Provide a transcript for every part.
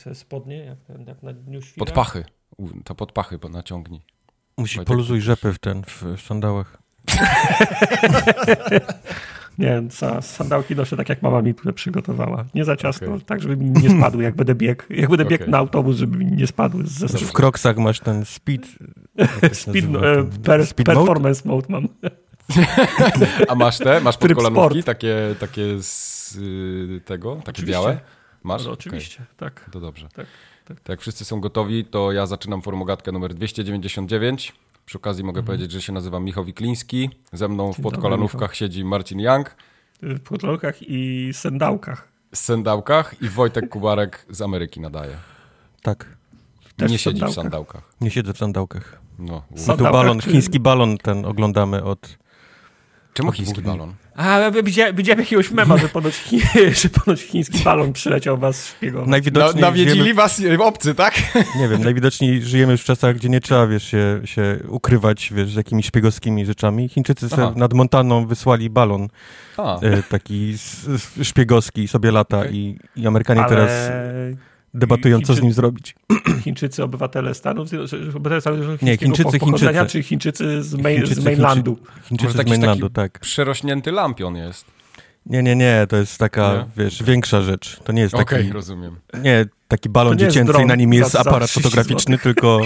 sobie spodnie, jak, jak na dniu świra. Pod pachy. U, To pod pachy bo naciągnij. Musi Wojtek, poluzuj rzepy w ten, w, w sandałach. Nie, sa, sandałki noszę tak, jak mama mi tu przygotowała. Nie za ciasno, Okej. tak, żeby mi nie spadły, jak będę biegł. Jak będę biegł Okej. na autobus, żeby mi nie spadły ze Znaczy, w kroksach masz ten speed. Speed, nazywa, e, ten- per, speed mode? performance mode mam. A masz te? Masz podkolanówki takie, takie z y, tego? Takie Oczywiście. białe? Masz? No, oczywiście, tak. To dobrze. Tak, tak. To jak wszyscy są gotowi, to ja zaczynam formogatkę numer 299. Przy okazji mogę Mhm. powiedzieć, że się nazywam Michał Wikliński. Ze mną w podkolanówkach siedzi Marcin Young W podlokach i sandałkach. z sendałkach i Wojtek Kubarek z Ameryki nadaje. Tak. Też nie w siedzi w sandałkach. sandałkach. Nie siedzę w sandałkach. No. I tu Sandałkach balon, czy- chiński balon ten oglądamy od... Czemu chiński balon? A, ja widziałem, widziałem jakiegoś mema, że ponoć, chi, że ponoć chiński balon przyleciał was szpiegować. No, Najwidoczniej nawiedzili żyjemy, was obcy, tak? nie wiem, najwidoczniej żyjemy już w czasach, gdzie nie trzeba, wiesz, się, się ukrywać, wiesz, z jakimiś szpiegowskimi rzeczami. Chińczycy nad Montaną wysłali balon A, e, taki s- s- szpiegowski, sobie lata Okej. i, i Amerykanie Ale teraz debatują, co z Chińczy- nim zrobić. Chińczycy, obywatele Stanów Zjednoczonych, obywatele Stanów Nie, Chińczycy, pochodzenia, Chińczycy. czy Chińczycy z, main, Chińczycy, z mainlandu? Chińczycy z mainlandu, taki- tak. przerośnięty lampion jest. Nie, nie, nie, to jest taka, Nie? wiesz, większa rzecz. To nie jest Okej, taki, rozumiem. nie, taki balon dziecięcy i na nim jest za- za aparat 30 fotograficzny, tylko...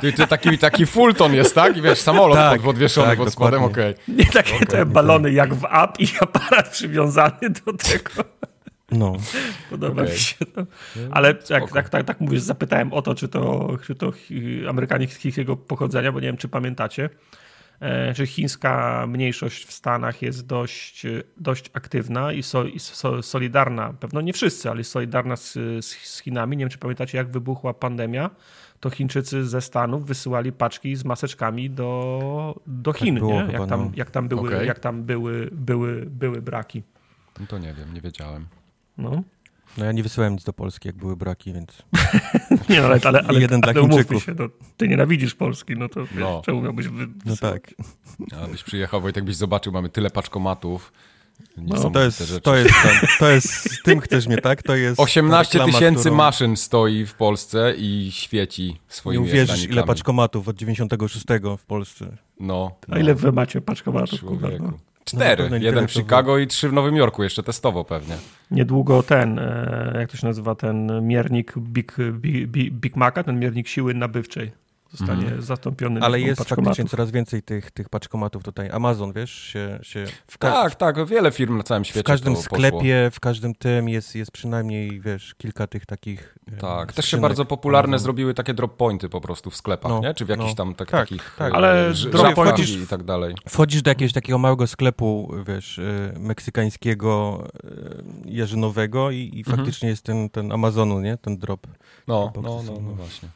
Ty taki, taki Fulton jest, tak? I wiesz, samolot Tak, pod, podwieszony tak, pod spodem, okej. Nie takie te balony jak w app i aparat przywiązany do tego. No. Podoba Okej. mi się to. Ale jak, Spoko. tak, tak, tak mówisz, zapytałem o to, czy to, czy to Amerykanie chińskiego pochodzenia, bo nie wiem, czy pamiętacie, e, że chińska mniejszość w Stanach jest dość, dość aktywna i, so, i so, solidarna. Pewno nie wszyscy, ale jest solidarna z, z, z Chinami. Nie wiem, czy pamiętacie, jak wybuchła pandemia, to Chińczycy ze Stanów wysyłali paczki z maseczkami do, do Chin, było nie? jak, tam, no. jak tam, były, Okej. jak tam były, były, były braki. No to nie wiem, nie wiedziałem. No. No ja nie wysyłałem nic do Polski, jak były braki, więc... Nie, no, ale, ale, ale, Jeden dla ale umówmy Chińczyków. się, no, ty nienawidzisz Polski, no to wiesz, No. czemu miałbyś wy... No tak. Abyś przyjechał, Wojtek, byś zobaczył, mamy tyle paczkomatów. No, Niesamowite to jest, to jest, ten, to jest, z tym chcesz mnie, tak? To jest 18 reklama, tysięcy którą- maszyn stoi w Polsce i świeci Nie swoimi uwierzysz, ile paczkomatów od 96 w Polsce. No, A no, ile wy macie paczkomatów, kurwa, no. Cztery. nie Jeden w. Chicago i trzy w Nowym Jorku, jeszcze testowo pewnie. Niedługo ten, e, jak to się nazywa, ten miernik Big, Big, Big, Big Maca, ten miernik siły nabywczej zostanie Mhm. zastąpiony Ale jest faktycznie coraz więcej tych, tych paczkomatów tutaj. Amazon, wiesz, się... się w, ka- Tak, tak, wiele firm na całym świecie w każdym to poszło. sklepie, w każdym tym jest, jest przynajmniej, wiesz, kilka tych takich... e, Tak, też się bardzo popularne Amazon. zrobiły takie drop pointy po prostu w sklepach, No, nie? Czy w jakichś no. tam tak, Tak, takich tak. e, Ale ż- drop pointy- i tak dalej. Wchodzisz do jakiegoś takiego małego sklepu, wiesz, y, meksykańskiego, y, jarzynowego i, i Mhm. faktycznie jest ten, ten Amazonu, nie? Ten drop. No, no, no, no no. właśnie.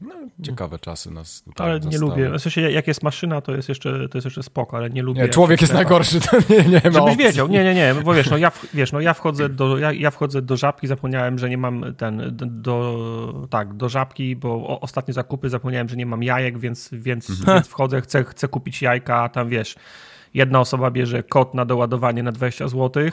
No, ciekawe czasy nas tutaj Ale nie zastały. lubię, w sensie jak jest maszyna, to jest jeszcze, to jest jeszcze spoko, ale nie lubię... Nie, człowiek jest najgorszy, to nie, nie ma Żebyś opcji. wiedział, nie, nie, nie, bo wiesz, no ja, w- wiesz, no ja wchodzę do, ja, ja wchodzę do żabki, zapomniałem, że nie mam ten, do, tak, do żabki, bo o, ostatnie zakupy zapomniałem, że nie mam jajek, więc, więc, Mhm. więc wchodzę, chcę, chcę kupić jajka, a tam wiesz, jedna osoba bierze kod na doładowanie na 20 zł, e,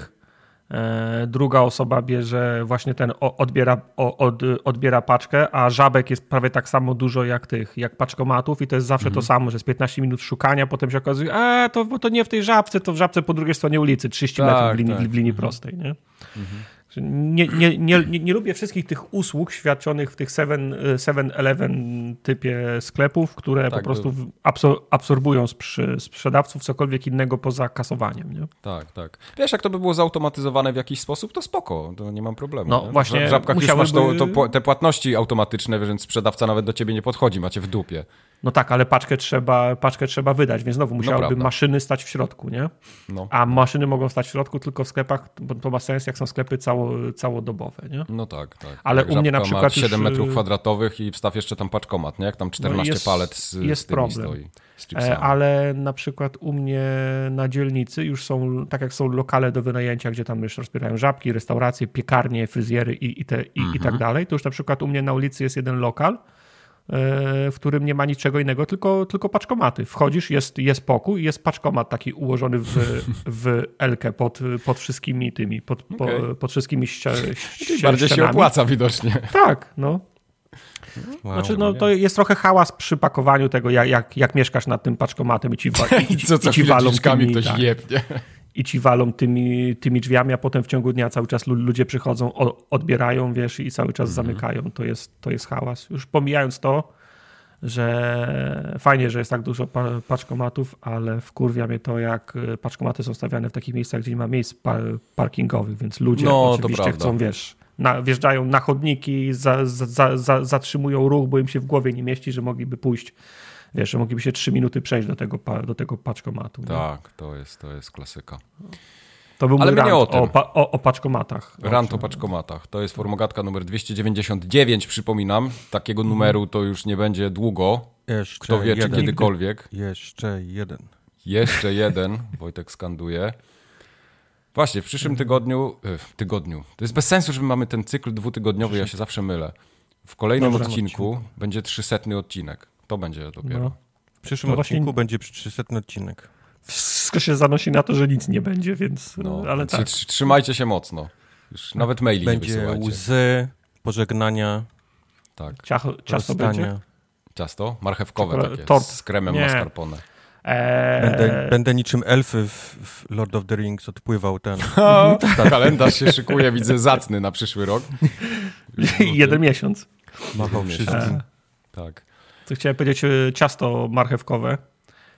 druga osoba bierze właśnie ten, odbiera, od, odbiera paczkę, a żabek jest prawie tak samo dużo jak tych, jak paczkomatów i to jest zawsze to samo, że jest 15 minut szukania, potem się okazuje, a to, bo to nie w tej żabce, to w żabce po drugiej stronie ulicy, 30 Tak, metrów w linii, tak. w linii prostej, nie? Że Nie, nie, nie, nie, nie lubię wszystkich tych usług świadczonych w tych 7-Eleven typie sklepów, które Tak, po prostu absor- absorbują sprzedawców cokolwiek innego poza kasowaniem. Nie? Tak, tak. Wiesz, jak to by było zautomatyzowane w jakiś sposób, to spoko, to nie mam problemu. No nie? właśnie W żabkach już masz to, to, te płatności automatyczne, więc sprzedawca nawet do ciebie nie podchodzi, macie w dupie. No tak, ale paczkę trzeba, paczkę trzeba wydać, więc znowu musiałyby prawda. maszyny stać w środku, nie? No, A maszyny mogą stać w środku tylko w sklepach, bo to ma sens, jak są sklepy cało, całodobowe, nie? no tak, tak. Ale Jak u mnie na żabka ma przykład 7 już, metrów y- kwadratowych i wstaw jeszcze tam paczkomat, nie? Jak tam 14 jest- palet z, jest z problem. stoi. Z. E, Ale na przykład u mnie na dzielnicy już są, tak jak są lokale do wynajęcia, gdzie tam już rozbierają żabki, restauracje, piekarnie, fryzjery i, i, te, i, i tak dalej, to już na przykład u mnie na ulicy jest jeden lokal, w którym nie ma niczego innego, tylko, tylko paczkomaty. Wchodzisz, jest, jest pokój, jest paczkomat taki ułożony w, w Elkę pod, pod wszystkimi tymi, pod, okay. po, pod wszystkimi ścia, ścianami. Bardziej się opłaca widocznie. Tak, no. Wow, znaczy, no, to jest trochę hałas przy pakowaniu tego, jak, jak, jak mieszkasz nad tym paczkomatem i ci, i, i, co, co i ci walą tymi, ktoś tak, jebnie. I ci walą tymi, tymi drzwiami, a potem w ciągu dnia cały czas ludzie przychodzą, odbierają, wiesz, i cały czas mhm. zamykają. To jest, to jest hałas. Już pomijając to, że fajnie, że jest tak dużo paczkomatów, ale wkurwia mnie to, jak paczkomaty są stawiane w takich miejscach, gdzie nie ma miejsc parkingowych, więc ludzie no, oczywiście chcą, wiesz na, wjeżdżają na chodniki, za, za, za, zatrzymują ruch, bo im się w głowie nie mieści, że mogliby pójść, wiesz, że mogliby się trzy minuty przejść do tego, do tego paczkomatu. Tak, to jest, to jest klasyka. To był Ale mój rant nie o, tym. O, o, o paczkomatach. Rant o paczkomatach. To jest formogatka numer 299, przypominam. Takiego numeru to już nie będzie długo. Jeszcze Kto wie, jeden. czy kiedykolwiek. Jeszcze jeden. Jeszcze jeden. Wojtek skanduje. Właśnie, w przyszłym tygodniu, e, w tygodniu, to jest bez sensu, że my mamy ten cykl dwutygodniowy, ja się zawsze mylę. W kolejnym odcinku, odcinku będzie trzysetny odcinek. To będzie dopiero. No. W przyszłym no odcinku właśnie... będzie trzysetny odcinek. Wszystko się zanosi na to, że nic nie będzie, więc... No, ale tak. Trzymajcie się mocno. Już nawet maili będzie nie Będzie łzy, pożegnania. Tak. Ciacho, ciasto będzie? Ciasto? Marchewkowe takie, tort. z kremem nie. mascarpone. Eee... Będę, będę, niczym elfy w, w, Lord of the Rings odpływał ten. O, kalendarz się szykuje, widzę, zacny na przyszły rok. Jeden miesiąc. Machał wszystkim. Eee. Tak. Co chciałem powiedzieć, e, ciasto marchewkowe.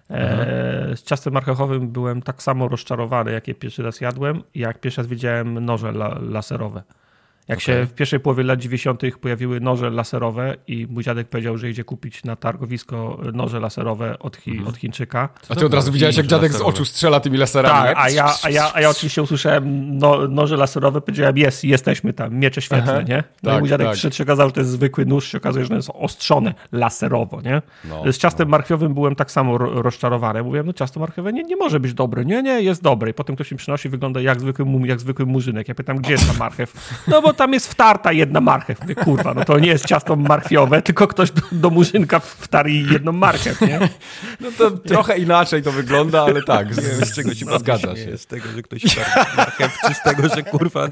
Eee, z ciastem marchewkowym byłem tak samo rozczarowany, jak je pierwszy raz jadłem, jak pierwszy raz widziałem noże la laserowe. Jak okay. się w pierwszej połowie lat 90. pojawiły noże laserowe i mój dziadek powiedział, że idzie kupić na targowisko noże laserowe od, Chi mhm. od Chińczyka. A ty od razu widziałeś, jak dziadek laserowe. z oczu strzela tymi laserami. Tak, a ja, a, ja, a ja oczywiście usłyszałem no, noże laserowe, powiedziałem, jest, jesteśmy tam, miecze świetlne, Aha. nie? No tak, i mój dziadek tak. się okazał, że to jest zwykły nóż, się okazuje, że jest ostrzone laserowo, nie? No, z ciastem no. marchwiowym byłem tak samo rozczarowany. Mówiłem, no ciasto marchwiowe nie, nie może być dobre. Nie, nie, jest dobre. I potem ktoś mi przynosi, wygląda jak zwykły, jak zwykły murzynek. Ja pytam, gdzie jest ta marchew? No bo tam jest wtarta jedna marchew. Mówię, kurwa, no to nie jest ciasto marchwiowe, tylko ktoś do, murzynka wtarł jedną marchew, nie? No to trochę inaczej to wygląda, ale tak, z, z czego się no, zgadza się. Z tego, że ktoś wtarł marchew, czy z tego, że kurwa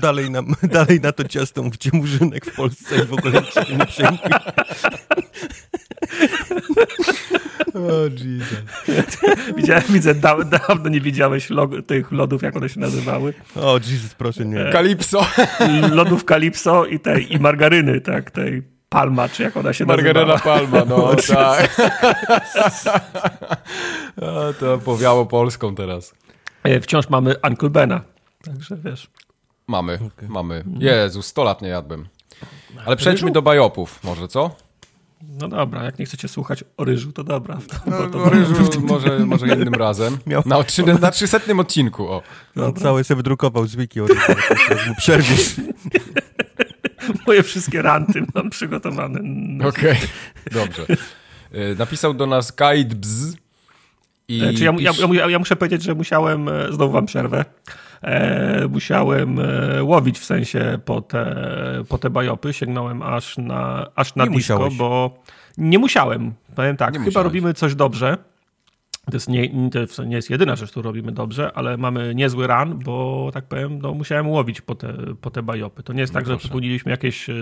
dalej na, dalej na to ciasto mówicie murzynek w Polsce i w ogóle się nie przejmuje. O, Jesus. Widziałem, widzę, da, dawno nie widziałeś log, tych lodów, jak one się nazywały. O, Jesus, proszę nie. Kalipso. Lodów Kalipso i tej, i margaryny, tak, tej Palma, czy jak ona się Margaryna nazywała. Palma, no o, tak. to powiało Polską teraz. E, wciąż mamy Uncle Bena, także wiesz. Mamy, okay. mamy. Jezu, 100 lat nie jadłem. Ale przejdźmy do bajopów może, co? No dobra, jak nie chcecie słuchać o ryżu, to dobra. No, to o ryżu może, może innym razem. Miał... Na, trzy, na 300 odcinku, o. No, cały sobie wydrukował z wiki o ryżu. Moje wszystkie ranty mam przygotowane. Okej, okay. dobrze. E, napisał do nas Kaid Bz. I znaczy ja, pisz... ja, ja, ja, muszę powiedzieć, że musiałem, e, znowu wam przerwę, musiałem e, łowić w sensie po te, po te bajopy. Sięgnąłem aż na, aż na disco, musiałeś. bo nie musiałem. Powiem tak, nie chyba musiałeś. robimy coś dobrze. To, jest nie, to nie jest jedyna rzecz, którą robimy dobrze, ale mamy niezły ran, bo tak powiem, no, musiałem łowić po te, po te bajopy. To nie jest no tak, proszę. że popełniliśmy jakieś e,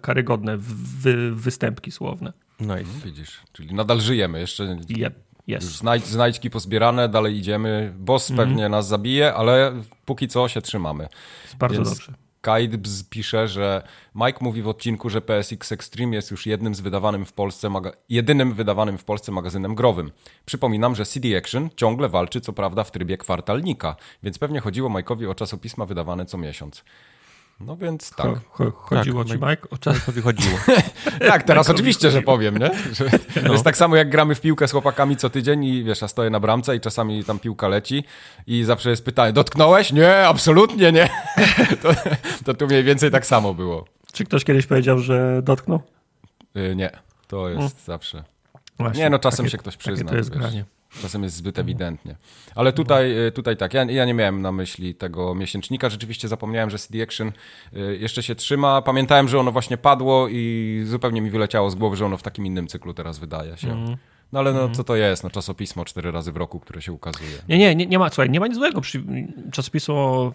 karygodne wy, występki słowne. No i widzisz, czyli nadal żyjemy. Jeszcze yep. Jest. Znajdź, znajdźki pozbierane, dalej idziemy. Boss mm. pewnie nas zabije, ale póki co się trzymamy. Bardzo Więc dobrze. Kaidbz pisze, że Mike mówi w odcinku, że PSX Extreme jest już jednym z wydawanym w Polsce jedynym wydawanym w Polsce magazynem growym. Przypominam, że CD Action ciągle walczy co prawda w trybie kwartalnika, więc pewnie chodziło Mike'owi o czasopisma wydawane co miesiąc. No więc tak. Cho, chodziło tak, ci, Mike? O czas chodziło. tak, teraz oczywiście, że powiem, nie? Że no. To jest tak samo jak gramy w piłkę z chłopakami co tydzień i wiesz, ja stoję na bramce i czasami tam piłka leci i zawsze jest pytanie, dotknąłeś? Nie, absolutnie nie. to, to tu mniej więcej tak samo było. Czy ktoś kiedyś powiedział, że dotknął? Yy, nie, to jest hmm. zawsze. Właśnie, nie, no czasem takie, się ktoś przyzna. to jest wiesz. granie. Czasem jest zbyt ewidentnie. Ale tutaj, y, tutaj tak, ja, ja nie miałem na myśli tego miesięcznika. Rzeczywiście zapomniałem, że CD Action y, jeszcze się trzyma. Pamiętałem, że ono właśnie padło i zupełnie mi wyleciało z głowy, że ono w takim innym cyklu teraz wydaje się. Mhm. No ale no co to jest? No czasopismo cztery razy w roku, które się ukazuje. Nie, nie, nie, nie ma, słuchaj, nie ma nic złego przy czasopismo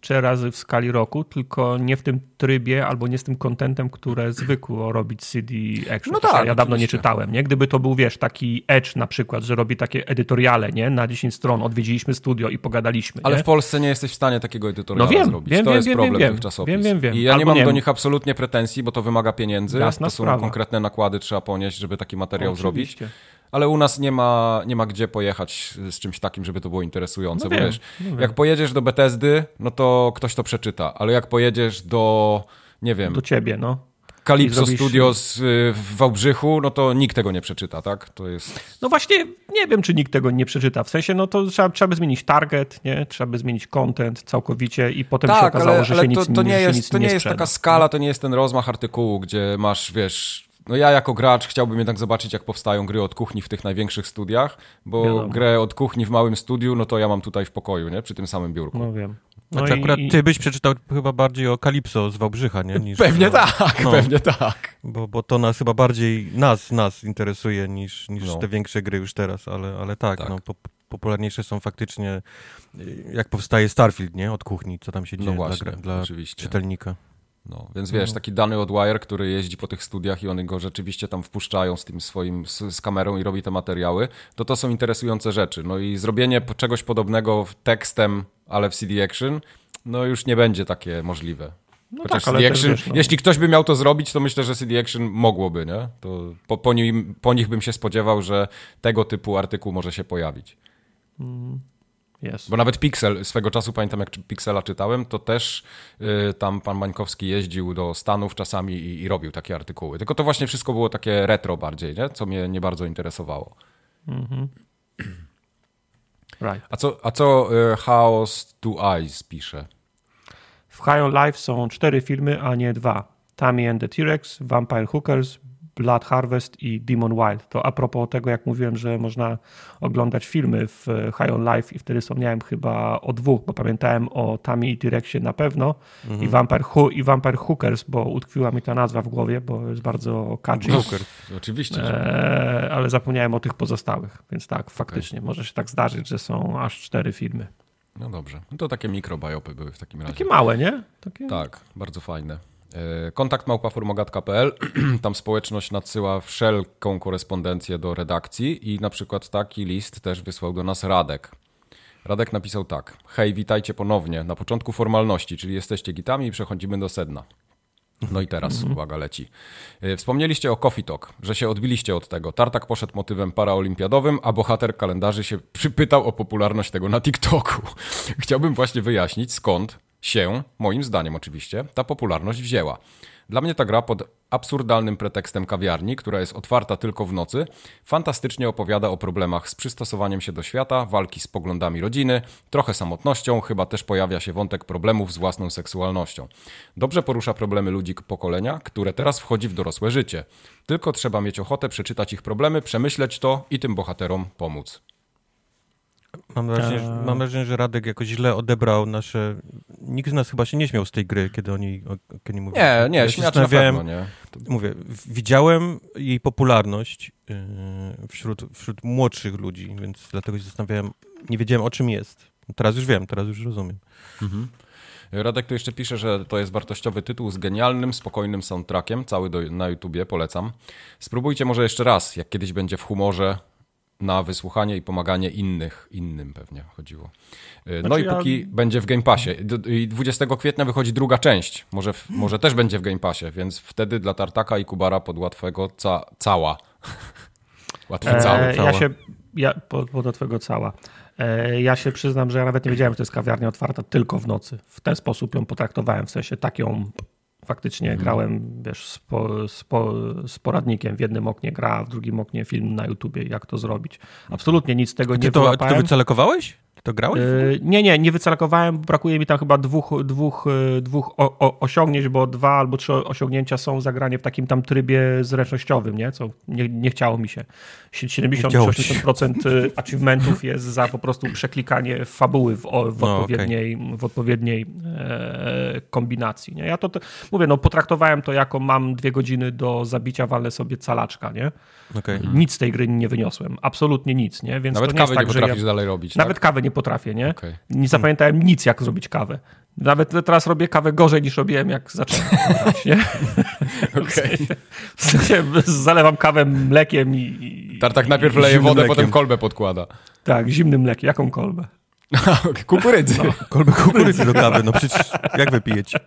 trzy razy w skali roku, tylko nie w tym trybie albo nie z tym kontentem, które zwykło robić CD Action. No tak, Ja dawno nie oczywiście. czytałem, nie? Gdyby to był, wiesz, taki Edge na przykład, że robi takie edytoriale, nie? Na 10 stron odwiedziliśmy studio i pogadaliśmy, Ale nie? w Polsce nie jesteś w stanie takiego edytoriala No wiem, zrobić. wiem, to wiem, jest wiem, problem wiem, tych wiem, wiem, wiem. I ja nie Albo mam nie do nich absolutnie pretensji, bo to wymaga pieniędzy. Jasna to są sprawa. konkretne nakłady, trzeba ponieść, żeby taki materiał zrobić. Oczywiście. Ale u nas nie ma, nie ma gdzie pojechać z czymś takim, żeby to było interesujące. No bo wiem, wiesz, no jak pojedziesz do Bethesdy, no to ktoś to przeczyta. Ale jak pojedziesz do, nie wiem, Do ciebie, no. Calypso zrobisz- Studios y, w Wałbrzychu, no to nikt tego nie przeczyta, tak? To jest... No właśnie, nie wiem, czy nikt tego nie przeczyta. W sensie, no to trzeba, trzeba by zmienić target, nie? Trzeba by zmienić content całkowicie i potem się Tak, okazało, ale, że ale się nic, to, to że nie się jest, nic to nie jest sprzeda. taka skala, to nie jest ten rozmach artykułu, gdzie masz, wiesz... No ja jako gracz chciałbym jednak zobaczyć, jak powstają gry od kuchni w tych największych studiach, bo Wiadomo. grę od kuchni w małym studiu, no to ja mam tutaj w pokoju, nie? Przy tym samym biurku. No wiem. No Znaczy i- akurat i- ty byś przeczytał chyba bardziej o Kalipso z Wałbrzycha, nie? Niż, Pewnie no, tak, no. pewnie tak. Bo, bo to nas chyba bardziej nas, nas interesuje niż, niż No. te większe gry już teraz, ale, ale tak, Tak. No, po, popularniejsze są faktycznie y, jak powstaje Starfield, nie? Od kuchni, co tam się dzieje No dla, właśnie, dla oczywiście. czytelnika. No, więc wiesz, taki dany od Wire, który jeździ po tych studiach i oni go rzeczywiście tam wpuszczają z tym swoim, z, z kamerą i robi te materiały, to to są interesujące rzeczy. No i zrobienie czegoś podobnego tekstem, ale w CD Action, no już nie będzie takie możliwe. No Chociaż tak, CD Action, wiesz, no. jeśli ktoś by miał to zrobić, to myślę, że CD Action mogłoby, nie? To po, po, nim, po nich bym się spodziewał, że tego typu artykuł może się pojawić. Jest. Bo nawet Pixel, swego czasu pamiętam jak Pixela czytałem, to też y, tam pan Mańkowski jeździł do Stanów czasami i, i robił takie artykuły. Tylko to właśnie wszystko było takie retro bardziej, nie? co mnie nie bardzo interesowało. Right. A co, a co y, Chaos to Eyes pisze? W High on Life są cztery filmy, a nie dwa. Tammy and the T-Rex, Vampire Hookers, Blood Harvest i Demon Wild. To a propos tego, jak mówiłem, że można oglądać filmy w e, High on Life i wtedy wspomniałem chyba o dwóch, bo pamiętałem o Tammy i T-Rexie na pewno i, Vampire i Vampire Hookers, bo utkwiła mi ta nazwa w głowie, bo jest bardzo catchy. No, oczywiście. Eee, ale zapomniałem o tych pozostałych, więc tak, faktycznie może się tak zdarzyć, że są aż cztery filmy. No dobrze. No to takie mikrobiopy były w takim razie. Takie małe, nie? Takie... Tak, bardzo fajne. E, Kontakt małpaformogat.pl, tam społeczność nadsyła wszelką korespondencję do redakcji i na przykład taki list też wysłał do nas Radek. Radek napisał tak. Hej, witajcie ponownie. Na początku formalności, czyli jesteście gitami i przechodzimy do sedna. No i teraz, uwaga, leci. E, Wspomnieliście o Coffee Talk, że się odbiliście od tego. Tartak poszedł motywem paraolimpiadowym, a bohater kalendarzy się przypytał o popularność tego na TikToku. Chciałbym właśnie wyjaśnić, skąd się, moim zdaniem oczywiście, ta popularność wzięła. Dla mnie ta gra pod absurdalnym pretekstem kawiarni, która jest otwarta tylko w nocy, fantastycznie opowiada o problemach z przystosowaniem się do świata, walki z poglądami rodziny, trochę samotnością, chyba też pojawia się wątek problemów z własną seksualnością. Dobrze porusza problemy ludzi pokolenia, które teraz wchodzi w dorosłe życie. Tylko trzeba mieć ochotę przeczytać ich problemy, przemyśleć to i tym bohaterom pomóc. Mam wrażenie, że, mam wrażenie, że Radek jakoś źle odebrał nasze... Nikt z nas chyba się nie śmiał z tej gry, kiedy o niej, o, niej mówił. Nie, nie, ja się zastanawiałem, pewno, nie. Mówię, widziałem jej popularność yy, wśród, wśród młodszych ludzi, więc dlatego się zastanawiałem, nie wiedziałem o czym jest. Teraz już wiem, teraz już rozumiem. Radek tu jeszcze pisze, że to jest wartościowy tytuł z genialnym, spokojnym soundtrackiem, cały do, na YouTubie, polecam. Spróbujcie może jeszcze raz, jak kiedyś będzie w humorze, na wysłuchanie i pomaganie innych, innym pewnie chodziło. Y, No Znaczy i ja- póki będzie w Game Passie. I 20 kwietnia wychodzi druga część, może, w, może też będzie w Game Passie, więc wtedy dla Tartaka i Kubara pod łatwego ca, cała. Łatwy cały. E, cała. ja się, ja, po, po do twojego cała. E, ja się przyznam, że ja nawet nie wiedziałem, że to jest kawiarnia otwarta tylko w nocy. W ten sposób ją potraktowałem, w sensie tak ją faktycznie Mhm. grałem, wiesz, z, po, z, po, z poradnikiem. W jednym oknie gra, w drugim oknie film na YouTubie, jak to zrobić. Absolutnie nic z tego Ty nie to, ty to wyłapałem. wycelekowałeś? To grałeś? Yy, nie, nie, nie wycelakowałem. Brakuje mi tam chyba dwóch, dwóch, yy, dwóch o, o, osiągnięć, bo dwa albo trzy osiągnięcia są zagranie w takim tam trybie zręcznościowym, nie? Co nie, nie chciało mi się. 70-80% y, achievementów jest za po prostu przeklikanie fabuły w, w no, odpowiedniej, okay. w odpowiedniej e, kombinacji. Nie? Ja to, to, mówię, no potraktowałem to jako mam dwie godziny do zabicia, walę sobie calaczka, nie? Okay. Nic z tej gry nie wyniosłem. Absolutnie nic, nie? Więc Nawet kawy tak, nie potrafisz ja... dalej robić, Nawet tak? kawy nie potrafię, nie? Okay. Nie zapamiętałem nic, jak zrobić kawę. Nawet teraz robię kawę gorzej niż robiłem, jak zacząłem grać, nie? Okay. W sensie zalewam kawę mlekiem i... Tartak najpierw leje wodę, mlekiem. potem kolbę podkłada. Tak, zimnym mlekiem. Jaką kolbę? kukurydzy. No. Kolbę kukurydzy do kawy, no przecież jak wypijecie?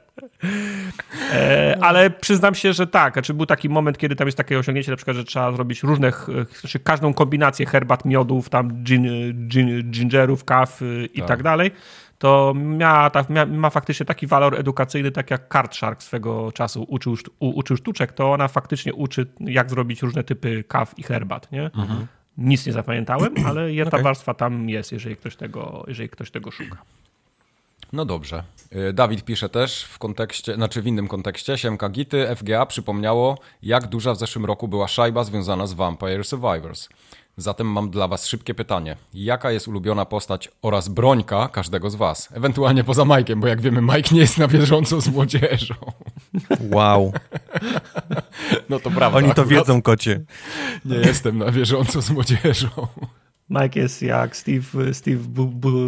E, ale przyznam się, że tak. Znaczy był taki moment, kiedy tam jest takie osiągnięcie, na przykład, że trzeba zrobić różne, znaczy każdą kombinację herbat, miodów, tam gin, gin, gingerów, kaw y, i tak, tak dalej to miała, ta, mia, ma faktycznie taki walor edukacyjny, tak jak Card Shark swego czasu uczył, u, uczył sztuczek, to ona faktycznie uczy, jak zrobić różne typy kaw i herbat, nie? Mhm. Nic nie zapamiętałem, ale jedna okay. warstwa tam jest, jeżeli ktoś tego, jeżeli ktoś tego szuka. No dobrze. Y, Dawid pisze też w kontekście, znaczy w innym kontekście, Siemka Gity, FGA przypomniało, jak duża w zeszłym roku była szajba związana z Vampire Survivors. Zatem mam dla Was szybkie pytanie. Jaka jest ulubiona postać oraz brońka każdego z Was? Ewentualnie poza Majkiem, bo jak wiemy, Mike nie jest na bieżąco z młodzieżą. Wow. No to prawda. Oni to wiedzą, kocie. Nie jestem na bieżąco z młodzieżą. Mike jest jak Steve, Steve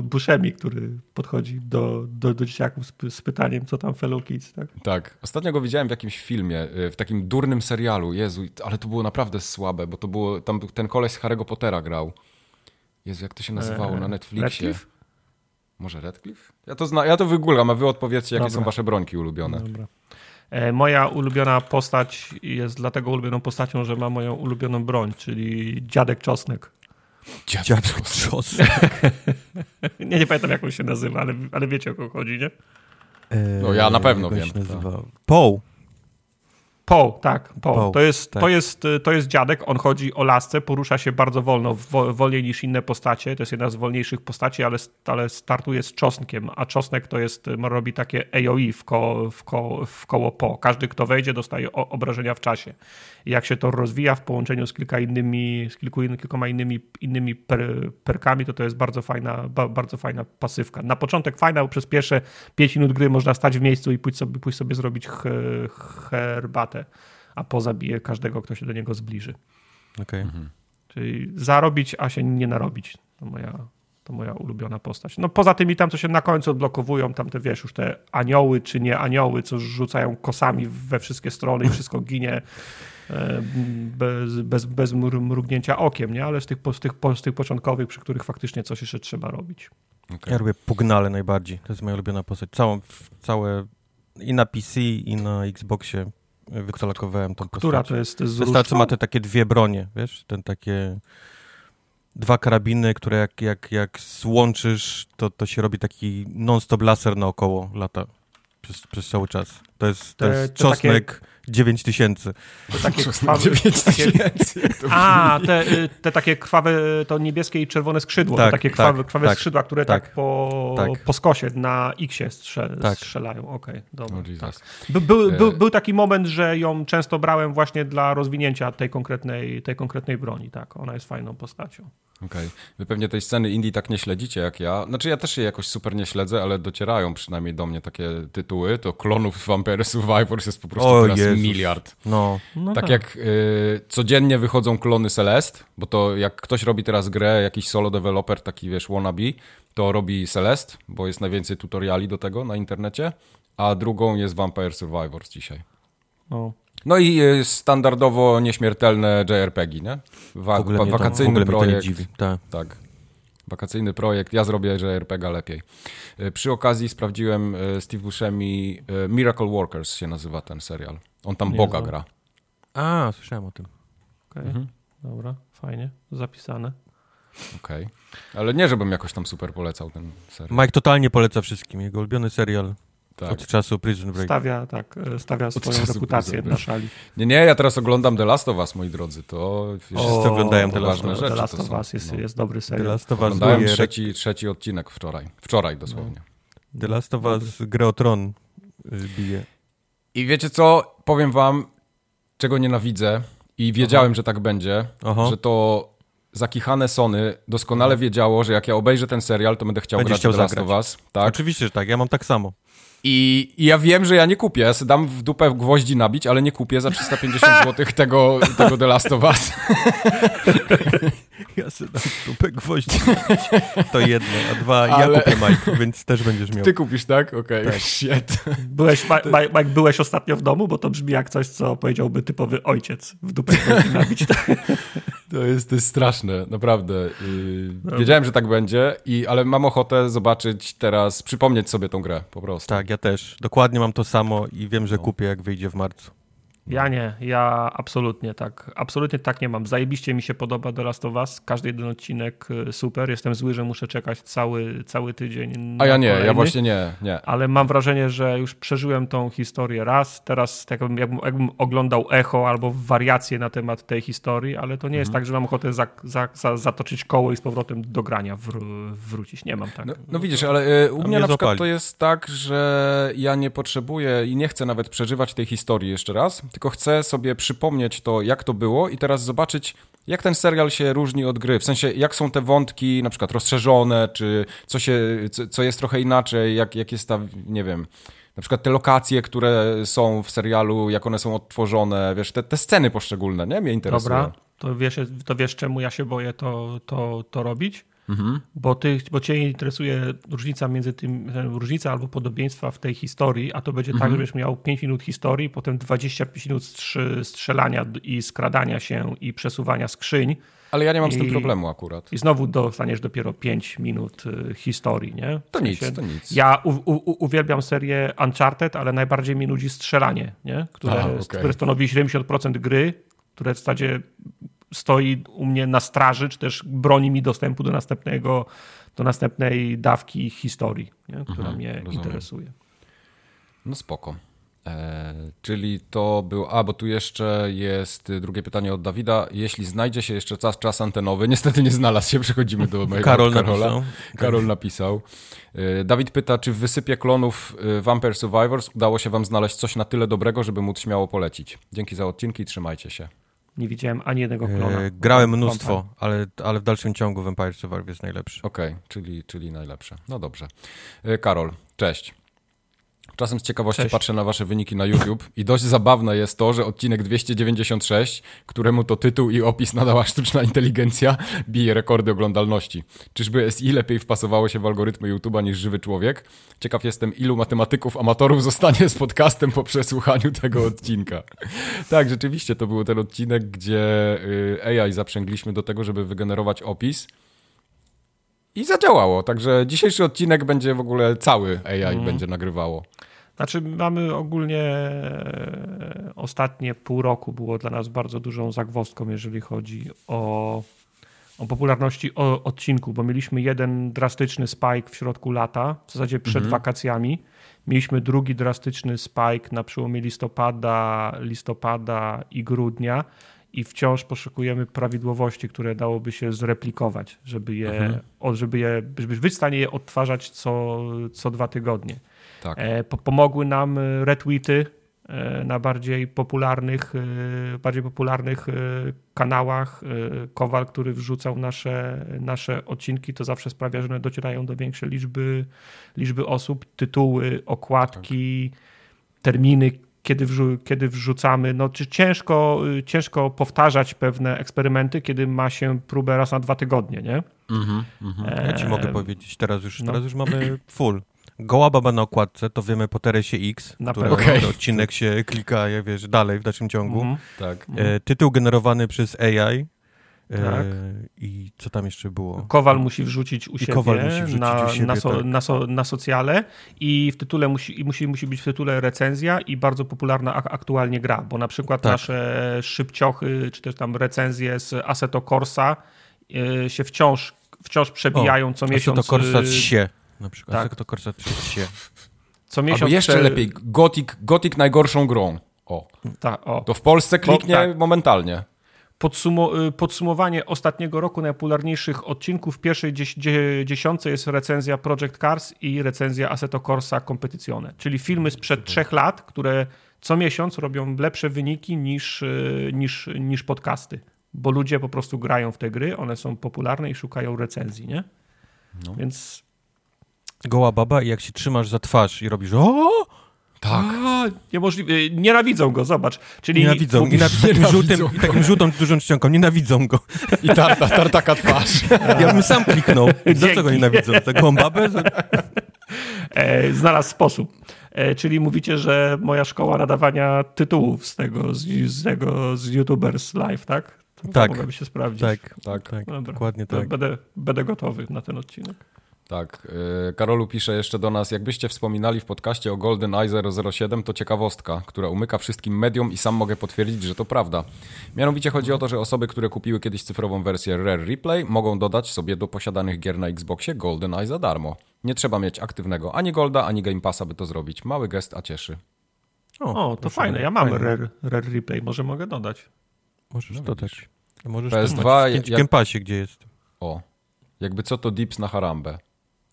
Buscemi, który podchodzi do, do, do dzieciaków z, z, pytaniem, co tam fellow kids, tak? Tak. Ostatnio go widziałem w jakimś filmie, y, w takim durnym serialu. Jezu, ale to było naprawdę słabe, bo to było, tam ten koleś z Harry'ego Pottera grał. Jezu, jak to się nazywało eee, na Netflixie? Redcliffe? Może Redcliffe? Ja to, zna, ja to wygulam, a wy odpowiedzcie, jakie Dobra. są wasze brońki ulubione. Dobra. E, moja ulubiona postać jest dlatego ulubioną postacią, że ma moją ulubioną broń, czyli dziadek czosnek. Dziadek Trzos. nie, nie pamiętam jak on się nazywa, ale, ale wiecie o kogo chodzi, nie? No ja na pewno wiem. Paul. Paul, tak, Paul. Paul to, jest, tak. To, jest, to jest dziadek, on chodzi o lasce, porusza się bardzo wolno, wolniej niż inne postacie, to jest jedna z wolniejszych postaci, ale, ale startuje z czosnkiem, a czosnek to jest, robi takie AOE w koło, w, koło, w koło po. Każdy, kto wejdzie, dostaje obrażenia w czasie. Jak się to rozwija w połączeniu z kilka innymi, z kilku, kilkoma innymi, innymi per, perkami, to to jest bardzo fajna, bardzo fajna pasywka. Na początek fajna, bo przez pierwsze 5 minut gry można stać w miejscu i pójść sobie, pójść sobie zrobić herbatę a pozabije każdego, kto się do niego zbliży. Okay. Mhm. Czyli zarobić, a się nie narobić. To moja, to moja ulubiona postać. No poza tymi tam, co się na końcu odblokowują, tam te wiesz, już te anioły czy nie anioły, co rzucają kosami we wszystkie strony i wszystko ginie bez, bez, bez mrugnięcia okiem, nie? Ale z tych, z, tych, z tych początkowych, przy których faktycznie coś jeszcze trzeba robić. Okay. Ja lubię Pugnale najbardziej. To jest moja ulubiona postać. Całą, całe i na PC, i na Xboxie wycelakowałem tą postać. Która to jest? Ta, co ma te takie dwie bronie, wiesz? Ten takie dwa karabiny, które jak, jak, jak złączysz, to, to się robi taki non-stop laser naokoło lata przez, przez cały czas. To jest, to jest te, czosnek takie... 9 tysięcy. Takie krwawe... 9 tysięcy. A, te, y, te takie krwawe, to niebieskie i czerwone skrzydło. Tak, takie krwawe, tak, krwawe tak, skrzydła, które tak, tak po, tak. po skosie na X-ie strzel, tak. strzelają. Okej, okay, dobra. tak. By, był, był, był taki moment, że ją często brałem właśnie dla rozwinięcia tej konkretnej, tej konkretnej broni. Tak, ona jest fajną postacią. Okej. Okay. Wy pewnie tej sceny indie tak nie śledzicie jak ja. Znaczy ja też jej jakoś super nie śledzę, ale docierają przynajmniej do mnie takie tytuły. To klonów Vampire Survivors jest po prostu o, teraz Jezus. miliard. No. no tak, tak, jak y, codziennie wychodzą klony Celest, bo to jak ktoś robi teraz grę, jakiś solo developer, taki wiesz, wannabe, to robi Celest, bo jest najwięcej tutoriali do tego na internecie, a drugą jest Vampire Survivors dzisiaj. No. No i y, standardowo nieśmiertelne JRPG, nie? Wa wa wakacyjny to, projekt. Tak. tak. Wakacyjny projekt. Ja zrobię JRPG lepiej. Y, przy okazji sprawdziłem y, Steve Buscemi Miracle Workers się nazywa ten serial. On tam nie Boga znam. gra. A, słyszałem o tym. Okej, okay. mhm. dobra, fajnie, zapisane. Okej, okay. ale nie, żebym jakoś tam super polecał ten serial. Mike totalnie poleca wszystkim, jego ulubiony serial Tak. Od czasu Prison Break. Stawia, tak, e, stawia swoją reputację na szali. Nie, nie, ja teraz oglądam The Last of Us, moi drodzy. To Wszyscy oglądają The Last ważne of Us. rzeczy The Last of. Us jest, No. jest dobry The serial. Last of Us Oglądałem trzeci, trzeci odcinek wczoraj. Wczoraj dosłownie. The Last of Us grę o Tron y, bije. I wiecie co? Powiem wam, czego nienawidzę i wiedziałem, że tak będzie, Aha. że to zakichane Sony doskonale wiedziało, że jak ja obejrzę ten serial, to będę chciał Będziesz grać chciał The zagrać. of Us. Tak? Oczywiście, że tak, ja mam tak samo. I, I ja wiem, że ja nie kupię. Ja sobie dam w dupę gwoździ nabić, ale nie kupię za 350 zł tego, tego The Last of Us. Ja sobie dam dupę gwoździ. To jedno, a dwa, Ale- ja kupię Mike, więc też będziesz miał. Ty kupisz, tak? Okej, Tak. shit. Byłeś, Ma- Mike, byłeś ostatnio w domu, bo to brzmi jak coś, co powiedziałby typowy ojciec w dupę gwoździ nabić. To jest, to jest straszne, naprawdę. Yy, wiedziałem, że tak będzie, i, ale mam ochotę zobaczyć teraz, przypomnieć sobie tą grę po prostu. Tak, ja też. Dokładnie mam to samo i wiem, No. że kupię, jak wyjdzie w marcu. Ja nie, ja absolutnie tak, absolutnie tak nie mam. Zajebiście mi się podoba The Last of Us, każdy jeden odcinek y, super, jestem zły, że muszę czekać cały, cały tydzień A ja nie, ja kolejny. właśnie nie, nie. Ale mam wrażenie, że już przeżyłem tą historię raz. Teraz tak jakbym, jakbym, jakbym oglądał echo albo wariacje na temat tej historii, ale to nie jest Mhm. tak, że mam ochotę za, za, za, zatoczyć koło i z powrotem do grania wr wrócić. Nie mam tak. No, no widzisz, ale y, u mnie mnie na przykład zapali. to jest tak, że ja nie potrzebuję i nie chcę nawet przeżywać tej historii jeszcze raz, tylko chcę sobie przypomnieć to, jak to było i teraz zobaczyć, jak ten serial się różni od gry. W sensie, jak są te wątki na przykład rozszerzone, czy co, się, co, co jest trochę inaczej, jak, jak jest ta, nie wiem... Na przykład te lokacje, które są w serialu, jak one są odtworzone, wiesz, te, te sceny poszczególne, nie? Mnie interesują. Dobra, to wiesz, to wiesz czemu ja się boję to, to, to robić? Mhm. Bo, ty, bo cię interesuje różnica między tym, różnica albo podobieństwa w tej historii, a to będzie Mhm. tak, żebyś miał 5 minut historii, potem 25 minut strzelania i skradania się i przesuwania skrzyń Ale ja nie mam z tym I- problemu akurat. i znowu dostaniesz dopiero 5 minut y, historii, nie? W To nic, sensie- to nic. Ja u, u, uwielbiam serię Uncharted, ale najbardziej mi nudzi strzelanie, nie? Które, A, okej. które stanowi 70% gry, które w zasadzie stoi u mnie na straży, czy też broni mi dostępu do następnego, do następnej dawki historii, nie? która Mhm, mnie rozumiem. interesuje. No spoko. E, czyli to był. A, bo tu jeszcze jest drugie pytanie od Dawida. Jeśli znajdzie się jeszcze czas, czas antenowy, niestety nie znalazł się, przechodzimy do mojego Karol Karola. napisał. Karol napisał. E, Dawid pyta, czy w wysypie klonów y, Vampire Survivors udało się wam znaleźć coś na tyle dobrego, żeby móc śmiało polecić. Dzięki za odcinki, trzymajcie się. Nie widziałem ani jednego klona. E, grałem mnóstwo, Vampire. ale, ale w dalszym ciągu Vampire Survivor jest najlepszy. Okej, czyli, czyli najlepsze. No dobrze. E, Karol, cześć. Czasem z ciekawości Cześć. patrzę na wasze wyniki na YouTube i dość zabawne jest to, że odcinek 296, któremu to tytuł i opis nadała sztuczna inteligencja, bije rekordy oglądalności. Czyżby SI lepiej wpasowało się w algorytmy YouTube'a niż żywy człowiek? Ciekaw jestem, ilu matematyków amatorów zostanie z podcastem po przesłuchaniu tego odcinka. Tak, rzeczywiście to był ten odcinek, gdzie y, AI zaprzęgliśmy do tego, żeby wygenerować opis. I zadziałało, także dzisiejszy odcinek będzie w ogóle cały AI będzie nagrywało. Znaczy, mamy ogólnie e, ostatnie pół roku było dla nas bardzo dużą zagwozdką, jeżeli chodzi o, o popularności o, odcinku, bo mieliśmy jeden drastyczny spike w środku lata, w zasadzie przed wakacjami. Mieliśmy drugi drastyczny spike na przełomie listopada, listopada i grudnia i wciąż poszukujemy prawidłowości, które dałoby się zreplikować, żeby je, o, żeby je, żeby być w stanie je odtwarzać co, co dwa tygodnie. Tak. E, po, pomogły nam e, retweety e, na bardziej popularnych, bardziej popularnych kanałach. Kowal, który wrzucał nasze, nasze odcinki, to zawsze sprawia, że one docierają do większej liczby, liczby osób. Tytuły, okładki, terminy, kiedy, wrzu- kiedy wrzucamy. No, czy ciężko, ciężko powtarzać pewne eksperymenty, kiedy ma się próbę raz na dwa tygodnie, nie? Mhm, mhm. Ja ci E, mogę powiedzieć, teraz już, no. teraz już mamy full. Goła baba na okładce, to wiemy po Teresie X, Na które, który odcinek się klika, jak wiesz, dalej w dalszym ciągu. Mhm. Tak. E, tytuł generowany przez AI. E, Tak. I co tam jeszcze było? Kowal musi wrzucić u siebie, Kowal musi wrzucić na, u siebie, na, so, tak. na, so, na socjale i w tytule musi, i musi, musi być w tytule recenzja i bardzo popularna ak- aktualnie gra, bo na przykład Tak. nasze szybciochy, czy też tam recenzje z Assetto Corsa y, się wciąż, wciąż przebijają co miesiąc. to Corsa y, 3 na przykład. tak. Tak. to Corsa 3 się. co Albo miesiąc... jeszcze prze- lepiej, Gothic, Gothic najgorszą grą. O, Ta, o. to w Polsce kliknie tak. momentalnie. Podsumo- y, podsumowanie ostatniego roku najpopularniejszych odcinków. W pierwszej dzies- dzie- dziesiątce jest recenzja Project Cars i recenzja Assetto Corsa Competizione, czyli filmy sprzed trzech lat, które co miesiąc robią lepsze wyniki niż, y, niż, niż podcasty, bo ludzie po prostu grają w te gry, one są popularne i szukają recenzji, nie? No. Więc Goła baba i jak się trzymasz za twarz i robisz o, Tak. a, niemożliwe, nienawidzą go, zobacz. Czyli nienawidzą. Na, takim Nienawidzą żółtym, go. takim żółtą dużą czcionką, nienawidzą go. I tarta, tartaka twarz. Ja bym sam kliknął. Za co go nienawidzą? Za gołą babę? Za... e, znalazł sposób. E, czyli mówicie, że moja szkoła nadawania tytułów z tego, z, z tego, z YouTubers Live, tak? To Tak. Mogłaby się sprawdzić. Tak, Tak. tak, Dobra. dokładnie tak. Będę, będę gotowy na ten odcinek. Tak. y, Karolu pisze jeszcze do nas, jakbyście wspominali w podcaście o GoldenEye 007, to ciekawostka, która umyka wszystkim mediom i sam mogę potwierdzić, że to prawda. Mianowicie chodzi o to, że osoby, które kupiły kiedyś cyfrową wersję Rare Replay, mogą dodać sobie do posiadanych gier na Xboxie GoldenEye za darmo. Nie trzeba mieć aktywnego ani Golda, ani Game Passa, by to zrobić. Mały gest, a cieszy. O, to proszę fajne. Ja mam fajne. rare, rare replay, może mogę dodać. Możesz No dodać. Możesz PS2 dodać. W Game Passie, gdzie jest. O, jakby co to Dips na harambę.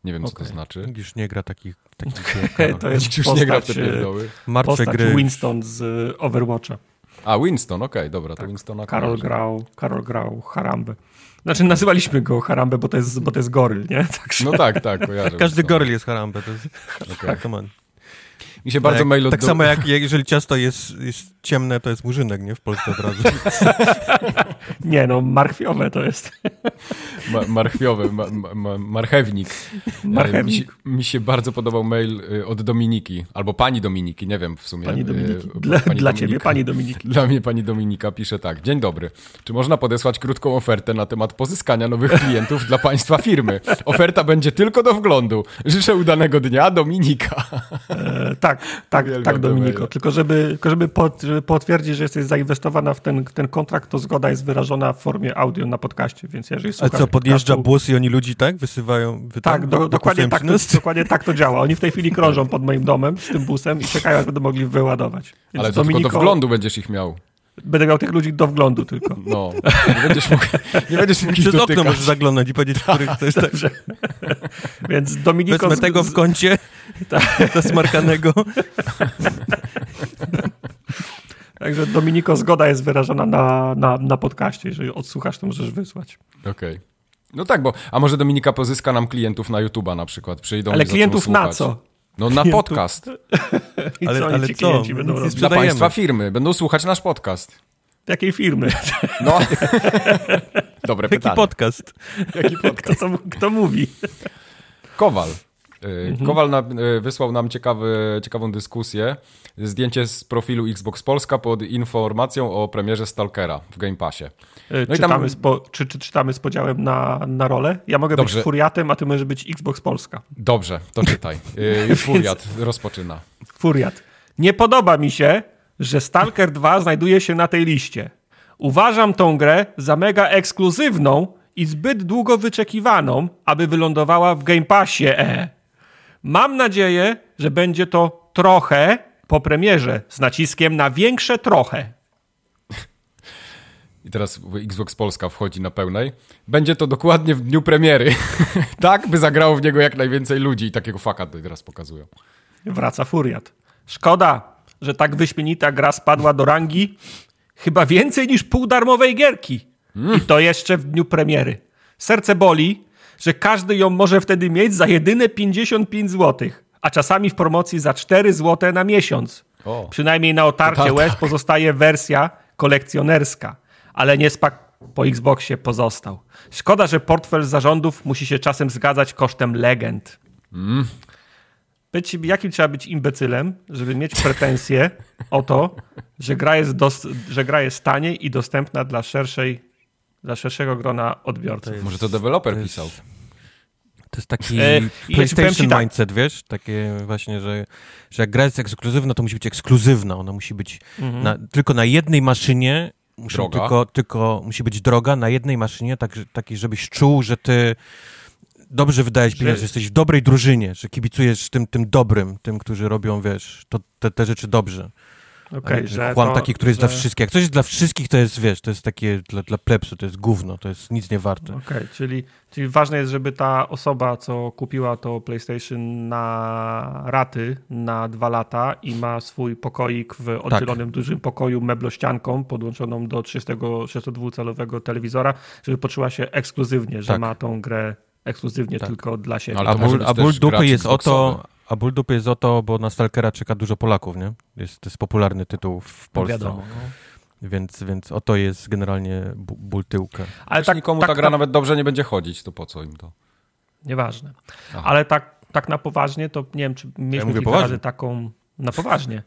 Nie wiem, co to znaczy. Już nie gra takich, takich gier. To jest Nikt już nie gra w te postać, e, pierdoły. Martwe postać gry. Winston z e, Overwatcha. A, Winston, okej, dobra, to Winstona Karol grał, Karol grał Harambę. Znaczy nazywaliśmy go Harambę, bo to jest, bo to jest goryl, nie? Także No tak, tak, kojarzę. Każdy Winstona. goryl jest harambę. To jest... Come on. Mi się bardzo tak, mail tak samo jak jeżeli ciasto jest, jest ciemne, to jest murzynek, nie? W Polsce od razu. nie, no marchwiowe to jest. Ma, marchwiowy, ma, ma, ma, marchewnik. Marchewnik. Mi się, mi się bardzo podobał mail y, od Dominiki, albo pani Dominiki, nie wiem w sumie. Pani y, Dominiki. bo Dla, pani dla Dominika- ciebie, pani Dominiki. Dla mnie pani Dominika pisze tak. Dzień dobry. Czy można podesłać krótką ofertę na temat pozyskania nowych klientów dla państwa firmy? Oferta będzie tylko do wglądu. Życzę udanego dnia, Dominika. E, tak, tak, tak te Dominiko. maile. Tylko żeby, tylko żeby, pot, żeby potwierdzić, że jesteś zainwestowana w ten, ten kontrakt, to zgoda jest wyrażona w formie audio na podcaście, więc jeżeli A słuchasz co, podjeżdża podcastu- bus i oni ludzi tak wysywają? Wy Tak, tam do, dokładnie, tak to, dokładnie tak to działa. Oni w tej chwili krążą pod moim domem z tym busem i czekają, aż będą mogli wyładować. Więc Ale to tylko do wglądu będziesz ich miał. Będę miał tych ludzi do wglądu tylko. No, nie będziesz mógł, nie będziesz mógł ich Przez okno możesz zaglądnąć i powiedzieć, który chcesz. Tak. Dobrze. Więc Dominiko... Wezmę z- tego w kącie, zasmarkanego. Także Dominiko, zgoda jest wyrażona na, na, na podcaście. Jeżeli odsłuchasz, to możesz wysłać. Okej. No tak, bo a może Dominika pozyska nam klientów na YouTube'a na przykład, przyjdą Ale klientów na co? No na Klientów. podcast. I Ale- co ale ci co? Dla państwa firmy. Będą słuchać nasz podcast. Jakiej firmy? No. Dobre Jaki pytanie. podcast? Jaki podcast? Kto, to, kto mówi? Kowal. Y, Kowal na, y, wysłał nam ciekawy, ciekawą dyskusję. Zdjęcie z profilu Xbox Polska pod informacją o premierze Stalkera w Game Passie. E, No czytamy, tam- z po, czy, czy czytamy z podziałem na, na rolę? Ja mogę Dobrze. być furiatem, a ty możesz być Xbox Polska. Dobrze, to czytaj. Już furiat rozpoczyna. Furiat. Nie podoba mi się, że Stalker 2 znajduje się na tej liście. Uważam tą grę za mega ekskluzywną i zbyt długo wyczekiwaną, aby wylądowała w Game Passie. E. Mam nadzieję, że będzie to trochę po premierze, z naciskiem na większe trochę. I teraz Xbox Polska wchodzi na pełnej. Będzie to dokładnie w dniu premiery. tak, by zagrało w niego jak najwięcej ludzi i takiego faka teraz pokazują. Wraca Furiat. Szkoda, że tak wyśmienita gra spadła do rangi chyba więcej niż pół darmowej gierki. I to jeszcze w dniu premiery. Serce boli, że każdy ją może wtedy mieć za jedyne 55 zł, a czasami w promocji za 4 zł na miesiąc. O. Przynajmniej na otarcie To tak. łez pozostaje wersja kolekcjonerska, ale nie spak po Xboxie pozostał. Szkoda, że portfel zarządów musi się czasem zgadzać kosztem legend. Być, jakim trzeba być imbecylem, żeby mieć pretensje o to, że gra jest, że gra jest taniej i dostępna dla szerszej, dla szerszego grona odbiorców. Może to deweloper to jest- pisał. To jest taki E, PlayStation tak. mindset, wiesz? Takie właśnie, że, że jak gra jest ekskluzywna, to musi być ekskluzywna. Ona musi być Mhm. na, tylko na jednej maszynie. Muszą Droga. tylko, tylko musi być droga na jednej maszynie, tak, takiej, żebyś czuł, że ty dobrze wydajesz Że- pieniądze, że jesteś w dobrej drużynie, że kibicujesz tym, tym dobrym, tym, którzy robią, wiesz, to, te, te rzeczy dobrze. A że Chłam to- taki, który jest że... dla wszystkich. Jak coś jest dla wszystkich, to jest, wiesz, to jest takie dla, dla plebsu, to jest gówno, to jest nic nie warte. Okej, czyli, czyli ważne jest, żeby ta osoba, co kupiła to PlayStation na raty na dwa lata i ma swój pokoik w Tak. oddzielonym dużym pokoju meblościanką podłączoną do 32-calowego telewizora, żeby poczuła się ekskluzywnie, że Tak. ma tą grę ekskluzywnie Tak. tylko dla siebie. Ale A ból, a ból dupy jest o to, a ból dupy jest o to, bo na Stalkera czeka dużo Polaków, nie? Jest, to jest popularny tytuł w Polsce. Wiadomo. No. Więc, więc o to jest generalnie ból tyłka. Ale Jeśli nikomu ta gra nawet dobrze nie będzie chodzić, to po co im to? Nieważne. Aha. Ale tak, tak na poważnie, to nie wiem, czy mieliśmy mówię kilka poważnie. razy taką... Na poważnie.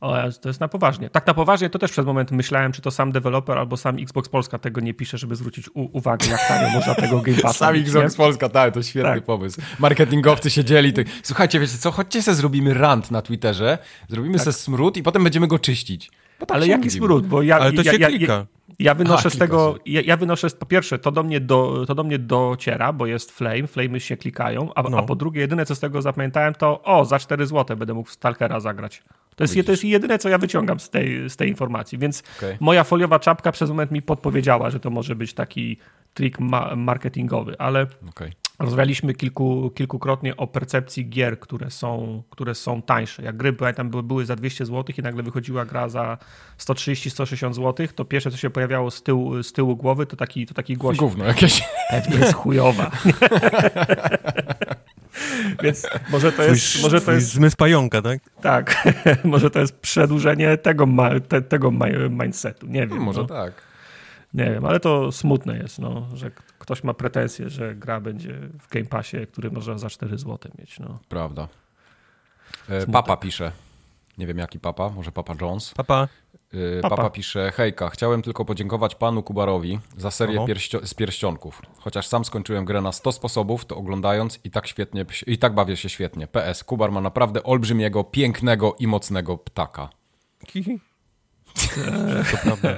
O, to jest na poważnie. Tak na poważnie to też przez moment myślałem, czy to sam deweloper albo sam Xbox Polska tego nie pisze, żeby zwrócić u- uwagę, jak tanio można tego Game Passa Sami mieć, Xbox nie? Polska, tak, to świetny Tak. pomysł. Marketingowcy siedzieli, to... słuchajcie, wiecie co, chodźcie se zrobimy rant na Twitterze, zrobimy se smród i potem będziemy go czyścić. Bo tak Ale jaki mówimy. smród, bo ja, Ale to ja, się ja, klika. ja, ja wynoszę Aha, z tego, ja, ja wynoszę, po pierwsze, to do mnie, do, to do mnie dociera, bo jest flame, flamey się klikają, a, No. a po drugie, jedyne co z tego zapamiętałem, to o, za 4 zł będę mógł w Stalkera zagrać. To jest, to jest jedyne, co ja wyciągam z tej, z tej informacji, więc Okej. moja foliowa czapka przez moment mi podpowiedziała, że to może być taki trik ma marketingowy, ale Okej. Rozmawialiśmy kilku, kilkukrotnie o percepcji gier, które są, które są tańsze. Jak gry pamiętam, były, były za 200 zł i nagle wychodziła gra za 130-160 zł, to pierwsze, co się pojawiało z tyłu, z tyłu głowy, to taki, to taki głos. Gówno jakieś. Pewnie jest chujowa. Więc może to Twój, jest, może to twój jest zmysł pająka, tak? tak, może to jest przedłużenie tego, ma, te, tego ma- mindsetu. Nie wiem. Może no. tak. Nie wiem, ale to smutne jest, no, że ktoś ma pretensje, że gra będzie w Game Passie, który można za 4 zł mieć. No. Prawda. E, Smutek. papa pisze. Nie wiem jaki papa, może Papa Jones. Papa, Papa. Papa pisze, hejka, chciałem tylko podziękować panu Kubarowi za serię pierścio- z pierścionków. Chociaż sam skończyłem grę na 100 sposobów, to oglądając i tak świetnie, i tak bawię się świetnie. PS, Kubar ma naprawdę olbrzymiego, pięknego i mocnego ptaka. Hihi. to prawda.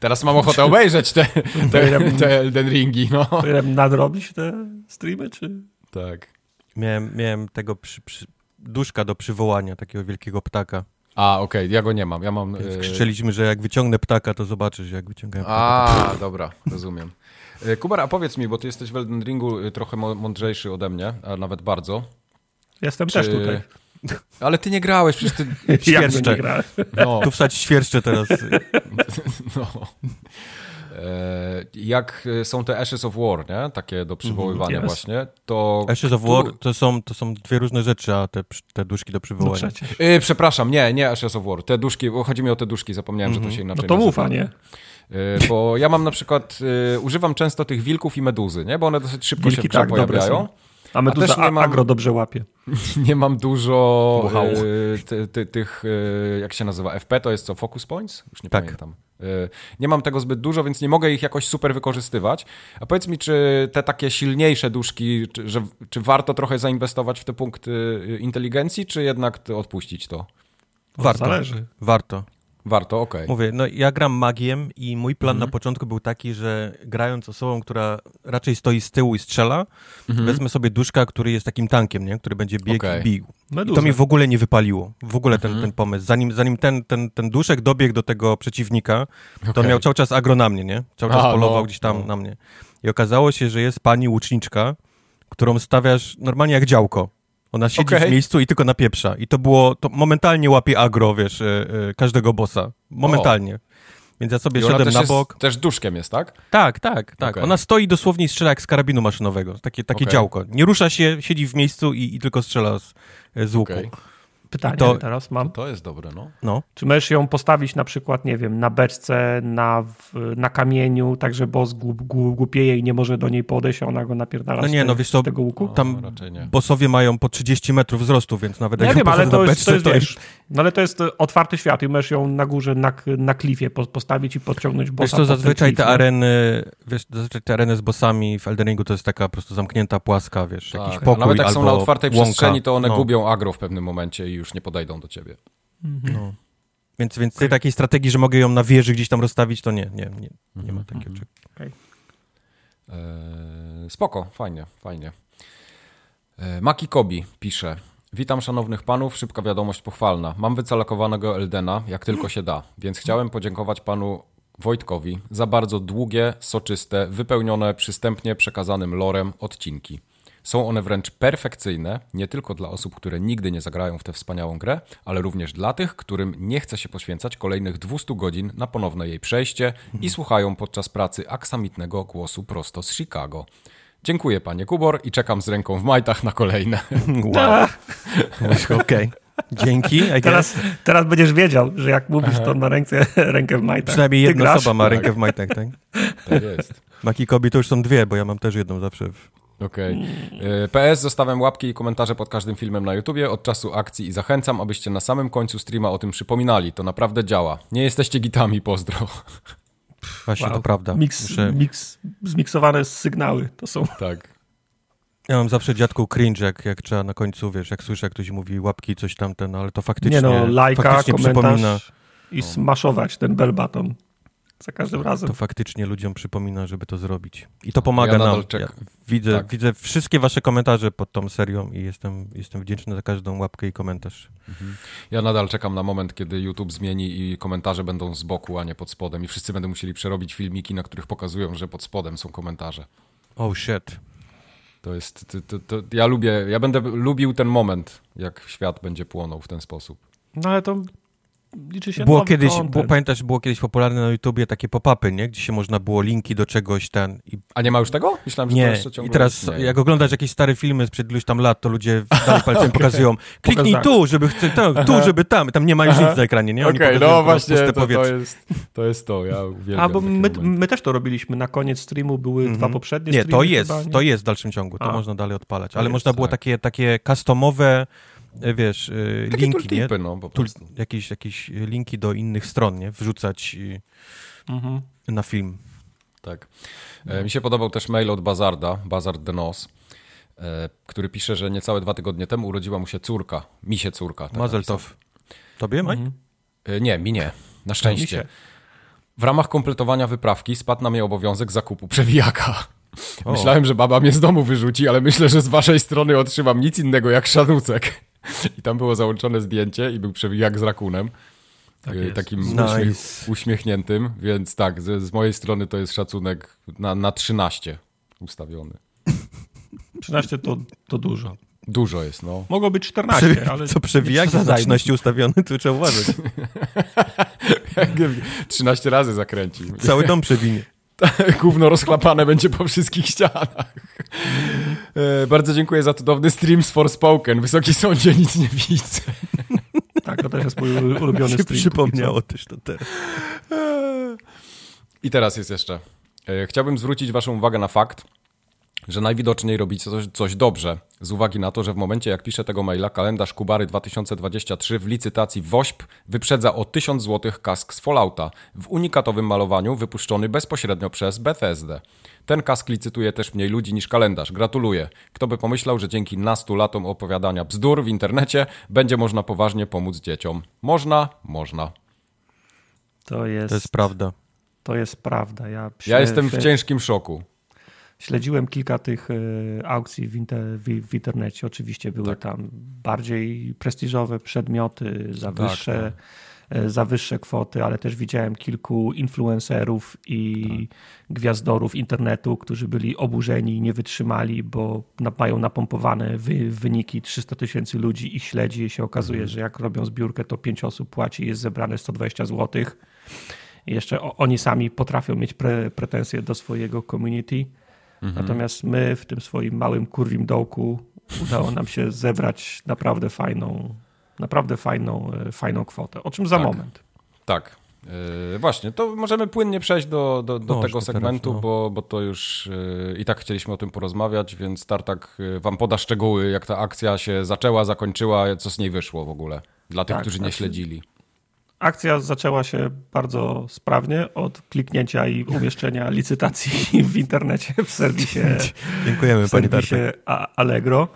Teraz mam ochotę obejrzeć te, te, te Elden Ringi, no. Nadrobić te streamy, czy... Tak. Miałem, miałem tego przy, przy, duszka do przywołania, takiego wielkiego ptaka. A, okej, ja go nie mam. Ja mam. Więc e, krzyczeliśmy, że jak wyciągnę ptaka, to zobaczysz, jak wyciągałem ptaka. A, dobra, rozumiem. E, Kubar, a powiedz mi, bo ty jesteś w Elden Ringu e, trochę mądrzejszy ode mnie, a nawet bardzo. Jestem Czy- też tutaj. Ale ty nie grałeś, przecież ty... Świerszcze. nie grałem. No, Tu wstać świerszcze teraz. no. Jak e, są te Ashes of War, nie? Takie do przywoływania Yes. właśnie, to... Ashes of War to są, to są dwie różne rzeczy, a te, te duszki do No przywołania. przecież. E, przepraszam, nie, nie Ashes of War. Te duszki, bo chodzi mi o te duszki, zapomniałem, że to się No inaczej to nazywa. mów, a nie. E, Bo ja mam na przykład, e, używam często tych wilków i meduzy, nie? Bo one dosyć szybko Wilki się tak, pojawiają. A meduza też nie a, mam- agro dobrze łapie. Nie mam dużo ty, ty, tych, jak się nazywa, FP to jest co, focus points? Już nie Tak. pamiętam. E, nie mam tego zbyt dużo, więc nie mogę ich jakoś super wykorzystywać. A powiedz mi, czy te takie silniejsze duszki, czy, że, czy warto trochę zainwestować w te punkty e, inteligencji, czy jednak odpuścić to? Warto. Zależy. Warto. Warto, okej. Mówię, no ja gram magiem i mój plan Mhm. na początku był taki, że grając osobą, która raczej stoi z tyłu i strzela, Mhm. wezmę sobie duszka, który jest takim tankiem, nie? który będzie biegł Okej. i bił. I Meduza. to mi w ogóle nie wypaliło. W ogóle ten, Mhm. ten pomysł. Zanim, zanim ten, ten, ten duszek dobiegł do tego przeciwnika, to miał cały czas agro na mnie, nie? Cały czas A, polował no, gdzieś tam no. na mnie. I okazało się, że jest pani łuczniczka, którą stawiasz normalnie jak działko. Ona siedzi Okej. w miejscu i tylko napieprza. I to było, to momentalnie łapie agro, wiesz, e, e, każdego bossa. Momentalnie. Więc ja sobie I szedłem na jest, bok. też duszkiem jest, tak? Tak, tak, tak. Okej. Ona stoi dosłownie i strzela jak z karabinu maszynowego. Takie, takie Okej. działko. Nie rusza się, siedzi w miejscu i, i tylko strzela z, z łuku. Pytanie to- teraz mam. To jest dobre, no. No. Czy możesz ją postawić na przykład, nie wiem, na beczce, na, w, na kamieniu, tak że boss głup, głup, głupieje i nie może do niej podejść, a ona go napierdala No z, nie, no wiesz co, z tego łuku? Tam raczej nie. bossowie mają po 30 metrów wzrostu, więc nawet No ja jak wiem, ją ale to na jest, to beczce, jest, wiesz, no ale to jest otwarty świat i możesz ją na górze, na, na klifie po- postawić i podciągnąć bossa Wiesz co, zazwyczaj klif, te nie? areny, wiesz, zazwyczaj te areny z bossami w Elden Ringu to jest taka po prostu zamknięta płaska, wiesz, jakiś Tak, a pokój nawet jak albo są na otwartej łąka. przestrzeni, to one no, gubią agro w pewnym momencie i już nie podejdą do ciebie. No. Więc, więc tej takiej strategii, że mogę ją na wieży gdzieś tam rozstawić, to nie, nie, nie, nie ma takiego Mhm. czegoś. Eee, spoko, fajnie, fajnie. E, Maki Kobi pisze. Witam szanownych panów, szybka wiadomość pochwalna. Mam wycalakowanego Eldena, jak tylko się da, więc chciałem podziękować panu Wojtkowi za bardzo długie, soczyste, wypełnione przystępnie przekazanym lorem odcinki. Są one wręcz perfekcyjne, nie tylko dla osób, które nigdy nie zagrają w tę wspaniałą grę, ale również dla tych, którym nie chce się poświęcać kolejnych 200 godzin na ponowne jej przejście i słuchają podczas pracy aksamitnego głosu prosto z Chicago. Dziękuję panie Kubor i czekam z ręką w majtach na kolejne. Wow. Okej. Dzięki. I Teraz, teraz będziesz wiedział, że jak mówisz, to na ręce, rękę w majtach. Przynajmniej jedna osoba ma rękę w majtach, tak? Tak jest. Maki Kobi to już są dwie, bo ja mam też jedną zawsze. W... Okej. E, PS, zostawiam łapki i komentarze pod każdym filmem na YouTubie od czasu akcji i zachęcam, abyście na samym końcu streama o tym przypominali. To naprawdę działa. Nie jesteście gitami, pozdro. Właśnie, Wow. to prawda. Miks, Muszę... miks, zmiksowane sygnały to są. Tak. Ja mam zawsze dziadku cringe, jak, jak trzeba na końcu, wiesz, jak słyszę, jak ktoś mówi łapki, coś tamten, ale to faktycznie, Nie no, lajka, faktycznie przypomina, komentarz i smaszować ten bell button za każdym razem. to faktycznie ludziom przypomina, żeby to zrobić. I to pomaga Ja nam. Ja widzę, Tak. widzę wszystkie wasze komentarze pod tą serią i jestem, jestem wdzięczny za każdą łapkę i komentarz. Ja nadal czekam na moment, kiedy YouTube zmieni i komentarze będą z boku, a nie pod spodem. I wszyscy będą musieli przerobić filmiki, na których pokazują, że pod spodem są komentarze. Oh shit. To jest. To, to, to, ja lubię. Ja będę lubił ten moment, jak świat będzie płonął w ten sposób. No ale to liczy się Było kiedyś, content. było, pamiętasz, było kiedyś popularne na YouTubie takie pop-upy, nie? Gdzie się można było linki do czegoś ten i A nie ma już tego? Myślałem, że to Nie, jeszcze ciągle i teraz jak oglądasz jakieś stare filmy sprzed iluś tam lat, to ludzie dalej palcem pokazują kliknij Pokaż tak. tu, żeby chce, to, tu, żeby tam. Tam nie ma już nic na ekranie, nie? Okej, pokazują no właśnie, to, to, jest, to jest to. Ja uwielbiam A, bo my, my też to robiliśmy. Na koniec streamu były dwa poprzednie Mhm. Nie, to streamy jest, chyba, nie? to jest w dalszym ciągu, to A. można dalej odpalać. To Ale jest, można było tak. takie, takie customowe, wiesz, e, Takie linki, nie? tooltipy, no po Tul, jakieś, jakieś linki do innych stron, nie? Wrzucać Mhm. e, na film. Tak. E, mi się podobał też mail od Bazarda, Bazard de Nos, e, który pisze, że niecałe dwa tygodnie temu urodziła mu się córka. Mi się córka. Tak Mazel napisał. tov. Tobie, Mike? E, nie, mi nie. Na szczęście. W ramach kompletowania wyprawki spadł na mnie obowiązek zakupu przewijaka. O. Myślałem, że baba mnie z domu wyrzuci, ale myślę, że z waszej strony otrzymam nic innego jak szanucek. I tam było załączone zdjęcie i był przewijak z rakunem. Tak jest. takim Nice. uśmiech, uśmiechniętym, więc tak, z, z mojej strony to jest szacunek na, na 13 ustawiony. 13 to, to dużo. Dużo jest, no. Mogło być 14, Prze- ale... Co przewijak za. 13 ustawiony, to trzeba uważać. 13 razy zakręcił. Cały dom przewinie. Gówno rozchlapane będzie po wszystkich ścianach. E, bardzo dziękuję za cudowny stream z Forspoken. Wysoki sądzie, nic nie widzę. Tak, to też jest mój ulubiony stream. przypomniało też to teraz. I teraz jest jeszcze. E, Chciałbym zwrócić Waszą uwagę na fakt, że najwidoczniej robicie coś, coś dobrze, z uwagi na to, że w momencie jak piszę tego maila, kalendarz Kubary 2023 w licytacji WOŚP wyprzedza o 1000 zł kask z Fallouta w unikatowym malowaniu wypuszczony bezpośrednio przez Bethesdę. Ten kask licytuje też mniej ludzi niż kalendarz. Gratuluję. Kto by pomyślał, że dzięki nastu latom opowiadania bzdur w internecie będzie można poważnie pomóc dzieciom. Można, można. To jest, To jest prawda. to jest prawda. Ja, Ja jestem w ciężkim szoku. Śledziłem kilka tych e, aukcji w, inter, w, w internecie. Oczywiście były Tak. tam bardziej prestiżowe przedmioty za Tak, wyższe, e, za wyższe kwoty, ale też widziałem kilku influencerów i Tak. gwiazdorów internetu, którzy byli oburzeni i nie wytrzymali, bo mają napompowane wy, wyniki 300 tysięcy ludzi ich śledzi i się okazuje, Mhm. że jak robią zbiórkę, to 5 osób płaci i jest zebrane 120 zł. I jeszcze oni sami potrafią mieć pre, pretensje do swojego community. Mhm. Natomiast my w tym swoim małym kurwim dołku udało nam się zebrać naprawdę fajną, naprawdę fajną, e, fajną kwotę. O czym za Tak. moment. Tak. Yy, właśnie, to możemy płynnie przejść do, do, do tego teraz, segmentu, no. bo, bo to już yy, i tak chcieliśmy o tym porozmawiać, więc Tartak wam poda szczegóły, jak ta akcja się zaczęła, zakończyła, co z niej wyszło w ogóle, dla tych, Tak, którzy nie znaczy- śledzili. Akcja zaczęła się bardzo sprawnie od kliknięcia i umieszczenia licytacji w internecie w serwisie, Dziękujemy, w pani serwisie. A- Allegro.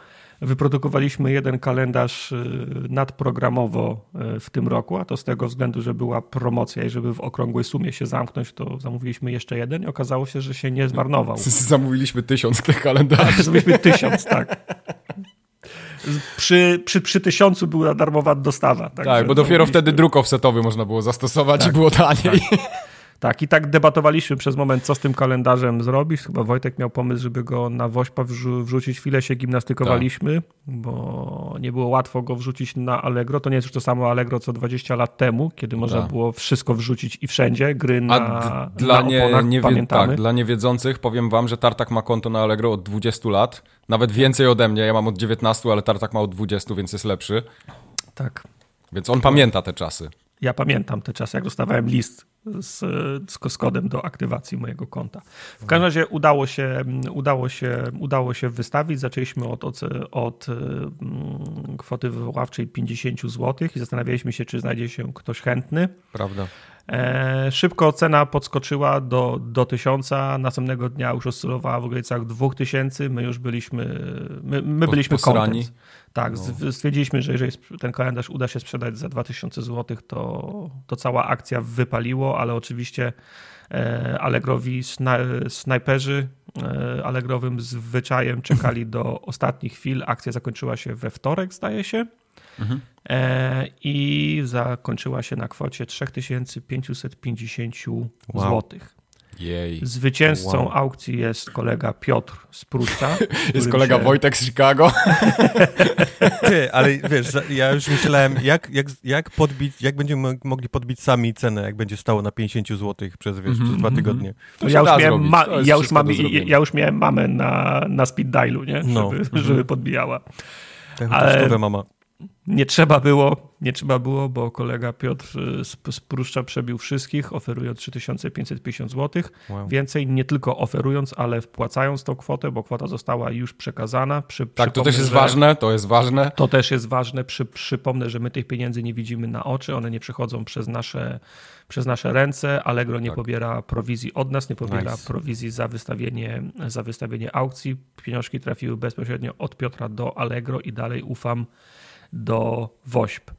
Wyprodukowaliśmy jeden kalendarz y, nadprogramowo y, w tym roku, a to z tego względu, że była promocja i żeby w okrągłej sumie się zamknąć, to zamówiliśmy jeszcze jeden i okazało się, że się nie zmarnował. Zamówiliśmy tysiąc tych kalendarzy. Zrobiliśmy tysiąc, tak. przy, przy, przy tysiącu była darmowa dostawa. Tak, bo dopiero wtedy druk offsetowy można było zastosować tak, i było taniej. Tak. Tak, i tak debatowaliśmy przez moment, co z tym kalendarzem zrobić. Chyba Wojtek miał pomysł, żeby go na Wośpa wrzu wrzucić. Chwilę się gimnastykowaliśmy, tak. bo nie było łatwo go wrzucić na Allegro. To nie jest już to samo Allegro, co 20 lat temu, kiedy można tak. było wszystko wrzucić i wszędzie. Gry na, A dla, na nie, oponach, nie pamiętamy. Tak, dla niewiedzących powiem wam, że Tartak ma konto na Allegro od 20 lat. Nawet więcej ode mnie. Ja mam od 19, ale Tartak ma od 20, więc jest lepszy. Tak. Więc on pamięta te czasy. Ja pamiętam te czasy, jak dostawałem list z, z kodem do aktywacji mojego konta. W każdym razie udało się, udało się, udało się wystawić. Zaczęliśmy od, od, od mm, kwoty wywoławczej 50 zł i zastanawialiśmy się, czy znajdzie się ktoś chętny. Prawda. E, szybko cena podskoczyła do, do 1000, następnego dnia już oscylowała w okolicach 2000, my już byliśmy, my, my byliśmy content. Tak, no. stwierdziliśmy, że jeżeli ten kalendarz uda się sprzedać za 2000 zł, to, to cała akcja wypaliło, ale oczywiście e, Allegrowi snajperzy e, Allegrowym zwyczajem czekali do ostatnich chwil. Akcja zakończyła się we wtorek, zdaje się. Mhm. E, I zakończyła się na kwocie 3550 wow. złotych. Jej. Zwycięzcą wow. aukcji jest kolega Piotr z Pruszcza. jest kolega się... Wojtek z Chicago. Ty, ale wiesz, ja już myślałem, jak, jak, jak podbić, jak będziemy mogli podbić sami cenę, jak będzie stało na 50 zł przez, wiesz, mm -hmm. przez dwa mhm. tygodnie. To ja, już miałem ma, ja, już mam, ja już miałem mamę na, na speed dialu, nie? No. Żeby, mm -hmm. żeby podbijała. Tak, ale... mama nie trzeba było, nie trzeba było, bo kolega Piotr y, z Pruszcza przebił wszystkich, oferując 3550 zł. Wow. Więcej nie tylko oferując, ale wpłacając tą kwotę, bo kwota została już przekazana. Przy, tak, to też jest ważne, to jest ważne. To też jest ważne. Przy, przypomnę, że my tych pieniędzy nie widzimy na oczy, one nie przechodzą przez nasze, przez nasze ręce. Allegro nie tak. pobiera prowizji od nas, nie pobiera nice. prowizji za wystawienie, za wystawienie aukcji. Pieniążki trafiły bezpośrednio od Piotra do Allegro i dalej ufam do WOŚP.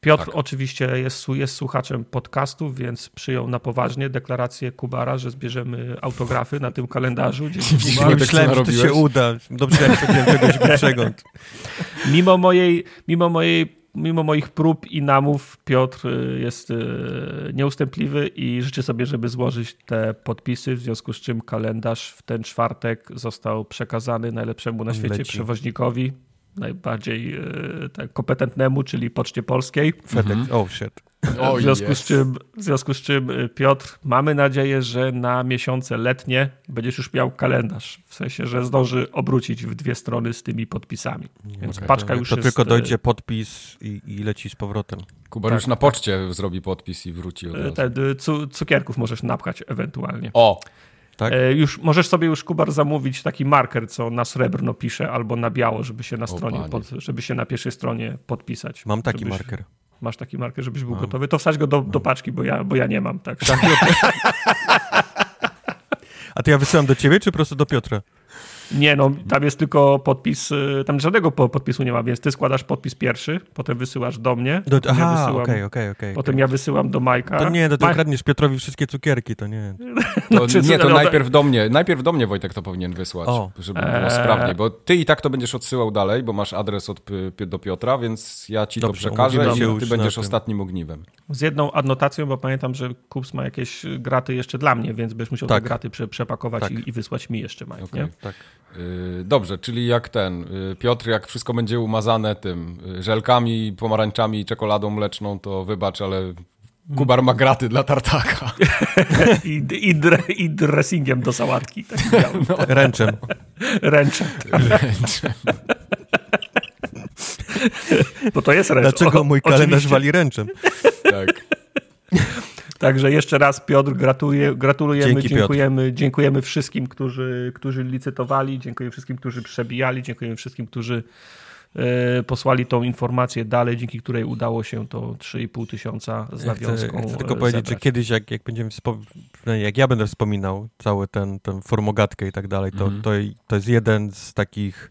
Piotr tak. oczywiście jest, jest słuchaczem podcastu, więc przyjął na poważnie deklarację Kubara, że zbierzemy autografy na tym kalendarzu. Dzięki Myślałem, że to się uda. Dobrze, jak sobie czegoś przegląd. Mimo mojej, mimo mojej mimo moich prób i namów Piotr y, jest y, nieustępliwy i życzy sobie, żeby złożyć te podpisy, w związku z czym kalendarz w ten czwartek został przekazany najlepszemu na świecie Leci. przewoźnikowi najbardziej e, tak, kompetentnemu, czyli Poczcie Polskiej. FedEx, -hmm. oh shit. w, związku z czym, w związku z czym, e, Piotr, mamy nadzieję, że na miesiące letnie będziesz już miał kalendarz. W sensie, że zdąży obrócić w dwie strony z tymi podpisami. Więc okay. paczka już to jest... tylko dojdzie podpis i, i leci z powrotem. Kuba tak, już na tak. poczcie tak. zrobi podpis i wróci od razu. Te, cukierków możesz napchać ewentualnie. O! Tak? E, już, możesz sobie już, Kubar, zamówić taki marker, co na srebrno pisze albo na biało, żeby się na stronie, pod, żeby się na pierwszej stronie podpisać. Mam taki żebyś, marker. Masz taki marker, żebyś był mam. gotowy. To wsadź go do, do paczki, bo ja, bo ja nie mam. Tak. A to ja wysyłam do ciebie, czy po prostu do Piotra? Nie, no tam jest tylko podpis, y, tam żadnego podpisu nie ma, więc ty składasz podpis pierwszy, potem wysyłasz do mnie. Do, aha, okej, okej, okay, okay, Potem okay. ja wysyłam do Majka. To nie, to ty kradniesz Piotrowi wszystkie cukierki, to nie. To, znaczy, nie, to no, najpierw do mnie, najpierw do mnie Wojtek to powinien wysłać, o. żeby było eee. sprawniej, bo ty i tak to będziesz odsyłał dalej, bo masz adres od, do Piotra, więc ja ci Dobrze, to przekażę i ty będziesz ostatnim ogniwem. Z jedną adnotacją, bo pamiętam, że Kups ma jakieś graty jeszcze dla mnie, więc będziesz musiał tak. te graty prze, przepakować tak. i, i, wysłać mi jeszcze, Mike, nie? Tak. Yy, dobrze, czyli jak ten, yy, Piotr, jak wszystko będzie umazane tym yy, żelkami, pomarańczami i czekoladą mleczną, to wybacz, ale Kubar ma graty dla tartaka. I, i, dre, I dressingiem do sałatki. Tak no. Ręczem. Ręczem. Ręczem. Bo to jest ręcz. Dlaczego mój kalendarz Oczywiście. wali ręczem? Tak. Także jeszcze raz Piotr, gratuluję, gratulujemy, Dzięki, dziękujemy, Piotr. dziękujemy wszystkim, którzy, którzy licytowali, dziękujemy wszystkim, którzy przebijali, dziękujemy wszystkim, którzy e, posłali tą informację dalej, dzięki której udało się to 3,5 tysiąca z nawiązką Chcę, chcę tylko powiedzieć, zebrać. że kiedyś jak, jak będziemy jak ja będę wspominał cały ten, ten formogatkę i tak dalej, to, mm. to, to jest jeden z takich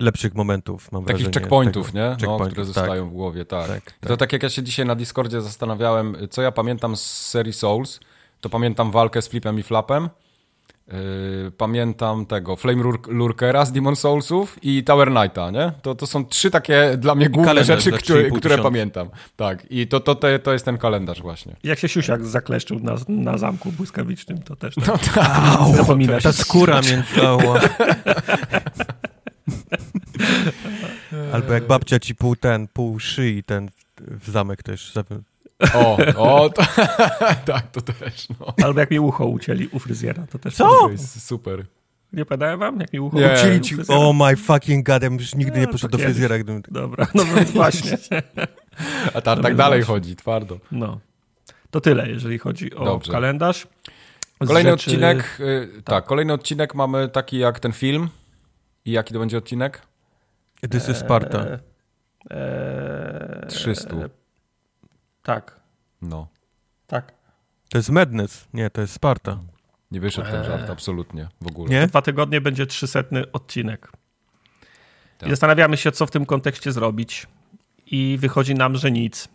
lepszych momentów, mam Takich wrażenie. checkpointów, tego, nie? No, checkpointów, które tak. zostają w głowie, tak. tak, tak. To tak jak ja się dzisiaj na Discordzie zastanawiałem, co ja pamiętam z serii Souls, to pamiętam walkę z Flipem i Flapem, Yy, pamiętam tego Flame Lur- Lurkera z Demon Soulsów i Tower Knighta, nie? To, to są trzy takie dla mnie główne kalendarz rzeczy, które, 3,5 które pamiętam. Tak, i to, to, to, to jest ten kalendarz właśnie. Jak się siusiak zakleszczył na, na zamku błyskawicznym, to też tak No tak. zapominasz. Ta skóra między... Albo jak babcia ci pół ten, pół szyi ten w- zamek też. O, o, to, tak, to też, no. Albo jak mi ucho ucięli u fryzjera, to też Co? tak To jest super. Nie podałem wam, jak mi ucho Nie. ucięli ci... fryzjera? Oh my fucking god, ja bym już nigdy nie poszedł do fryzjera, gdybym... Dobra, no więc właśnie. A tak, No tak dalej chodzi, twardo. No. To tyle, jeżeli chodzi o Dobrze. kalendarz. Kolejny rzeczy- odcinek, y, tak. kolejny odcinek mamy taki jak ten film. I jaki to będzie odcinek? This is Sparta. E, e, 300. Tak, No. tak. To jest Madness. Nie, to jest Sparta. Nie wyszedł ten Eee. żart absolutnie w ogóle. Nie? Dwa tygodnie będzie trzysetny odcinek. Tak. I zastanawiamy się, co w tym kontekście zrobić. I wychodzi nam, że nic.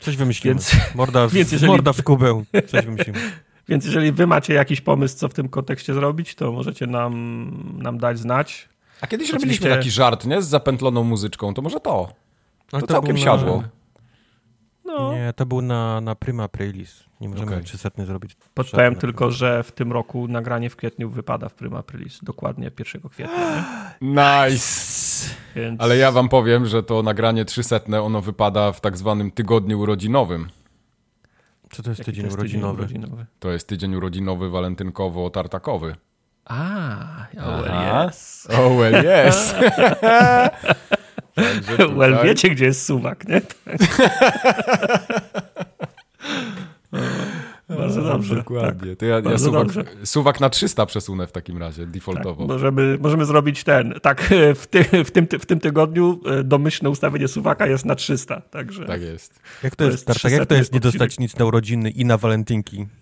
Coś wymyślimy. Więc, Morda w, więc jeżeli- morda w kubę. Coś wymyślimy. więc jeżeli wy macie jakiś pomysł, co w tym kontekście zrobić, to możecie nam, nam dać znać. A kiedyś Oczywiście- robiliśmy taki żart, nie? Z zapętloną muzyczką, to może to. Ale To całkiem był siadło. No, Nie, to był na, na Prima Playlist. Nie możemy Okej. 300 zrobić. podpowiem tylko, że w tym roku nagranie w kwietniu wypada w Prima Aprilis. Dokładnie 1 kwietnia. Nie? Nice! Więc... Ale ja wam powiem, że to nagranie 300 ono wypada w tak zwanym tygodniu urodzinowym. Co to jest Jaki to tydzień jest urodzinowy? urodzinowy? To jest tydzień urodzinowy, walentynkowo-tartakowy. A, oh, well, yes. Oh well, yes! Tutaj- Well, wiecie, gdzie jest suwak, nie? Bardzo dobrze. Dokładnie. To ja, ja Bardzo suwak, dobrze. suwak na 300 przesunę w takim razie, Tak, defaultowo. możemy, możemy zrobić ten. Tak, w, ty, w, tym, w tym tygodniu e, domyślne ustawienie suwaka jest na 300. Także Tak jest. Jak to To jest, jest Tartak, jak to 300 jest nie dostać nic na urodziny i na walentynki?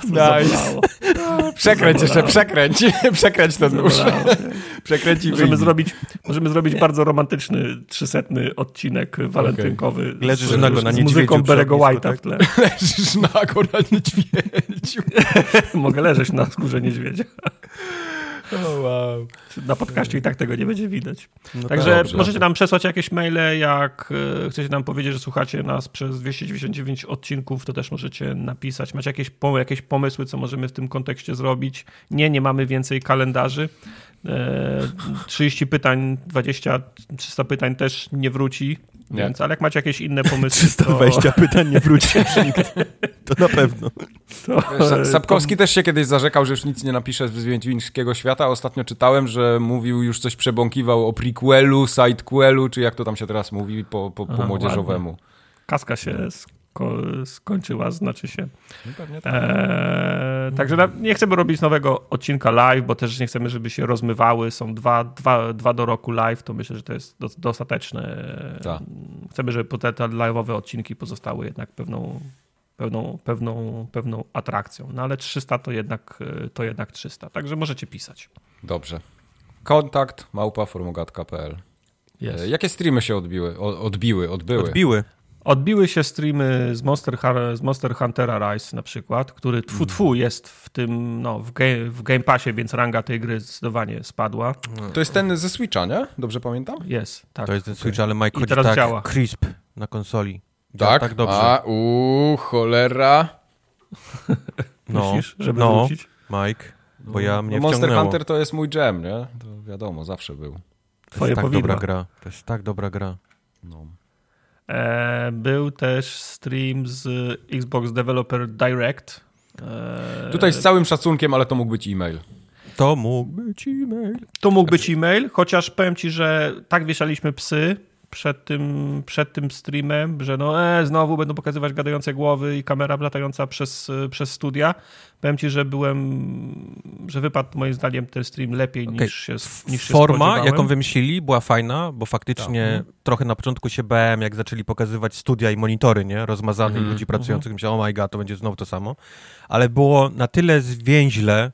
co Nice. zabolało. Przekręć jeszcze, przekręć. przekręć ten nóż. Przekręć i Możemy zrobić, możemy zrobić bardzo romantyczny, trzysetny odcinek walentynkowy. Leżysz z, nago na z muzyką Berego White'a tak? w tle. Leżysz nago na niedźwiedziu. Mogę leżeć na skórze niedźwiedzia. Oh, wow. Na podcaście i tak tego nie będzie widać. No Także dobrze. możecie nam przesłać jakieś maile, jak e, chcecie nam powiedzieć, że słuchacie nas przez 299 odcinków, to też możecie napisać. Macie jakieś, pom- jakieś pomysły, co możemy w tym kontekście zrobić? Nie, nie mamy więcej kalendarzy. E, 30 pytań, 20, 300 pytań też nie wróci, Nie. więc, ale jak macie jakieś inne pomysły, 320 pytań nie wróci już nikt. To na pewno. to, to, Sa- Sapkowski też się kiedyś zarzekał, że już nic nie napisze z Wiedźmińskiego Świata. Ostatnio czytałem, że mówił, już coś przebąkiwał o prequelu, sidequelu, czy jak to tam się teraz mówi po, po, po Aha, młodzieżowemu. kaska się sko- skończyła, znaczy się. No pewnie tak. Eee, także nie chcemy robić nowego odcinka live, bo też nie chcemy, żeby się rozmywały. Są dwa, dwa, dwa do roku live, to myślę, że to jest do, dostateczne. Tak. Chcemy, żeby te, te live'owe odcinki pozostały jednak pewną, pewną, pewną, pewną atrakcją. No ale 300 to jednak, to jednak 300. Także możecie pisać. Dobrze. Kontakt małpa formogatka.pl Jest. E, Jakie streamy się odbiły? O, odbiły, odbyły? Odbiły. Odbiły się streamy z Monster, z Monster Huntera Rise na przykład, który tfu, tfu jest w tym, no, w, ge- w Game Passie, więc ranga tej gry zdecydowanie spadła. To jest ten ze Switcha, nie? Dobrze pamiętam? Jest, tak. To jest ten Switch, ale Mike I chodzi tak działa. crisp na konsoli. Tak? tak dobrze. A, uuu, cholera. no, żeby no, wrócić? Mike, bo ja mnie No, Monster wciągnęło. Hunter to jest mój jam, nie? To wiadomo, zawsze był. To Twoje jest tak powidła. dobra gra. To jest tak dobra gra. No. E, był też stream z Xbox Developer Direct. E, Tutaj z całym szacunkiem, ale to mógł być e-mail. To mógł być e-mail. To mógł być e-mail, chociaż powiem ci, że tak wieszaliśmy psy przed tym, przed tym streamem, że no e, znowu będą pokazywać gadające głowy i kamera latająca przez, przez studia. Powiem ci, że byłem, że wypadł moim zdaniem ten stream lepiej Okej. niż się, niż się Forma, jaką wymyślili, była fajna, bo faktycznie trochę na początku się bałem, jak zaczęli pokazywać studia i monitory, nie? Rozmazanych Mhm, ludzi pracujących. Myślałem, oh my god, to będzie znowu to samo. Ale było na tyle zwięźle,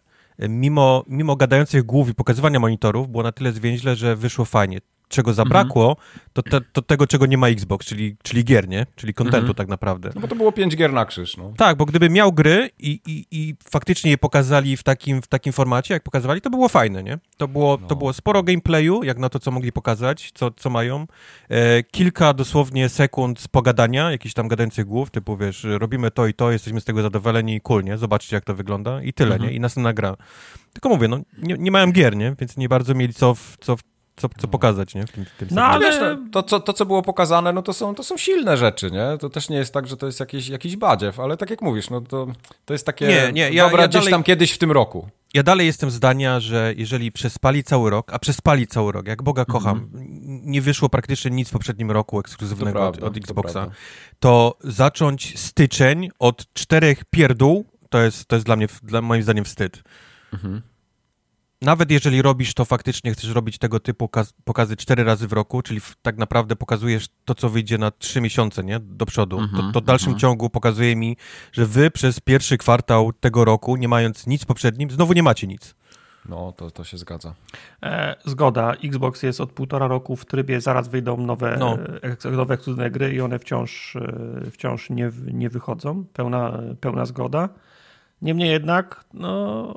mimo, mimo gadających głów i pokazywania monitorów, było na tyle zwięźle, że wyszło fajnie. Czego zabrakło, to, te, to tego, czego nie ma Xbox, czyli, czyli gier, nie? Czyli kontentu Mhm. tak naprawdę. No bo to było pięć gier na krzyż, no. Tak, bo gdyby miał gry i, i, i faktycznie je pokazali w takim, w takim formacie, jak pokazywali, to było fajne, nie? To było, No. to było sporo gameplayu, jak na to, co mogli pokazać, co, co mają. E, kilka dosłownie sekund z pogadania, jakichś tam gadających głów, typu, wiesz, robimy to i to, jesteśmy z tego zadowoleni i cool, nie? Zobaczcie, jak to wygląda i tyle, Mhm. nie? I następna gra. Tylko mówię, no, nie, nie mają gier, nie? Więc nie bardzo mieli co, w- co, w- co, co pokazać, nie? W tym, w tym No, ale- Wiesz, no, to, co, to, co było pokazane, no to są, to są silne rzeczy, nie? To też nie jest tak, że to jest jakiś, jakiś badziew, ale tak jak mówisz, no to, to jest takie Nie, nie, ja- dobra ja gdzieś dalej- tam kiedyś w tym roku. Ja dalej jestem zdania, że jeżeli przespali cały rok, a przespali cały rok, jak Boga kocham, n- nie wyszło praktycznie nic w poprzednim roku To ekskluzywnego prawda, od, od to Xboxa, prawda. to, zacząć styczeń od czterech pierdół, to jest, to jest dla mnie, dla, moim zdaniem, wstyd. Mhm. Nawet jeżeli robisz to faktycznie, chcesz robić tego typu kaz- pokazy cztery razy w roku, czyli tak naprawdę pokazujesz to, co wyjdzie na trzy miesiące, nie? Do przodu. Mhm, to, to w dalszym ciągu pokazuje mi, że wy przez pierwszy kwartał tego roku, nie mając nic poprzednim, znowu nie macie nic. No, to, to się zgadza. E, zgoda. Xbox jest od półtora roku w trybie, zaraz wyjdą nowe, No. no. nowe ekskluzywne gry i one wciąż, e, wciąż nie, nie wychodzą. Pełna, pełna zgoda. Niemniej jednak, no,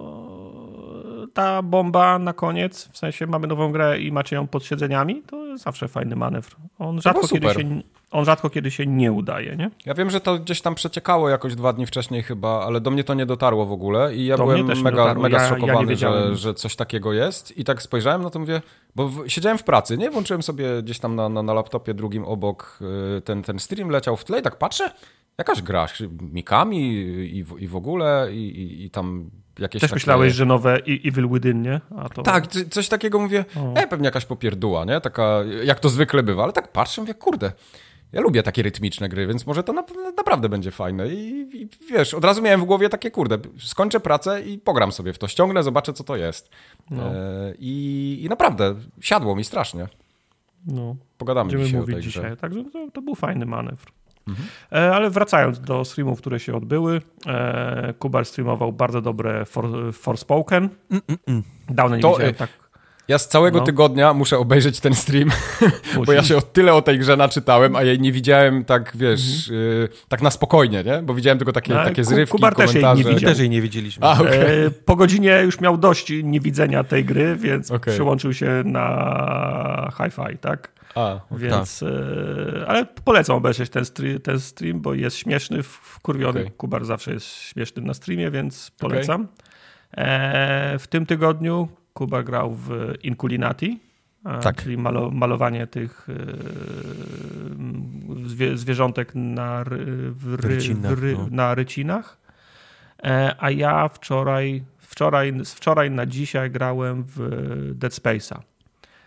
ta bomba na koniec, w sensie mamy nową grę i macie ją pod siedzeniami, to zawsze fajny manewr. On rzadko, kiedy się, on rzadko kiedy się nie udaje, nie? Ja wiem, że to gdzieś tam przeciekało jakoś dwa dni wcześniej chyba, ale do mnie to nie dotarło w ogóle i ja Do byłem mega, mega Ja- ja zszokowany, wiedziałem że, że coś takiego jest i tak spojrzałem, no to mówię, bo w, siedziałem w pracy, nie? Włączyłem sobie gdzieś tam na, na, na laptopie drugim obok y, ten, ten stream leciał w tle i tak patrzę, jakaś gra, Mikami i, w- i w ogóle i, i, i tam jakieś Też takie... myślałeś, że nowe I- Evil Within, nie? A to... Tak, coś takiego mówię, O. e, pewnie jakaś popierdua, nie? Taka, jak to zwykle bywa, ale tak patrzę, mówię, kurde, ja lubię takie rytmiczne gry, więc może to na, naprawdę będzie fajne I, i wiesz, od razu miałem w głowie takie, kurde, skończę pracę i pogram sobie w to, ściągnę, zobaczę, co to jest. No. E, i, I naprawdę, siadło mi strasznie. No. Pogadamy Będziemy dzisiaj o mówić tej dzisiaj. Także to, to był fajny manewr. Mhm. Ale wracając do streamów, które się odbyły, e, Kubar streamował bardzo dobre For, Forspoken. Dawno nie To, widziałem e, tak. Ja z całego No. tygodnia muszę obejrzeć ten stream, bo Musisz. ja się o tyle o tej grze naczytałem, a jej nie widziałem tak, wiesz, y, tak na spokojnie, nie? Bo widziałem tylko takie, Mhm. Ale takie zrywki, Kubar też jej nie. My widział. też jej nie widzieliśmy. A, okej. E, po godzinie już miał dość niewidzenia tej gry, więc Okej. przełączył się na hi-fi, tak? A, Więc, e, ale polecam obejrzeć ten, stri- ten stream, bo jest śmieszny, w- wkurwiony. Okej. Kubar zawsze jest śmieszny na streamie, więc polecam. E, w tym tygodniu Kubar grał w Inculinati, Tak. czyli malo, malowanie tych e, zwie, zwierzątek na, ry, w ry, Rycinach, ry, no. na rycinach. A ja wczoraj, wczoraj, z wczoraj na dzisiaj grałem w Dead Space'a.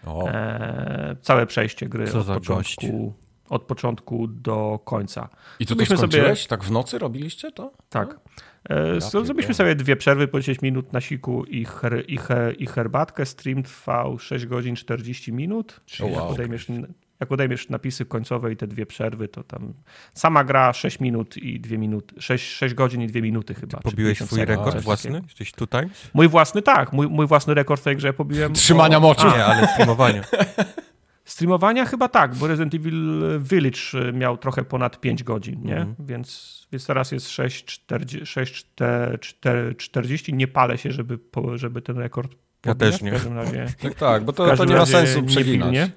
E, całe przejście gry Co od początku, od początku do końca. I to, myśmy skończyłeś? sobie- Tak w nocy robiliście to? Tak. E, Ja so- Zrobiliśmy sobie dwie przerwy po 10 minut na siku i, her, i, he, i herbatkę. Stream trwał 6 godzin 40 minut. Czyli wow. jak, odejmiesz, jak odejmiesz napisy końcowe i te dwie przerwy, to tam sama gra 6 minut i 2 minuty. 6, 6 godzin i 2 minuty chyba. czy Pobiłeś 50 swój sekund, rekord własny? takiego. Jesteś tutaj? Mój własny, tak. Mój, mój własny rekord w tej grze pobiłem. Trzymania o- moczu. Nie, ale streamowanie. Streamowania chyba tak, bo Resident Evil Village y, miał trochę ponad 5 godzin, nie? Mhm. Więc, więc teraz jest 6,40. Nie palę się, żeby, żeby ten rekord Ja też nie. W każdym razie, Tak, tak, bo to, to nie ma sensu przeginać. pilnie.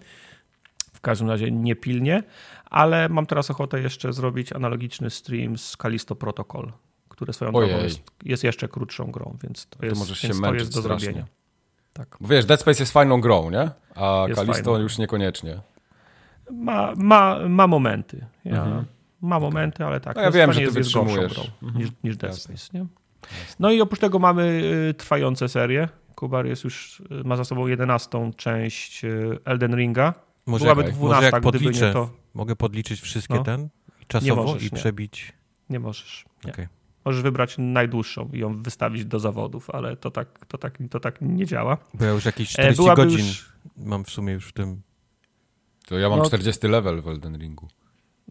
W każdym razie nie pilnie, ale mam teraz ochotę jeszcze zrobić analogiczny stream z Kalisto Protocol, które swoją drogą jest, jest jeszcze krótszą grą, więc to jest, możesz się to jest do strasznie. zrobienia. Tak. Bo wiesz, Dead Space jest fajną grą, nie? A Jest Kalisto fajną. już niekoniecznie. Ma, ma, ma momenty. Ja, Mhm. Ma momenty, ale tak. No ja to wiem, że jest, jest gorszą grą Mhm. niż, niż Dead Jasne. Space. Nie? No i oprócz tego mamy y, trwające serie. Kubar jest już, y, ma za sobą 11 część y, Elden Ringa. Może, Byłaby jak, 12, może jak gdyby podliczę, nie to. mogę podliczyć wszystkie No. ten i czasowo możesz, i nie. przebić. Nie możesz. Nie. Okej. Możesz wybrać najdłuższą i ją wystawić do zawodów, ale to tak, to tak, to tak nie działa. Bo ja już jakieś E, 40 byłaby godzin Już, mam w sumie już w tym. To ja mam No. 40 level w Elden Ringu.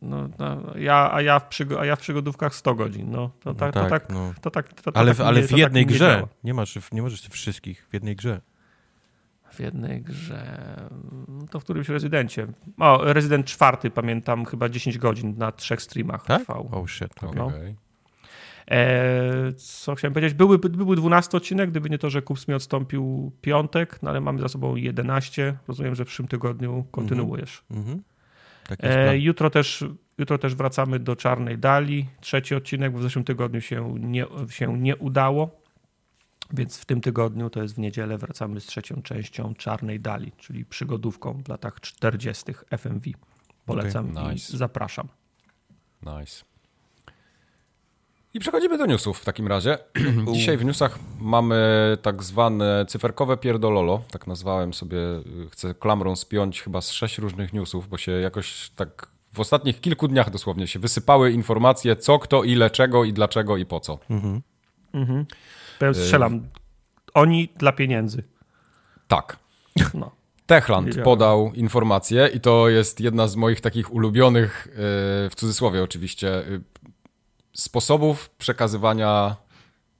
no, no, ja, a, ja w przygo- a ja w przygodówkach 100 godzin. No, to, No tak, to, tak, no. to, tak, to, to Ale, tak w, ale nie, w to tak jednej nie grze. działa. nie, masz, nie możesz wszystkich w jednej grze. W jednej grze, to w którymś rezydencie. O, rezydent czwarty, pamiętam, chyba 10 godzin na trzech streamach Tak? trwał. Oh shit. Okej. No. E, co chciałem powiedzieć? Były, były 12 odcinek, gdyby nie to, że Kups mi odstąpił piątek, no ale mamy za sobą 11. Rozumiem, że w przyszłym tygodniu kontynuujesz. Mhm. Tak jest plan. E, jutro, też, jutro też wracamy do Czarnej Dali. Trzeci odcinek, bo w zeszłym tygodniu się nie, się nie udało. Więc w tym tygodniu, to jest w niedzielę, wracamy z trzecią częścią Czarnej Dali, czyli przygodówką w latach 40. FMV. Polecam i nice. zapraszam. Nice. I przechodzimy do newsów w takim razie. Dzisiaj w newsach mamy tak zwane cyferkowe pierdololo. Tak nazwałem sobie, y, chcę klamrą spiąć chyba z sześć różnych newsów, bo się jakoś tak w ostatnich kilku dniach dosłownie się wysypały informacje co, kto, ile, czego i dlaczego i po co. Mhm. Powiem, strzelam. Oni dla pieniędzy. Tak. No. Techland podał informację i to jest jedna z moich takich ulubionych, yy, w cudzysłowie oczywiście, yy, sposobów przekazywania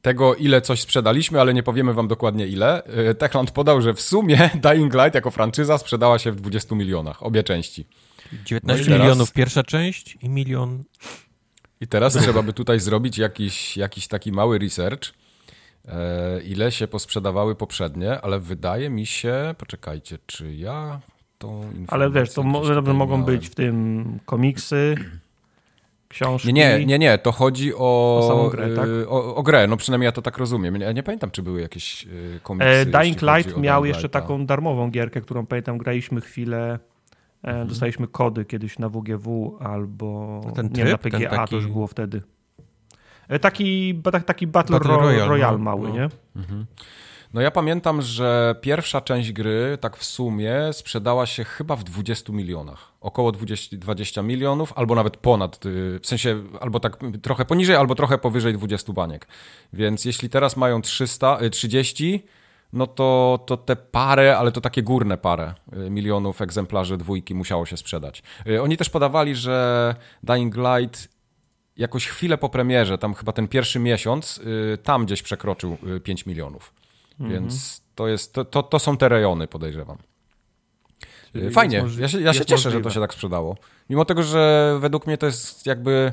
tego, ile coś sprzedaliśmy, ale nie powiemy wam dokładnie ile. Techland podał, że w sumie Dying Light jako franczyza sprzedała się w 20 milionach, obie części. 19 No teraz- milionów pierwsza część i milion. I teraz trzeba by tutaj zrobić jakiś, jakiś taki mały research, ile się posprzedawały poprzednie, ale wydaje mi się, poczekajcie, czy ja tą informację... Ale wiesz, to gdzieś mo- tutaj mogą miałem? być w tym komiksy, książki. Nie, nie, nie, nie, to chodzi o, O samą grę, tak? y, o, o grę, no przynajmniej ja to tak rozumiem. Ja nie pamiętam, czy były jakieś y, komiksy. E, Dying Light miał Dying jeszcze taką darmową gierkę, którą pamiętam, graliśmy chwilę. E, Mhm. Dostaliśmy kody kiedyś na WGW albo Ten nie wiem, na tryb? PGA Ten taki- to już było wtedy. E, taki, tak- taki Battle, Battle Ro- Royale, Royale, no, mały, no. nie? No ja pamiętam, że pierwsza część gry, tak w sumie, sprzedała się chyba w 20 milionach. Około 20, 20 milionów, albo nawet ponad, y, w sensie albo tak trochę poniżej, albo trochę powyżej 20 baniek. Więc jeśli teraz mają 300, y, 30, no to, to te parę, ale to takie górne parę y, milionów egzemplarzy dwójki musiało się sprzedać. Y, Oni też podawali, że Dying Light jakoś chwilę po premierze, tam chyba ten pierwszy miesiąc, y, tam gdzieś przekroczył y, 5 milionów. Więc to, jest, to, to, to są te rejony, podejrzewam. Czyli Fajnie, ja się, ja się cieszę, że to możliwe. się tak sprzedało. Mimo tego, że według mnie to jest jakby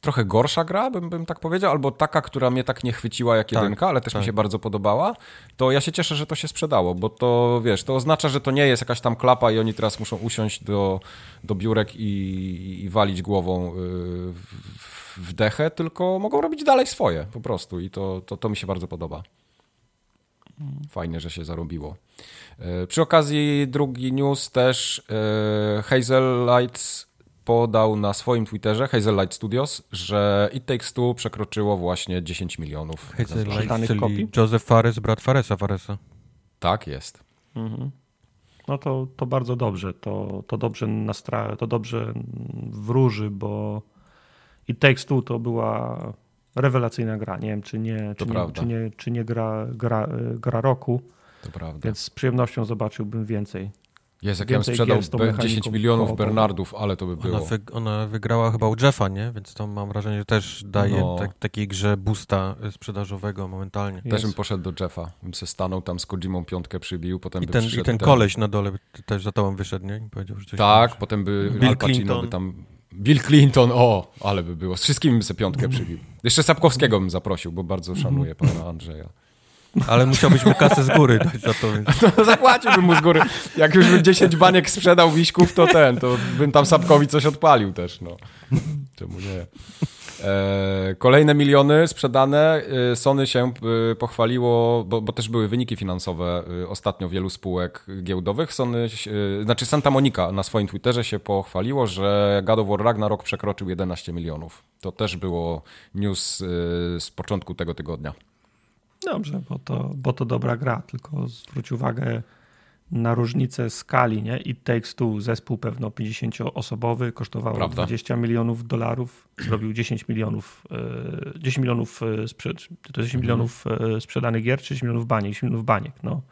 trochę gorsza gra, bym, bym tak powiedział, albo taka, która mnie tak nie chwyciła jak Tak, jedynka, ale też mi tak. się bardzo podobała, to ja się cieszę, że to się sprzedało, bo to, wiesz, to oznacza, że to nie jest jakaś tam klapa i oni teraz muszą usiąść do, do biurek i, i walić głową y, w, w dechę, tylko mogą robić dalej swoje po prostu i to, to, to mi się bardzo podoba. Fajnie, że się zarobiło. E, Przy okazji drugi news też e, Hazel Lights podał na swoim Twitterze, Hazel Light Studios, że It Takes Two przekroczyło właśnie 10 milionów. Hazel. Light, kopii? Joseph Fares, brat Faresa Faresa. Tak jest. No to, to bardzo dobrze. To, to dobrze nastra... to dobrze wróży, bo It Takes Two to była rewelacyjna gra. Nie wiem, czy nie, czy nie, prawda. czy nie, czy nie gra, gra, gra roku, To prawda. więc z przyjemnością zobaczyłbym więcej. Jest, jak ja sprzedał gier z tą be- mechaniką 10 milionów. Bernardów, ale to by Ona, było. wy, ona wygrała chyba u Jeffa, nie? Więc to mam wrażenie, że też daje No. tak, takiej grze boosta y, sprzedażowego momentalnie. Też bym poszedł do Jeffa, bym se stanął tam z Kojimą piątkę przybił, potem I by ten, I ten koleś na dole by też za tobą wyszedł, nie? I powiedział, że coś Tak, tam- potem by Bill Al Pacino Clinton. by tam... Bill Clinton, o, ale by było. Z wszystkimi bym sobie piątkę przybił. Jeszcze Sapkowskiego bym zaprosił, bo bardzo szanuję pana Andrzeja. Ale musiałbyś mu kasę z góry dać za to, więc... No, zapłaciłbym mu z góry. Jak już bym 10 baniek sprzedał wiśków, to ten, to bym tam Sapkowi coś odpalił też, no. Czemu nie? E, kolejne miliony sprzedane. E, Sony się e, pochwaliło, bo, bo też były wyniki finansowe e, ostatnio wielu spółek giełdowych. Sony, znaczy Santa Monica na swoim Twitterze się pochwaliło, że God of War Ragnarok przekroczył 11 milionów. To też było news z początku tego tygodnia. Dobrze, bo to, bo to dobra gra, tylko zwróć uwagę na różnicę skali, nie? It Takes Two, zespół pewno 50-osobowy, kosztowało Prawda. 20 milionów dolarów, zrobił 10 milionów, e, 10 milionów, e, sprzed, to 10 milionów e, sprzedanych gier, czy 10 milionów baniek, 10 milionów baniek, no.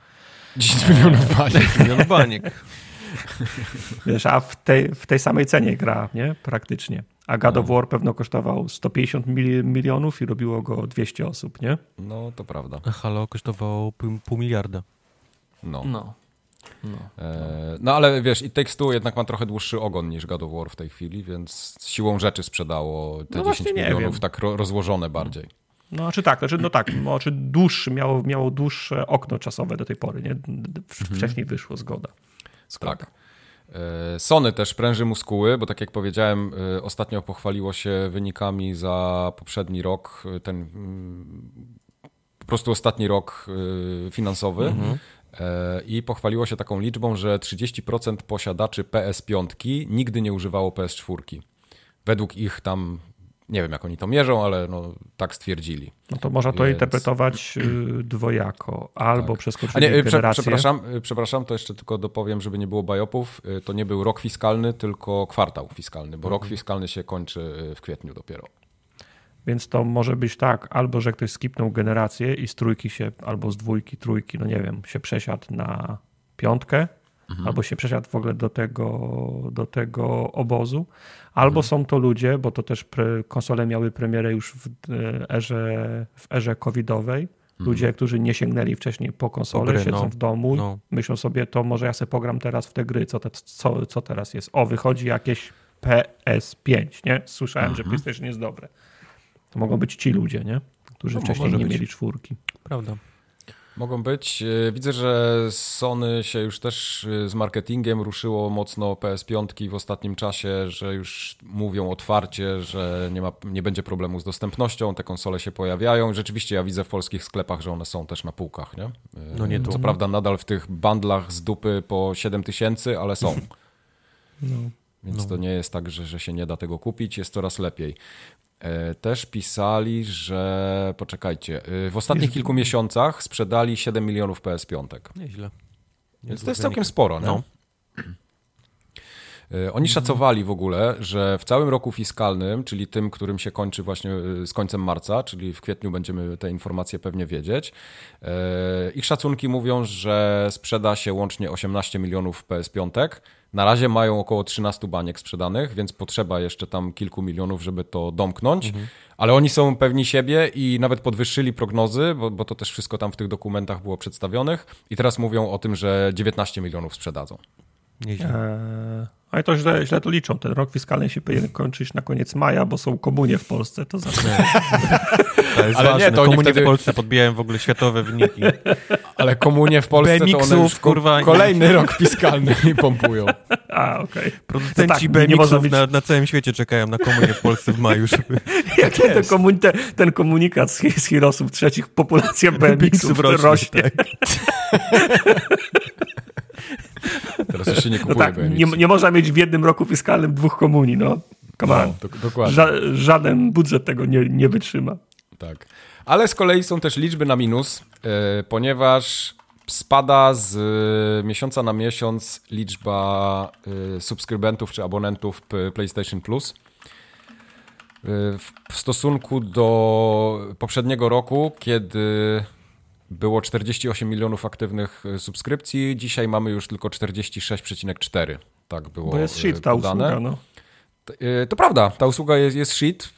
10 milionów baniek. Milion baniek. Wiesz, a w tej, w tej samej cenie gra, nie? Praktycznie. A God of War pewno kosztował 150 mil, milionów i robiło go 200 osób, nie? No, to prawda. A Halo kosztowało pół, pół miliarda. No. No. No. E, no ale wiesz, i Takes Two jednak ma trochę dłuższy ogon niż God of War w tej chwili, więc siłą rzeczy sprzedało te No 10 właśnie nie milionów wiem. tak ro rozłożone bardziej. No, czy tak, znaczy, no tak, znaczy dłuższy, miało, miało dłuższe okno czasowe do tej pory, nie? W- Wcześniej wyszło, zgoda. zgoda. Tak. E, Sony też pręży muskuły, bo tak jak powiedziałem, e, ostatnio pochwaliło się wynikami za poprzedni rok, e, ten mm, po prostu ostatni rok finansowy. E, I pochwaliło się taką liczbą, że 30% posiadaczy PS5 nigdy nie używało PS4. Według ich tam, nie wiem jak oni to mierzą, ale no, tak stwierdzili. No to można to Więc- interpretować y, dwojako. Albo Tak. przeskoczyli nie, y, generację. przepraszam, y, przepraszam, to jeszcze tylko dopowiem, żeby nie było bajopów. To nie był rok fiskalny, tylko kwartał fiskalny, bo rok fiskalny się kończy w kwietniu dopiero. Więc to może być tak, albo że ktoś skipnął generację i z trójki się, albo z dwójki, trójki, no nie wiem, się przesiadł na piątkę, Mhm. albo się przesiadł w ogóle do tego, do tego obozu, albo Mhm. są to ludzie, bo to też pre, konsole miały premierę już w e, erze, w erze covidowej, ludzie, którzy nie sięgnęli wcześniej po konsolę, Mhm. Po gry, siedzą no. w domu, No. myślą sobie, to może ja sobie pogram teraz w te gry, co, te, co, co teraz jest. O, wychodzi jakieś PS5, nie? Słyszałem, Mhm. że PlayStation jest dobre. To mogą być ci ludzie, nie? Którzy No, wcześniej nie być. mieli czwórki. Prawda. Mogą być. Y, Widzę, że Sony się już też y, z marketingiem ruszyło mocno PS5 w ostatnim czasie, że już mówią otwarcie, że nie, ma, nie będzie problemu z dostępnością, te konsole się pojawiają. Rzeczywiście ja widzę w polskich sklepach, że one są też na półkach, nie? No nie Co tu. prawda nadal w tych bandlach z dupy po 7 tysięcy, ale są. No. Więc to nie jest tak, że, że się nie da tego kupić, jest coraz lepiej. E, Też pisali, że poczekajcie, y, w ostatnich kilku miesiącach sprzedali 7 milionów PS5. Nieźle. Więc to jest całkiem sporo, nie? No. Y, Oni szacowali w ogóle, że w całym roku fiskalnym, czyli tym, którym się kończy właśnie y, z końcem marca, czyli w kwietniu będziemy te informacje pewnie wiedzieć, y, ich szacunki mówią, że sprzeda się łącznie 18 milionów PS5. Na razie mają około 13 baniek sprzedanych, więc potrzeba jeszcze tam kilku milionów, żeby to domknąć. Ale oni są pewni siebie i nawet podwyższyli prognozy, bo, bo to też wszystko tam w tych dokumentach było przedstawionych. I teraz mówią o tym, że 19 milionów sprzedadzą. Nieźle. Ale to źle, źle to liczą. Ten rok fiskalny się powinien kończyć na koniec maja, bo są komunie w Polsce. To znaczy, To jest Ale nie, ważne. to oni Komunie wtedy- w Polsce podbijają w ogóle światowe wyniki. Ale komunie w Polsce to one BMX-ów, już kurwa, kolejny rok fiskalny i pompują. a okej. Producenci To tak, nie BMX-ów być- na, na całym świecie czekają na komunię w Polsce w maju, żeby Jak ten, komun, ten, ten komunikat z, z Heroesów trzecich, populacja BMX-ów rośnie. Tak. Teraz już się nie No kupuje tak, BMX. nie, nie można mieć w jednym roku fiskalnym dwóch komunii, no. Come. No, do, dokładnie. Ża żaden budżet tego nie, nie wytrzyma. Tak. Ale z kolei są też liczby na minus, e, ponieważ spada z e, miesiąca na miesiąc liczba e, subskrybentów czy abonentów PlayStation Plus. W, w stosunku do poprzedniego roku, kiedy było 48 milionów aktywnych e, subskrypcji, dzisiaj mamy już tylko 46,4. Tak było Bo jest e, shit ta podane. usługa, no. E, To prawda, ta usługa jest, jest shit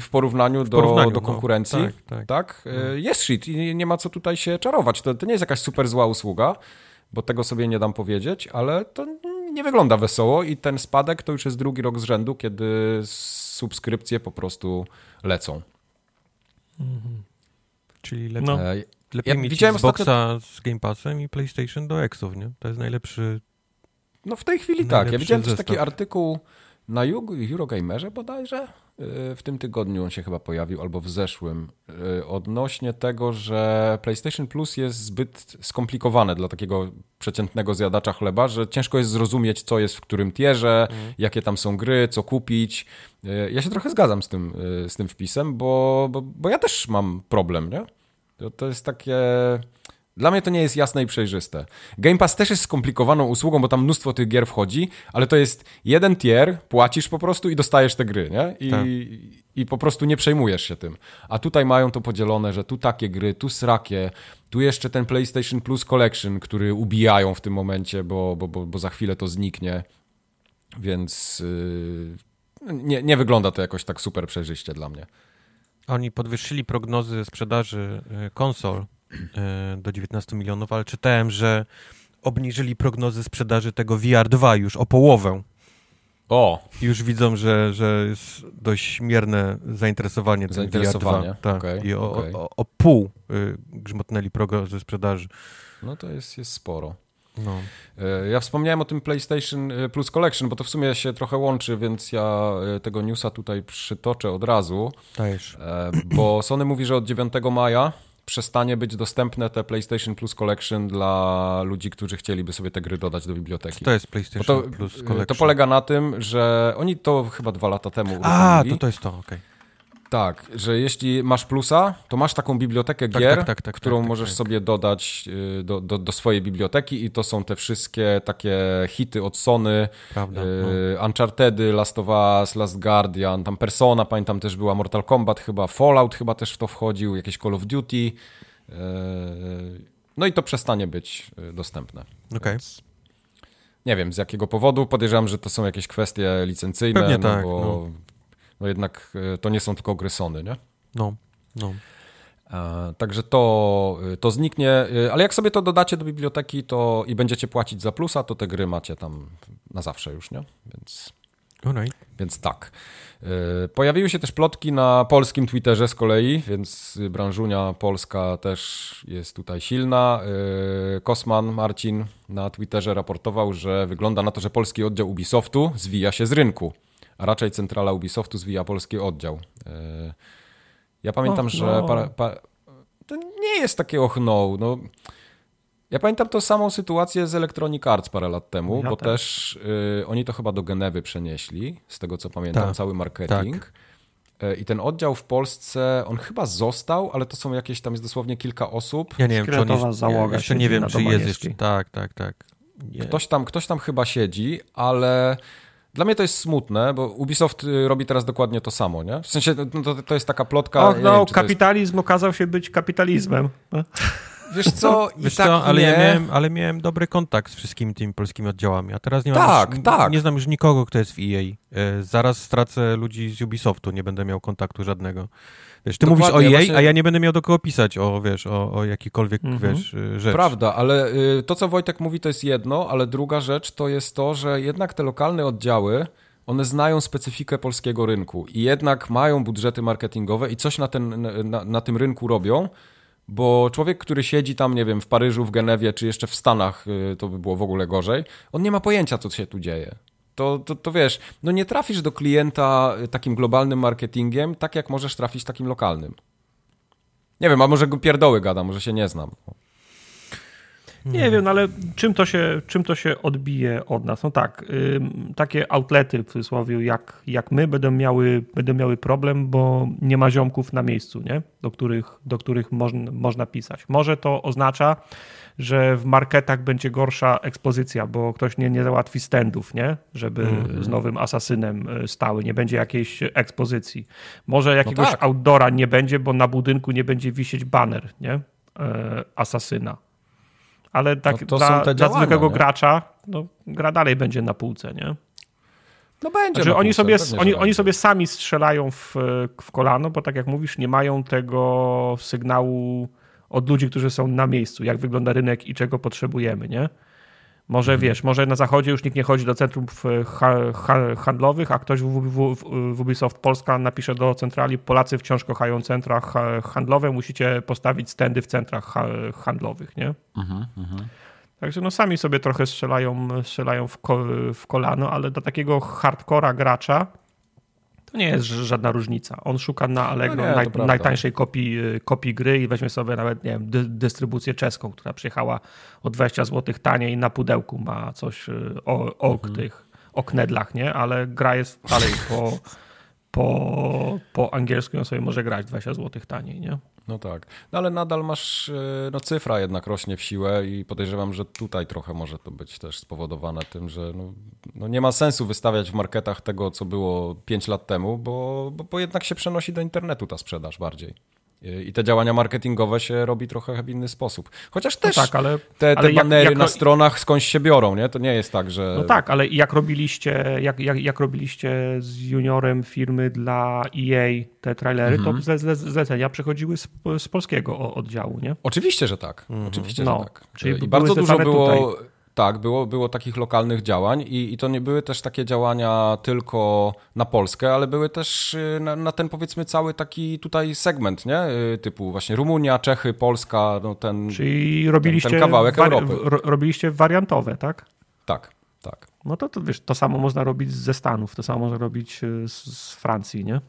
w porównaniu, do, porównaniu, do no. konkurencji. Tak, tak. tak? E, Jest shit i nie- ma co tutaj się czarować. To, to nie jest jakaś super zła usługa, bo tego sobie nie dam powiedzieć, ale to nie wygląda wesoło i ten spadek to już jest drugi rok z rzędu, kiedy subskrypcje po prostu lecą. Czyli lepiej, No. Lepiej ja mieć widziałem Xboxa z Game Passem i PlayStation do Exów, nie? To jest najlepszy... No w tej chwili tak. Ja widziałem też taki artykuł na Euro- Eurogamerze bodajże. Yy, W tym tygodniu on się chyba pojawił, albo w zeszłym, yy, odnośnie tego, że PlayStation Plus jest zbyt skomplikowane dla takiego przeciętnego zjadacza chleba, że ciężko jest zrozumieć, co jest w którym tierze, jakie tam są gry, co kupić. Yy, Ja się trochę zgadzam z tym, z tym wpisem, bo, bo, bo ja też mam problem, nie? To, to jest takie... Dla mnie to nie jest jasne i przejrzyste. Game Pass też jest skomplikowaną usługą, bo tam mnóstwo tych gier wchodzi, ale to jest jeden tier, płacisz po prostu i dostajesz te gry, nie? I, Tak. i po prostu nie przejmujesz się tym. A tutaj mają to podzielone, że tu takie gry, tu srakie, tu jeszcze ten PlayStation Plus Collection, który ubijają w tym momencie, bo, bo, bo, bo za chwilę to zniknie. Więc yy, nie, nie wygląda to jakoś tak super przejrzyście dla mnie. Oni podwyższyli prognozy sprzedaży y, konsol e, do 19 milionów, ale czytałem, że obniżyli prognozy sprzedaży tego VR2 już o połowę. O! Już widzą, że, że jest dość mierne zainteresowanie tym Zainteresowanie, VR2. Tak. okej, I o, okej. o, o pół y, grzmotnęli prognozy sprzedaży. No to jest, jest sporo. No. E, Ja wspomniałem o tym PlayStation e, Plus Collection, bo to w sumie się trochę łączy, więc ja e, tego newsa tutaj przytoczę od razu. E, bo Sony mówi, że od 9 maja przestanie być dostępne te PlayStation Plus Collection dla ludzi, którzy chcieliby sobie te gry dodać do biblioteki. Co to jest PlayStation to, Plus Collection? to polega na tym, że oni to chyba dwa lata temu A, uruchomili. to to jest to, okej. Tak, że jeśli masz plusa, to masz taką bibliotekę Tak, gier, tak, tak, tak, którą tak, tak, możesz sobie dodać y, do, do, do swojej biblioteki i to są te wszystkie takie hity od Sony, Prawda. y, No. Unchartedy, Last of Us, Last Guardian, tam Persona, pamiętam też była Mortal Kombat chyba, Fallout chyba też w to wchodził, jakieś Call of Duty. y, No i to przestanie być y, dostępne. Okej. Więc Nie wiem z jakiego powodu, podejrzewam, że to są jakieś kwestie licencyjne, Pewnie no tak, bo no. No jednak y, to nie są tylko gry Sony, nie? No, no. E, Także to, to zniknie, e, ale jak sobie to dodacie do biblioteki to i będziecie płacić za plusa, to te gry macie tam na zawsze już, nie? Więc, Alright. więc tak. E, Pojawiły się też plotki na polskim Twitterze z kolei, więc branżunia polska też jest tutaj silna. E, Kosman Marcin na Twitterze raportował, że wygląda na to, że polski oddział Ubisoftu zwija się z rynku, a raczej centrala Ubisoftu zwija polski oddział. E, Ja pamiętam, Och, że no. para, pa, to nie jest takie och no, no. Ja pamiętam tą samą sytuację z Electronic Arts parę lat temu, Ja bo też. też y, oni to chyba do Genewy przenieśli, z tego co pamiętam, Tak, cały marketing. Y, I ten oddział w Polsce, on chyba został, ale to są jakieś, tam jest dosłownie kilka osób. Ja nie wiem, czy on jest, załoga ja jeszcze nie wiem, czy jest jeszcze. Tak, tak, tak. Nie. Ktoś tam, ktoś tam chyba siedzi, ale dla mnie to jest smutne, bo Ubisoft y, robi teraz dokładnie to samo, nie? W sensie no, to, to jest taka plotka. Och, no, wiem, to jest- kapitalizm okazał się być kapitalizmem. Wiesz co, i Wiesz tak co, ale nie. ja, miałem, ale miałem dobry kontakt z wszystkimi tymi polskimi oddziałami, a teraz nie mam Tak, już, tak. nie znam już nikogo, kto jest w EA. E, zaraz stracę ludzi z Ubisoftu, nie będę miał kontaktu żadnego. Wiesz, ty Dokładnie, mówisz o EA, właśnie- a ja nie będę miał do kogo pisać o, wiesz, o, o jakikolwiek, Mhm. wiesz, y, rzecz. Prawda, ale y, to, co Wojtek mówi, to jest jedno, ale druga rzecz to jest to, że jednak te lokalne oddziały, one znają specyfikę polskiego rynku i jednak mają budżety marketingowe i coś na, ten, na, na tym rynku robią, bo człowiek, który siedzi tam, nie wiem, w Paryżu, w Genewie, czy jeszcze w Stanach, y, to by było w ogóle gorzej, on nie ma pojęcia, co się tu dzieje. To, to, to wiesz, no nie trafisz do klienta y, takim globalnym marketingiem, tak jak możesz trafić takim lokalnym. Nie wiem, a może pierdoły gada, może się nie znam. Nie wiem, no ale czym to, się, czym to się odbije od nas? No tak, takie outlety w cudzysłowie jak, jak my będą miały, będą miały problem, bo nie ma ziomków na miejscu, nie? do których, do których można pisać. Może to oznacza, że w marketach będzie gorsza ekspozycja, bo ktoś nie, nie załatwi standów, nie? żeby z nowym asasynem y, stały, nie będzie jakiejś ekspozycji. Może jakiegoś tak. outdoora nie będzie, bo na budynku nie będzie wisieć baner nie? E, asasyna. Ale tak No dla, dla zwykłego nie? gracza, no, gra dalej będzie na półce, nie? No będzie. Znaczy, na oni, sobie, oni, oni sobie sami strzelają w, w kolano, bo tak jak mówisz, nie mają tego sygnału od ludzi, którzy są na miejscu, jak wygląda rynek i czego potrzebujemy, nie? Może Mhm. wiesz, może na zachodzie już nikt nie chodzi do centrów ha, ha, handlowych, a ktoś w, w, w, w Ubisoft Polska napisze do centrali, Polacy wciąż kochają centra ha, handlowe, musicie postawić standy w centrach ha, handlowych, nie? Mhm, Także no sami sobie trochę strzelają, strzelają w, ko, w kolano, ale dla takiego hardcora gracza to nie jest żadna różnica. On szuka na Allegro No nie, naj, najtańszej kopii, y, kopii gry i weźmie sobie nawet, nie wiem, dy, dystrybucję czeską, która przyjechała o 20 zł taniej na pudełku ma coś y, o, o Mhm. tych o knedlach, nie? Ale gra jest dalej po, po, po angielsku on sobie może grać 20 zł taniej, nie? No tak. No ale nadal masz, e, no cyfra jednak rośnie w siłę i podejrzewam, że tutaj trochę może to być też spowodowane tym, że no, no nie ma sensu wystawiać w marketach tego, co było 5 lat temu, bo, bo, bo jednak się przenosi do internetu ta sprzedaż bardziej. I te działania marketingowe się robi trochę w inny sposób. Chociaż też no tak, ale, te, te ale banery jak, jak, na stronach skądś się biorą, nie? To nie jest tak, że... No tak, ale jak robiliście, jak, jak, jak robiliście z juniorem firmy dla EA te trailery, mhm. to zle, zle, zlecenia przechodziły z, z, polskiego oddziału, nie? Oczywiście, że tak. Mhm. Oczywiście, no, że tak. Czyli I bardzo dużo było... Tutaj tak, było, było takich lokalnych działań i, i to nie były też takie działania tylko na Polskę, ale były też y, na, na, ten powiedzmy cały taki tutaj segment, nie? Y, typu właśnie Rumunia, Czechy, Polska, no ten, Czyli robiliście ten, ten kawałek wari- Europy. robiliście wariantowe, tak? Tak, tak. No to, to wiesz, to samo można robić ze Stanów, to samo można robić y, z, z Francji, nie?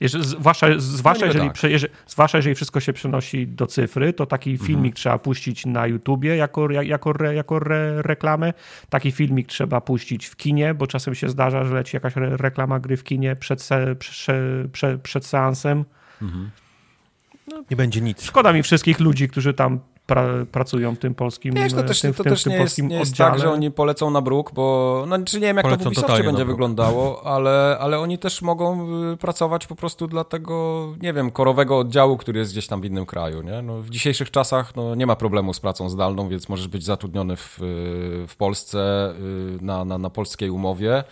Jeżeli, zwłaszcza, zwłaszcza, no jeżeli, tak. jeżeli, zwłaszcza jeżeli wszystko się przenosi do cyfry, to taki mhm. filmik mhm. trzeba puścić na YouTubie jako, jako, re, jako re, reklamę. Taki filmik trzeba puścić w kinie, bo czasem się zdarza, że leci jakaś re, reklama gry w kinie przed, se, prze, prze, przed seansem. Mhm. No, nie będzie nic. Szkoda mi wszystkich ludzi, którzy tam pra, pracują w tym polskim Wiesz, to też, tym, to tym, też tym nie, jest, nie jest tak, że oni polecą na bruk, bo no, czy nie wiem, jak polecą to w Ubisoftie będzie wyglądało, ale, ale oni też mogą y, pracować po prostu dla tego, nie wiem, korowego oddziału, który jest gdzieś tam w innym kraju. Nie? No, w dzisiejszych czasach no, nie ma problemu z pracą zdalną, więc możesz być zatrudniony w, y, w Polsce y, na, na, na polskiej umowie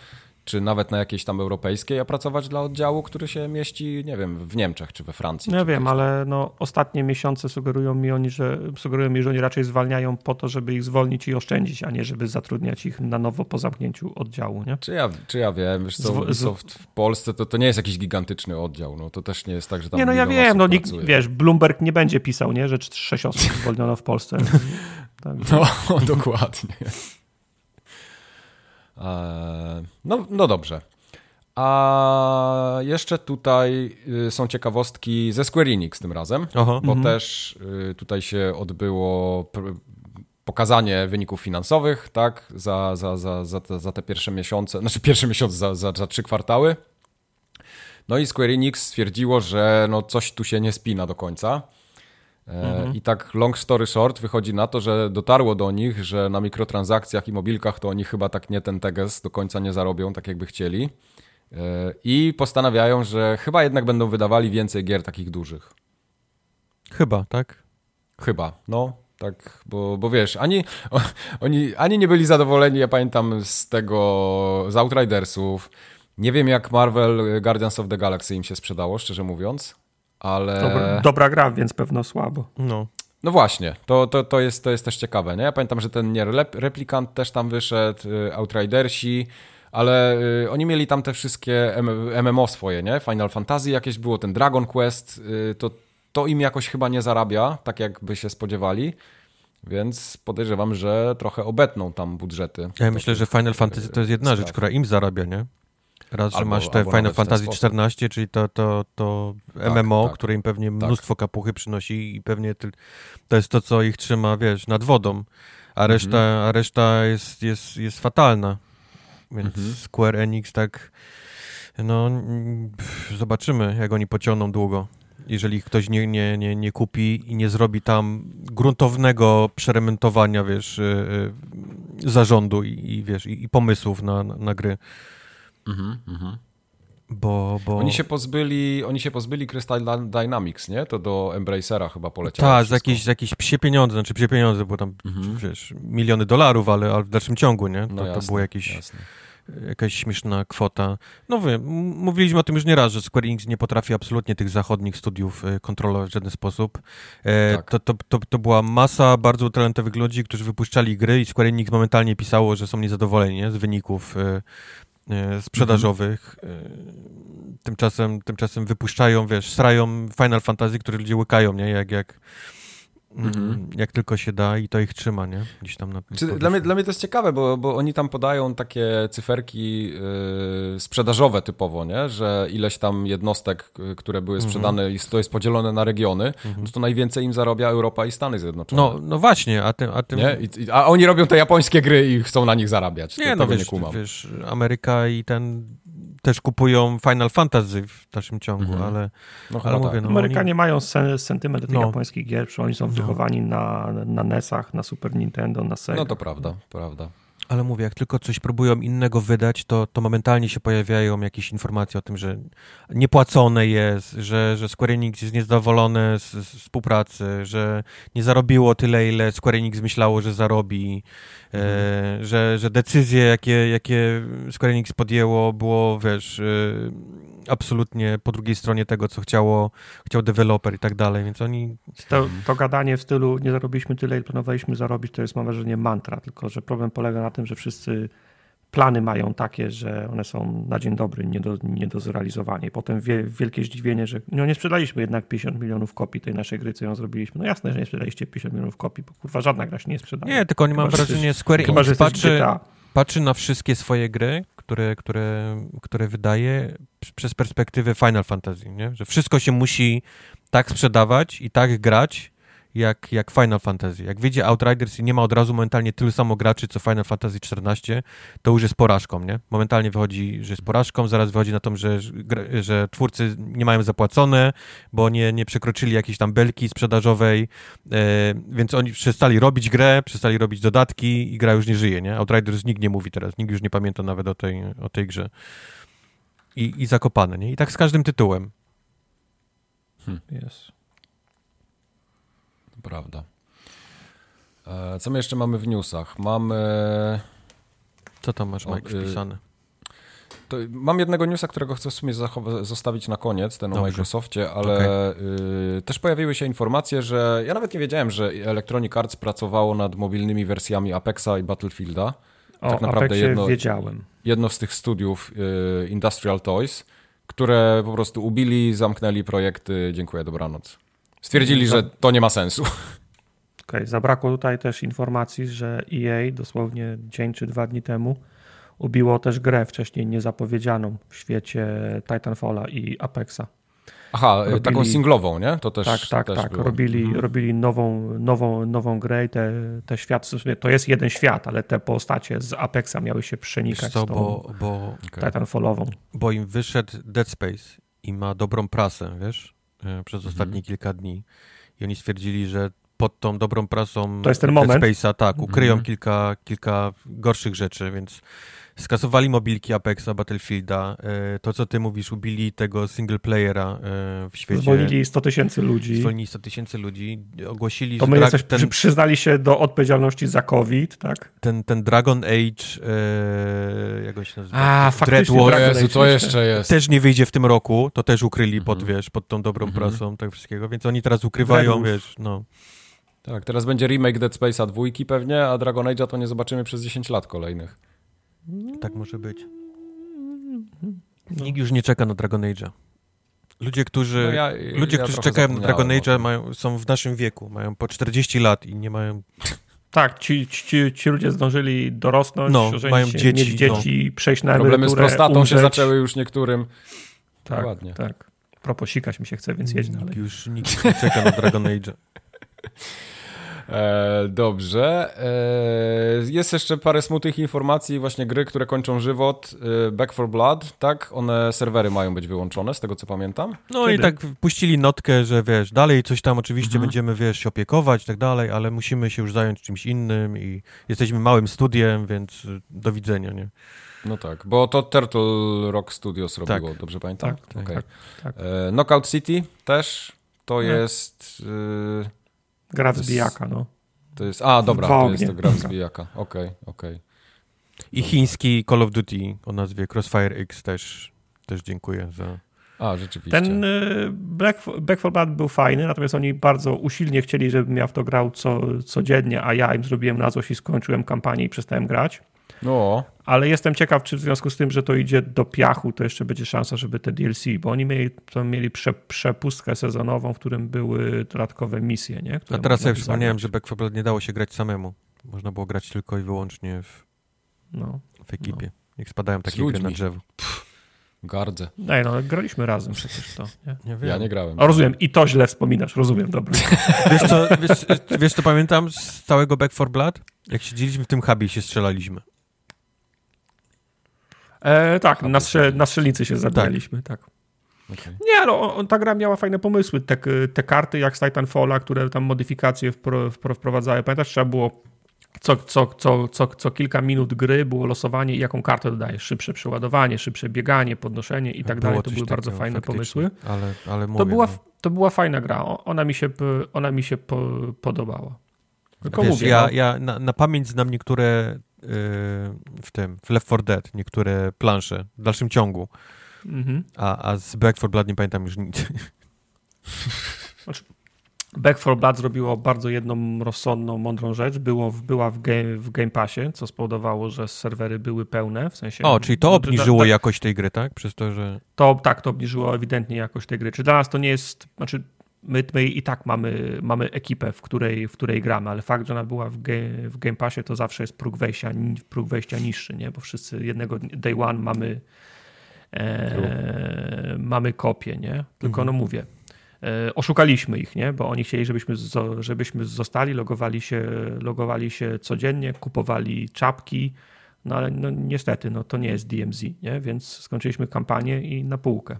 czy nawet na jakiejś tam europejskiej, a pracować dla oddziału, który się mieści, nie wiem, w Niemczech czy we Francji. No wiem, ale no, ostatnie miesiące sugerują mi, oni, że, sugerują mi, że oni raczej zwalniają po to, żeby ich zwolnić i oszczędzić, a nie żeby zatrudniać ich na nowo po zamknięciu oddziału. Nie? Czy, ja, czy ja wiem, wiesz co, Ubisoft w Polsce to, to nie jest jakiś gigantyczny oddział, no to też nie jest tak, że tam Nie, no ja wiem, no nikt, wiesz, Bloomberg nie będzie pisał, nie, że sześć osób zwolniono w Polsce. tak. No, dokładnie. E, no, no dobrze. A jeszcze tutaj y, są ciekawostki ze Square Enix tym razem, Aha. bo mhm. też y, tutaj się odbyło pokazanie wyników finansowych, tak, za, za, za, za, te, za te pierwsze miesiące, znaczy pierwszy miesiąc za, za, za trzy kwartały. No i Square Enix stwierdziło, że no coś tu się nie spina do końca. Mhm. I tak long story short wychodzi na to, że dotarło do nich, że na mikrotransakcjach i mobilkach to oni chyba tak nie ten teges do końca nie zarobią, tak jakby chcieli. E, I postanawiają, że chyba jednak będą wydawali więcej gier takich dużych. Chyba, tak? Chyba, no. Tak, bo, bo wiesz, ani, oni ani nie byli zadowoleni, ja pamiętam, z tego, z Outridersów. Nie wiem, jak Marvel Guardians of the Galaxy im się sprzedało, szczerze mówiąc ale... Dobra, dobra gra, więc pewno słabo. No. No właśnie, to, to, to, jest, to jest też ciekawe, nie? Ja pamiętam, że ten nie replikant też tam wyszedł, y, Outridersi, ale y, oni mieli tam te wszystkie MMO swoje, nie? Final Fantasy jakieś było, ten Dragon Quest, y, to, to im jakoś chyba nie zarabia, tak jakby się spodziewali. Więc podejrzewam, że trochę obetną tam budżety. Ja myślę, że Final Fantasy to jest jedna rzecz, która im zarabia, nie? Raz, albo, że masz te Final Fantasy XIV, czyli to, to, to tak, MMO, tak, które im pewnie tak. mnóstwo kapuchy przynosi i pewnie to jest to, co ich trzyma, wiesz, nad wodą, a reszta, mhm. a reszta jest, jest, jest fatalna. Więc mhm. Square Enix tak, no zobaczymy, jak oni pociągną długo. Jeżeli ktoś nie, nie, nie, nie kupi i nie zrobi tam gruntownego przeremontowania, wiesz, yy, zarządu i, i wiesz, i, i pomysłów na, na, na gry. Mhm, mhm. Bo, bo... Oni się pozbyli, oni się pozbyli Crystal Dynamics, nie? To do Embracera chyba poleciało. Tak, za jakieś, za jakieś psie pieniądze, znaczy psie pieniądze, bo tam, mhm. wiesz, miliony dolarów, ale, ale w dalszym ciągu, nie? To, no jasne, to było jakieś... Jasne jakaś śmieszna kwota. No wy, mówiliśmy o tym już nie raz, że Square Enix nie potrafi absolutnie tych zachodnich studiów e, kontrolować w żaden sposób. E, tak. to, to, to, to, była masa bardzo talentowych ludzi, którzy wypuszczali gry i Square Enix momentalnie pisało, że są niezadowoleni nie? z wyników E, sprzedażowych. Mhm. Tymczasem, tymczasem wypuszczają, wiesz, srają Final Fantasy, które ludzie łykają, nie? Jak, jak, Mhm. Jak tylko się da i to ich trzyma, nie? Gdzieś tam na dla, mnie, dla mnie to jest ciekawe, bo, bo oni tam podają takie cyferki yy, sprzedażowe typowo, nie? Że ileś tam jednostek, które były mhm. sprzedane i to jest podzielone na regiony, mhm. no to najwięcej im zarabia Europa i Stany Zjednoczone. No, no właśnie, a tym... A, tym... Nie? I, a oni robią te japońskie gry i chcą na nich zarabiać. Nie, to, no wiesz, nie wiesz, Ameryka i ten też kupują Final Fantasy w dalszym ciągu, mhm. ale, no, ale mówię, tak. no, Amerykanie oni... mają sen, sentyment do no. japońskich gier, oni są no. wychowani na, na NES-ach, na Super Nintendo, na Sega. No to prawda, prawda. Ale mówię, jak tylko coś próbują innego wydać, to, to momentalnie się pojawiają jakieś informacje o tym, że niepłacone jest, że, że Square Enix jest niezadowolone z, z współpracy, że nie zarobiło tyle, ile Square Enix myślało, że zarobi, e, że, że decyzje, jakie, jakie Square Enix podjęło, było, wiesz, e, absolutnie po drugiej stronie tego, co chciało, chciał deweloper i tak dalej, więc oni... To, to gadanie w stylu nie zarobiliśmy tyle, ile planowaliśmy zarobić, to jest mam wrażenie mantra, tylko że problem polega na tym, że wszyscy plany mają takie, że one są na dzień dobry nie do, nie do zrealizowania. Potem wie, wielkie zdziwienie, że no nie sprzedaliśmy jednak 50 milionów kopii tej naszej gry, co ją zrobiliśmy. No jasne, że nie sprzedaliście 50 milionów kopii, bo kurwa żadna gra się nie sprzedała. Nie, tylko nie mam wrażenia, Square Enix patrzy, patrzy na wszystkie swoje gry, które, które, które wydaje przez perspektywę Final Fantasy, nie? że wszystko się musi tak sprzedawać i tak grać, jak, jak Final Fantasy. Jak wyjdzie Outriders i nie ma od razu momentalnie tylu samo graczy, co Final Fantasy XIV, to już jest porażką, nie? Momentalnie wychodzi, że jest porażką, zaraz wychodzi na to, że, że twórcy nie mają zapłacone, bo nie, nie przekroczyli jakiejś tam belki sprzedażowej, e, więc oni przestali robić grę, przestali robić dodatki i gra już nie żyje, nie? Outriders nikt nie mówi teraz, nikt już nie pamięta nawet o tej, o tej grze. I, i zakopane, nie? I tak z każdym tytułem. Hmm. Yes prawda. E, co my jeszcze mamy w newsach? Mamy... Co tam masz, Mike, wpisane? To mam jednego newsa, którego chcę w sumie zostawić na koniec, ten Dobrze. o Microsoftie, ale okay. y, też pojawiły się informacje, że ja nawet nie wiedziałem, że Electronic Arts pracowało nad mobilnymi wersjami Apexa i Battlefielda. O tak naprawdę jedno, wiedziałem. jedno z tych studiów y, Industrial Toys, które po prostu ubili, zamknęli projekty, dziękuję, dobranoc. Stwierdzili, że to nie ma sensu. Okay. Zabrakło tutaj też informacji, że EA dosłownie dzień czy dwa dni temu ubiło też grę wcześniej niezapowiedzianą w świecie Titanfalla i Apexa. Aha, robili, taką singlową, nie? To też Tak, tak, też tak. Było. Robili, mhm. robili nową, nową, nową grę i te, te światy, to jest jeden świat, ale te postacie z Apexa miały się przenikać co, z tą bo, bo, Titanfallową. Bo im wyszedł Dead Space i ma dobrą prasę, wiesz? E, przez mhm. ostatnie kilka dni. I oni stwierdzili, że pod tą dobrą prasą to jest ten moment. Space'a, tak, ukryją mhm. kilka, kilka gorszych rzeczy, więc skasowali mobilki Apexa, Battlefielda. E, to, co ty mówisz, ubili tego single playera e, w świecie. Zwolnili 100 tysięcy ludzi. Zwolnili 100 tysięcy ludzi. Ogłosili, to my że jesteś, ten, przyznali się do odpowiedzialności za COVID, tak? Ten, ten Dragon Age, e, jak on się nazywa? A, faktycznie. Jezu, to jeszcze jest. Też nie wyjdzie w tym roku. To też ukryli pod, mhm. wiesz, pod tą dobrą mhm. prasą, tak wszystkiego. Więc oni teraz ukrywają, wiesz, no. Tak, teraz będzie remake Dead Space'a dwójki pewnie, a Dragon Age'a to nie zobaczymy przez 10 lat kolejnych. Tak może być. Nikt już nie czeka na Dragon Age'a. Ludzie, którzy, no ja, ludzie, ja którzy czekają na Dragon Age'a mają, są w naszym wieku, mają po 40 lat i nie mają... Tak, ci, ci, ci ludzie zdążyli dorosnąć, no, mają się, dzieci, mieć dzieci, no. przejść na Problemy z prostatą umrzeć. się zaczęły już niektórym. Tak, Ładnie. tak. Proposikać mi się chce, więc jedź dalej. Już nikt nie czeka na Dragon Age'a. E, dobrze. E, jest jeszcze parę smutnych informacji, właśnie gry, które kończą żywot. E, Back for Blood, tak? One, serwery mają być wyłączone, z tego co pamiętam. No Kiedy? i tak puścili notkę, że wiesz, dalej coś tam oczywiście mhm. będziemy, wiesz, się opiekować i tak dalej, ale musimy się już zająć czymś innym i jesteśmy małym studiem, więc do widzenia, nie? No tak, bo to Turtle Rock Studios robiło, tak. dobrze pamiętam? Tak, tak, okay. tak, tak. E, Knockout City też, to no. jest... Y Gra wzbijaka, no. To jest, a dobra, to jest to gra wzbijaka. Okej, okay, okej. Okay. I chiński Call of Duty o nazwie Crossfire X też, też dziękuję za... A, rzeczywiście. Ten y, Black, Back 4 Blood był fajny, natomiast oni bardzo usilnie chcieli, żebym ja w to grał co, codziennie, a ja im zrobiłem na złość i skończyłem kampanię i przestałem grać. No. Ale jestem ciekaw, czy w związku z tym, że to idzie do piachu, to jeszcze będzie szansa, żeby te DLC, bo oni mieli, to mieli prze, przepustkę sezonową, w którym były dodatkowe misje, nie? A teraz sobie przypomniałem, że Back 4 Blood nie dało się grać samemu. Można było grać tylko i wyłącznie w, no, w ekipie. No. Niech spadają takie gry na drzewo. Pff, gardzę. Ej, no graliśmy razem przecież to. Nie? Nie ja nie grałem. O, rozumiem. I to źle wspominasz. Rozumiem, dobra. wiesz, co, wiesz, wiesz co pamiętam z całego Back 4 Blood? Jak siedzieliśmy w tym hubie i się strzelaliśmy. E, tak, na, strze, na strzelnicy się zabijaliśmy, tak. tak. Okay. Nie, ale on, ta gra miała fajne pomysły. Te, te karty jak z Titanfalla, które tam modyfikacje wpro, wprowadzały. Pamiętasz, trzeba było co, co, co, co, co kilka minut gry było losowanie i jaką kartę dodajesz. Szybsze przeładowanie, szybsze bieganie, podnoszenie i tak dalej. To były bardzo fajne pomysły. Ale, ale mówię, to, była, no. to była fajna gra. Ona mi się, ona mi się po, podobała. Tylko Wiesz, mówię, ja, no, ja na, na pamięć znam niektóre w tym, w Left 4 Dead, niektóre plansze w dalszym ciągu, mhm. a, a z Back 4 Blood nie pamiętam już nic. Back 4 Blood zrobiło bardzo jedną rozsądną, mądrą rzecz. Było, była w game, w game Passie, co spowodowało, że serwery były pełne. W sensie, O, czyli to no, obniżyło tak, jakość tej gry, tak? Przez to, że... To, tak, to obniżyło ewidentnie jakość tej gry. Czy dla nas to nie jest, znaczy my, my i tak mamy, mamy ekipę, w której, w której gramy, ale fakt, że ona była w, game, w Game Passie, to zawsze jest próg wejścia, próg wejścia niższy, nie? Bo wszyscy jednego day one mamy e, mamy kopię, nie? Tylko Mhm. no mówię, e, oszukaliśmy ich, nie? Bo oni chcieli, żebyśmy, żebyśmy zostali, logowali się, logowali się codziennie, kupowali czapki, no ale no, niestety, no to nie jest DMZ, nie? Więc skończyliśmy kampanię i na półkę.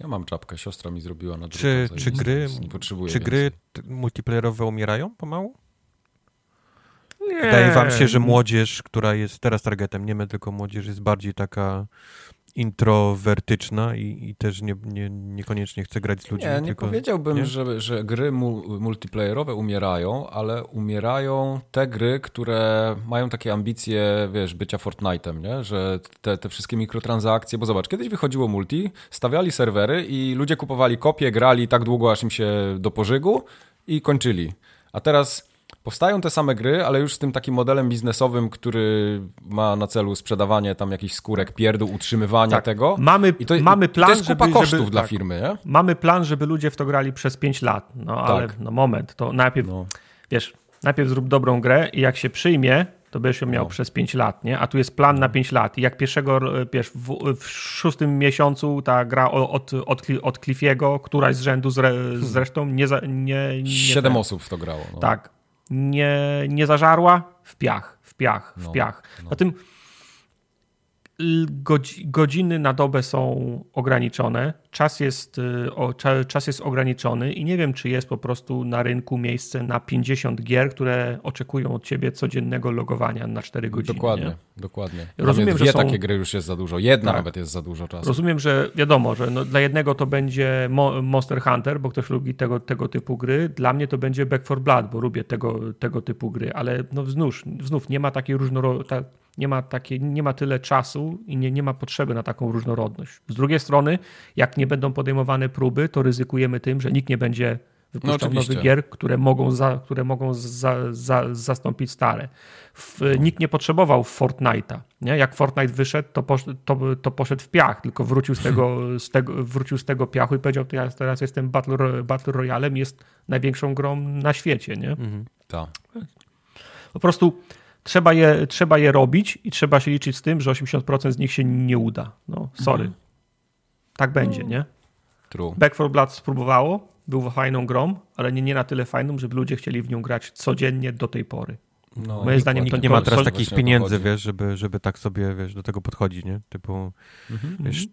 Ja mam czapkę, siostra mi zrobiła na Czy, czy gry, więc Nie potrzebuję czy gry multiplayerowe umierają pomału? Nie. Wydaje wam się, że młodzież, która jest teraz targetem, nie my, tylko młodzież jest bardziej taka introwertyczna i, i też nie, nie, niekoniecznie chce grać z ludźmi. Nie, nie tylko... powiedziałbym, nie? Że, że gry mu, multiplayerowe umierają, ale umierają te gry, które mają takie ambicje, wiesz, bycia Fortnite'em, nie? Że te, te wszystkie mikrotransakcje, bo zobacz, kiedyś wychodziło multi, stawiali serwery i ludzie kupowali kopie, grali tak długo, aż im się do pożygu i kończyli. A teraz powstają te same gry, ale już z tym takim modelem biznesowym, który ma na celu sprzedawanie tam jakichś skórek, pierdół, utrzymywania Tak. tego. Mamy, to, mamy plan, to jest kupa żeby, kosztów żeby, dla tak, firmy, nie? Mamy plan, żeby ludzie w to grali przez 5 lat. No ale Tak. no moment, to najpierw, No. wiesz, najpierw zrób dobrą grę i jak się przyjmie, to będziesz ją miał No. przez 5 lat, nie? A tu jest plan na 5 lat. I jak pierwszego, wiesz, w, w szóstym miesiącu ta gra od, od, od Cliffiego, któraś z rzędu zre, zresztą nie, nie, nie Siedem ten- osób w to grało. No. Tak. Nie, nie zażarła? W piach, w piach, w No, piach. no. Na tym godziny na dobę są ograniczone, czas jest, y, czas jest ograniczony i nie wiem, czy jest po prostu na rynku miejsce na 50 gier, które oczekują od ciebie codziennego logowania na 4 godziny. Dokładnie, Nie? dokładnie. Rozumiem, mnie że dwie są- takie gry już jest za dużo. Jedna Tak. nawet jest za dużo czasu. Rozumiem, że wiadomo, że no, dla jednego to będzie Mo- Monster Hunter, bo ktoś lubi tego, tego typu gry. Dla mnie to będzie Back 4 Blood, bo lubię tego, tego typu gry, ale no znów, znów nie ma takiej różnorodności. Nie ma, takie, nie ma tyle czasu i nie, nie ma potrzeby na taką różnorodność. Z drugiej strony, jak nie będą podejmowane próby, to ryzykujemy tym, że nikt nie będzie wypuszczał oczywiście. nowych gier, które mogą, za, które mogą za, za, zastąpić stare. W, nikt nie potrzebował Fortnite'a. Nie? Jak Fortnite wyszedł, to, posz, to, to poszedł w piach, tylko wrócił z tego, z tego, wrócił z tego piachu i powiedział, to ja teraz jestem Battle, Battle Royalem, jest największą grą na świecie. Nie? Mhm. Ta. Po prostu trzeba je, trzeba je robić i trzeba się liczyć z tym, że 80% z nich się nie uda. No, sorry. Tak będzie, nie? True. Back 4 Blood spróbowało, był fajną grą, ale nie, nie na tyle fajną, żeby ludzie chcieli w nią grać codziennie do tej pory. No, Moim zdaniem Nikt to nie ma teraz takich pieniędzy, wiesz, żeby, żeby tak sobie, wiesz, do tego podchodzić, nie? Typu, Mhm. wiesz,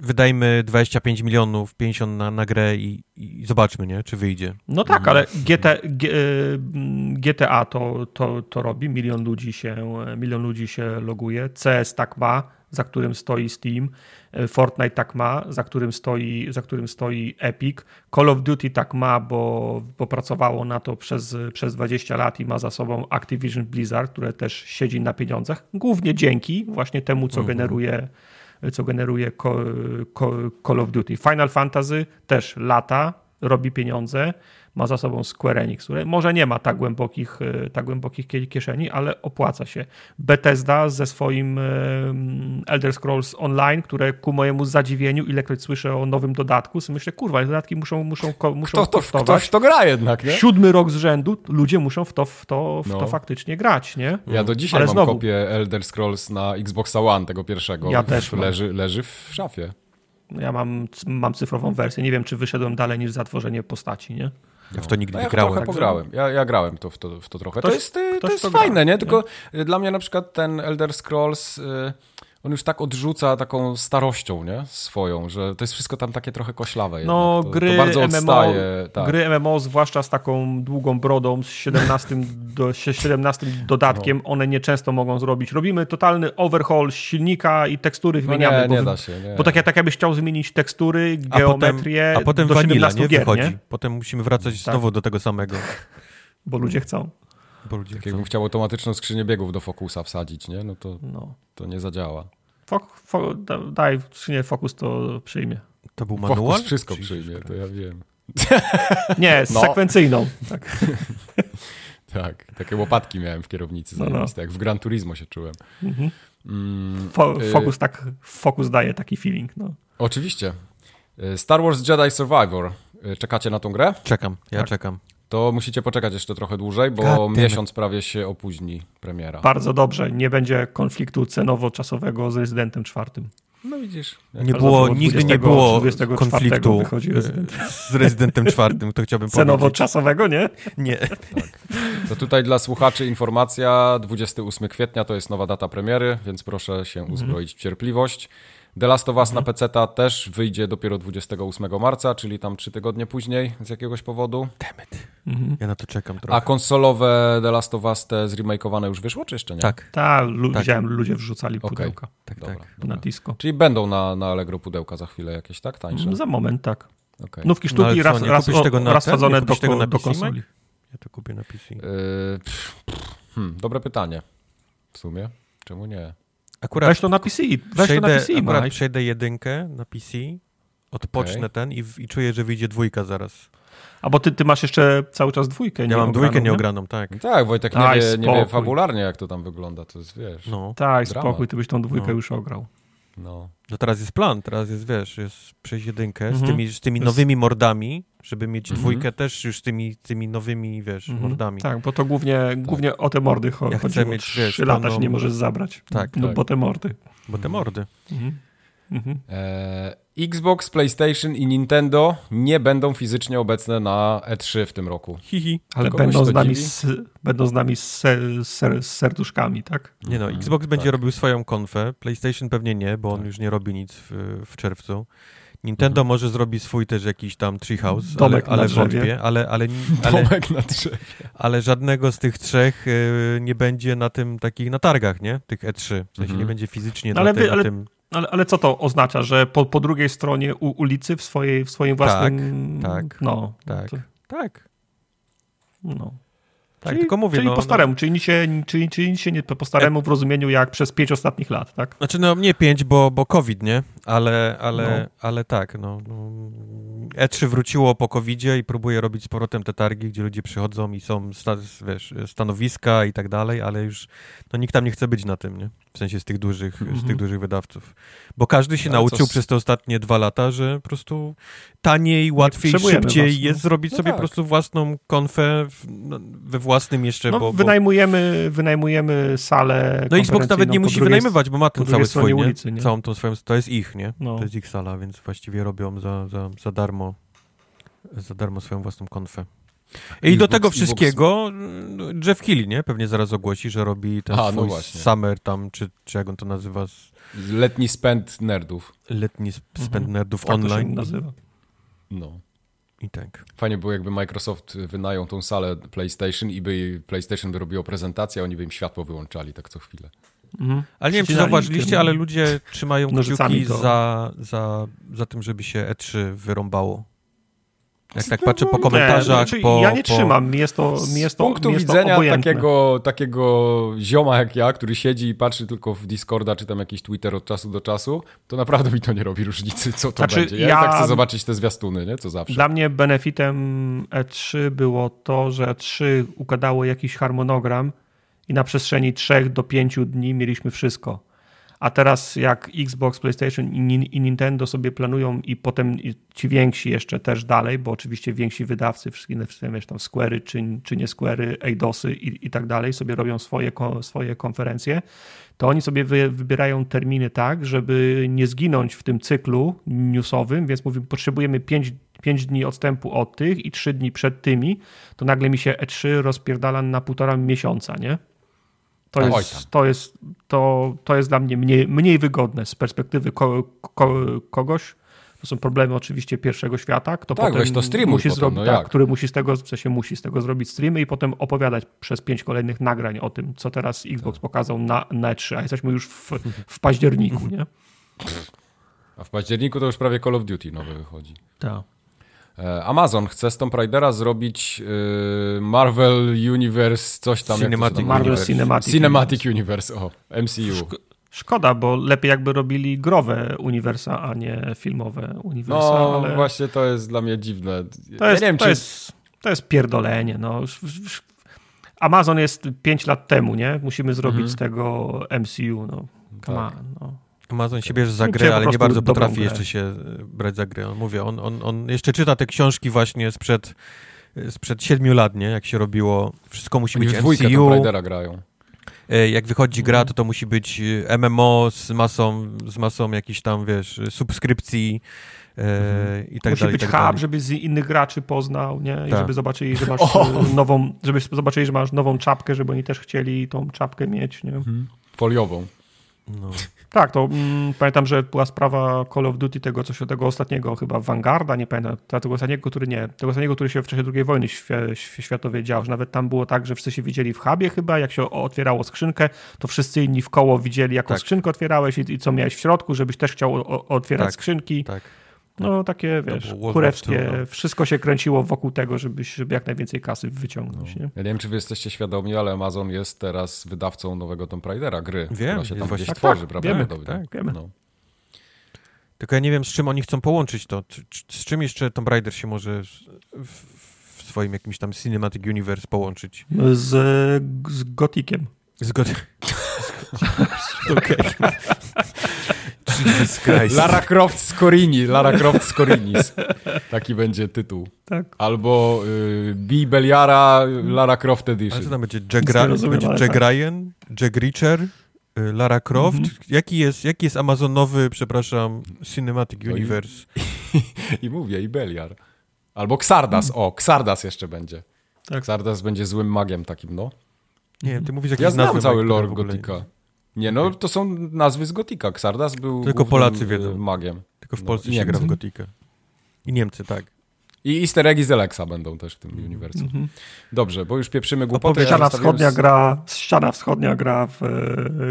wydajmy 25 milionów, 50 na, na grę i, i zobaczmy, nie? Czy wyjdzie. No tak, ale GT, G, y, GTA to, to, to robi, milion ludzi, się, milion ludzi się loguje, CS tak ma, za którym stoi Steam, y, Fortnite tak ma, za którym stoi, za którym stoi Epic, Call of Duty tak ma, bo, bo pracowało na to przez, przez 20 lat i ma za sobą Activision Blizzard, które też siedzi na pieniądzach, głównie dzięki właśnie temu, co co generuje Co- Co- Call of Duty. Final Fantasy też lata, robi pieniądze, ma za sobą Square Enix, które może nie ma tak głębokich, e, tak głębokich kie- kieszeni, ale opłaca się. Bethesda ze swoim em, Elder Scrolls Online, które ku mojemu zadziwieniu, ilekroć słyszę o nowym dodatku, sobie myślę, kurwa, dodatki muszą, muszą, muszą Kto, to, kosztować. ktoś to gra jednak, nie? Siódmy rok z rzędu ludzie muszą w to, w to, w No. to faktycznie grać, nie? Ja do dzisiaj Ale mam znowu- kopię Elder Scrolls na Xboxa One, tego pierwszego. Ja też mam. leży, leży w szafie. Ja mam, mam cyfrową wersję, nie wiem, czy wyszedłem dalej niż zatworzenie postaci, nie? Ja w to nigdy No nie ja grałem. trochę pograłem. Ja, ja grałem to, w, to, w to trochę. Ktoś- to jest, y, to jest to gra, fajne, nie? nie? Tylko y, dla mnie na przykład ten Elder Scrolls, y, on już tak odrzuca taką starością, nie? Swoją, że to jest wszystko tam takie trochę koślawe. No, jednak. To, gry, to bardzo MMO, odstaje. Tak. gry MMO, zwłaszcza z taką długą brodą, z 17, do, 17 dodatkiem, No. one nieczęsto mogą zrobić. Robimy totalny overhaul silnika i tekstury No wymieniamy. nie, bo, nie da się. Nie. bo tak, jak- tak jakbyś chciał zmienić tekstury, A geometrię potem, a potem do wanila, 17 nie? gier, Wychodzi. nie? Potem musimy wracać Tak. znowu do tego samego. Bo ludzie chcą. Bo ludzie Tak jakbym chciał automatyczną skrzynię biegów do Focusa wsadzić, nie? No to, No. to nie zadziała. Fok, fo, da, daj skrzynię Focus, to przyjmie. To był manual? Focus wszystko Jesus przyjmie, to ja wiem. Nie, z No. sekwencyjną. Tak. Tak, takie łopatki miałem w kierownicy No, no. jak w Gran Turismo się czułem. Mm, Fo, y, Focus, tak, Focus daje taki feeling. No. Oczywiście. Y, Star Wars Jedi Survivor. Y, Czekacie na tą grę? Czekam, ja Tak. czekam. To musicie poczekać jeszcze trochę dłużej, bo miesiąc prawie się opóźni premiera. Bardzo dobrze. Nie będzie konfliktu cenowo-czasowego z Rezydentem czwartym. No widzisz. Nie było, nigdy 20 nie było 24 konfliktu z Rezydentem czwartym, to chciałbym powiedzieć. Cenowo-czasowego, nie? Nie. To tutaj dla słuchaczy informacja, 28 kwietnia to jest nowa data premiery, więc proszę się Mhm. uzbroić w cierpliwość. The Last of Us na PC też wyjdzie dopiero 28 marca, czyli tam trzy tygodnie później z jakiegoś powodu. Ja na to czekam A trochę. konsolowe The Last of Us te zremakeowane już wyszło, czy jeszcze nie? Tak, Tak, lu- Tak. widziałem, ludzie wrzucali pudełka tak, Dobra, tak. dobra. na disco. Czyli będą na, na Allegro pudełka za chwilę jakieś, tak? Tańsze? Za moment, tak. Okej. Nówki No sztuki co, raz, nie raz, o, tego na raz wsadzone do, tego na do konsoli. Ja to kupię na PC. Yy, pff, pff, hmm, dobre pytanie. W sumie. Czemu nie? Akurat Weź to na PC, weź to na przejdę, PC, akurat Mike. przejdę jedynkę na PC, odpocznę Okej. ten i, w- i czuję, że wyjdzie dwójka zaraz. A bo ty, ty masz jeszcze cały czas dwójkę Ja mam nieograną, dwójkę nie? nieograną, tak. No tak, Wojtek nie Daj wie, nie wie fabularnie, jak to tam wygląda, to jest, wiesz, no. Tak, spokój, ty byś tą dwójkę No. już ograł. No. No teraz jest plan, teraz jest, wiesz, jest przejść jedynkę z Mhm. tymi, z tymi nowymi mordami, żeby mieć Mhm. dwójkę też już z tymi, tymi nowymi, wiesz, Mhm. mordami. Tak, bo to głównie, głównie o te mordy cho- Ja chcę mieć, Trzy wiesz, lata pełną- się nie możesz zabrać. Tak, no tak. bo te mordy. Bo te mordy. Mhm. Mhm. E, Xbox, PlayStation i Nintendo nie będą fizycznie obecne na E3 w tym roku. Hihi. Ale będą to z, nami z, będą z nami z, ser, z, ser, z serduszkami, tak? Nie no, Mhm, Xbox będzie tak. robił swoją konfę, PlayStation pewnie nie, bo on Tak. już nie robi nic w, w czerwcu. Nintendo może zrobi swój też jakiś tam treehouse, ale, Domek na ale drzewie. wątpię, ale, ale, ale, Domek na drzewie. ale żadnego z tych trzech y, nie będzie na tym takich, na targach, nie? Tych E3. W sensie Mhm. nie będzie fizycznie Ale na, wy- tym, ale- na tym. Ale, ale co to oznacza, że po, po drugiej stronie u, ulicy w, swojej, w swoim własnym... tak, No, Tak, to, tak. no. Tak, czyli, tylko mówię, Czyli no, po no. staremu, czyli nic się, czyli, czyli nic się nie po staremu w rozumieniu jak przez pięć ostatnich lat, tak? Znaczy, no nie pięć, bo, bo COVID, nie? Ale, ale, No. ale tak, no, no. E3 wróciło po COVIDzie i próbuje robić z powrotem te targi, gdzie ludzie przychodzą i są sta, wiesz, stanowiska i tak dalej, ale już no, nikt tam nie chce być na tym, nie? W sensie z tych dużych, z Mhm. tych dużych wydawców. Bo każdy się Ale co nauczył z- przez te ostatnie dwa lata, że po prostu taniej, łatwiej, szybciej was, no. jest zrobić No sobie tak. po prostu własną konfę w, no, we własnym jeszcze, No, bo, bo... wynajmujemy, wynajmujemy salę No Xbox nawet nie musi drugiej- wynajmować, bo ma ten cały swój, nie? ulicy, nie? Całą tą swoją, to jest ich, nie? No. To jest ich sala, więc właściwie robią za, za, za darmo za darmo swoją własną konfę. I do tego wszystkiego no, Jeff Keighley, nie? Pewnie zaraz ogłosi, że robi ten A, no summer tam, czy, czy jak on to nazywa, z- Letni spęd nerdów. letni sp- spęd Mhm. nerdów Tak to się online. nazywa. No. I tak. Fajnie było, jakby Microsoft wynajął tą salę PlayStation i by PlayStation by robiło prezentację, a oni by im światło wyłączali tak co chwilę. Mhm. Ale nie wiem, czy zauważyliście, tym ale ludzie trzymają kciuki za, za, za tym, żeby się E3 wyrąbało. Jak tak No, patrzę po nie, komentarzach, znaczy, po... ja nie po... trzymam, mi jest to, mi jest Z to, punktu mi jest widzenia obojętne. takiego, takiego zioma jak ja, który siedzi i patrzy tylko w Discorda czy tam jakiś Twitter od czasu do czasu, to naprawdę mi to nie robi różnicy, co to Znaczy, będzie. Ja, ja- tak chcę zobaczyć te zwiastuny, nie? Co zawsze. Dla mnie benefitem E3 było to, że E3 układało jakiś harmonogram i na przestrzeni 3 do 5 dni mieliśmy wszystko. A teraz jak Xbox, PlayStation i, Nin- i Nintendo sobie planują i potem ci więksi jeszcze też dalej, bo oczywiście więksi wydawcy, wszystkie, wiesz, tam Square'y czy, czy nie Square'y, Eidosy i, i tak dalej sobie robią swoje, swoje konferencje, to oni sobie wy, wybierają terminy tak, żeby nie zginąć w tym cyklu newsowym, więc mówimy, potrzebujemy 5 5 dni odstępu od tych i 3 dni przed tymi, to nagle mi się E3 rozpierdala na półtora miesiąca, nie? To Oj jest, to, jest, to, to jest dla mnie mniej, mniej wygodne z perspektywy ko, ko, kogoś. To są problemy oczywiście pierwszego świata, kto Tak, potem to streamuj musi potem, zrobić, no tak, który musi z tego, w sensie musi z tego zrobić streamy i potem opowiadać przez pięć kolejnych nagrań o tym, co teraz Xbox pokazał na, na E3, a jesteśmy już w, w październiku, nie? A w październiku to już prawie Call of Duty nowy wychodzi. Tak. E, Amazon chce z Tomb Raidera zrobić e, Marvel Universe, coś tam. Cinematic tam Marvel Universe. Cinematic Cinematic Universe, o, MCU. Szkoda, bo lepiej jakby robili growe uniwersa, a nie filmowe uniwersa, No, ale właśnie to jest dla mnie dziwne. to jest, ja nie wiem, to, czy... jest, to jest pierdolenie. No. Amazon jest 5 lat temu, nie? Musimy zrobić Mhm. z tego MCU, no. Come Tak. on, no. Amazon się bierze za grę, ale nie bardzo potrafi grę. jeszcze się e, brać za grę. On, mówię, on, on, on jeszcze czyta te książki właśnie sprzed, e, sprzed siedmiu lat, nie? Jak się robiło, wszystko musi Oni być MCU. Raidera grają. E, Jak wychodzi gra, to to musi być MMO z masą, z masą jakichś tam, wiesz, subskrypcji e, i tak Musi dalej. być tak hub, dalej. żeby z innych graczy poznał, nie? I Tak. żeby zobaczyli, że masz e, nową, żeby zobaczyli, że masz nową czapkę, żeby oni też chcieli tą czapkę mieć, nie? Foliową. No. Tak, to mm, pamiętam, że była sprawa Call of Duty tego, coś tego ostatniego, chyba Vanguarda, nie pamiętam, tego ostatniego, który nie, tego ostatniego, który się w czasie II wojny światowej dział, że nawet tam było tak, że wszyscy się widzieli w hubie chyba, jak się otwierało skrzynkę, to wszyscy inni w koło widzieli, jaką Tak. skrzynkę otwierałeś i, i co miałeś w środku, żebyś też chciał o, otwierać Tak. skrzynki. Tak. No takie, wiesz, no. wszystko się kręciło wokół tego, żeby, żeby jak najwięcej kasy wyciągnąć, nie? Ja nie wiem, czy wy jesteście świadomi, ale Amazon jest teraz wydawcą nowego Tomb Raidera, gry, Wiem, która się tam właśnie- gdzieś tak, tworzy, tak, prawda? wiemy, Dobrze. tak, wiemy. No. Tylko ja nie wiem, z czym oni chcą połączyć to. Z czym jeszcze Tomb Raider się może w, w swoim jakimś tam Cinematic Universe połączyć? Z, z Gotikiem. Zgody. Okej. Jesus Christ. Lara Croft z Corini, Lara Croft z Corinis. Taki będzie tytuł. Tak. Albo y, B. Beliara, Lara Croft Ale co Edition. tam będzie? Jack, Ra- będzie ale Jack tak. Ryan? Jack Reacher? y, Lara Croft? Mhm. Jaki, jest, jaki jest Amazonowy, przepraszam, Cinematic No i- Universe? I mówię, i Beliar. Albo Xardas, o, Xardas jeszcze będzie. Tak. Xardas będzie złym magiem takim, no. Nie ty mówisz jakieś Ja znam cały lore Gotika. Nie, no to są nazwy z Gotika. Xardas był Tylko Polacy wiedzą. magiem. Tylko w No, Polsce i się gra w. Gotikę. I Niemcy, tak. I easter eggi z Alexa będą też w tym uniwersum. Mhm. Dobrze, bo już pieprzymy. Opowiedz- ja Ściana wschodnia z- gra, ściana wschodnia gra w e,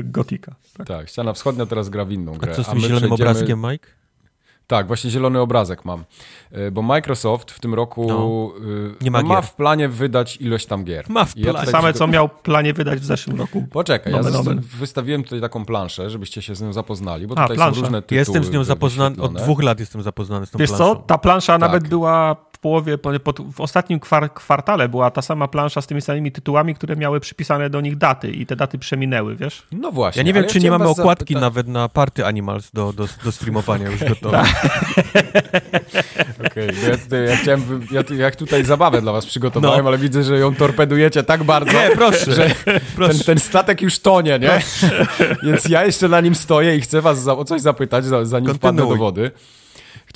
Gotika. Tak. Tak, ściana wschodnia teraz gra w inną A grę. co z tym zielonym przejdziemy- obrazkiem, Mike? Tak, właśnie zielony obrazek mam. Y, Bo Microsoft w tym roku No. y, Nie ma no, ma gier. w planie wydać ilość tam gier. Ma w ja planie. tutaj Same, co miał w planie wydać w zeszłym roku. Poczekaj, ja Nomen, zosta- nomen. wystawiłem tutaj taką planszę, żebyście się z nią zapoznali, bo A, tutaj plansza. są różne tytuły. Jestem z nią zapoznany, od dwóch lat jestem zapoznany z tą Wiesz co, planszą. ta plansza nawet Tak. była w połowie, w ostatnim kwar, kwartale była ta sama plansza z tymi samymi tytułami, które miały przypisane do nich daty i te daty przeminęły, wiesz? No właśnie. Ja nie wiem, czy nie chciałem mamy okładki nawet na Party Animals do, do, do streamowania już gotowe. Okej, bo ja, tutaj, ja chciałem, ja, jak tutaj zabawę dla was przygotowałem, No. ale widzę, że ją torpedujecie tak bardzo, Nie, proszę, że proszę. ten, ten statek już tonie, nie? Więc ja jeszcze na nim stoję i chcę was za, o coś zapytać, za- zanim wpadnę do Kontynuuj. wody.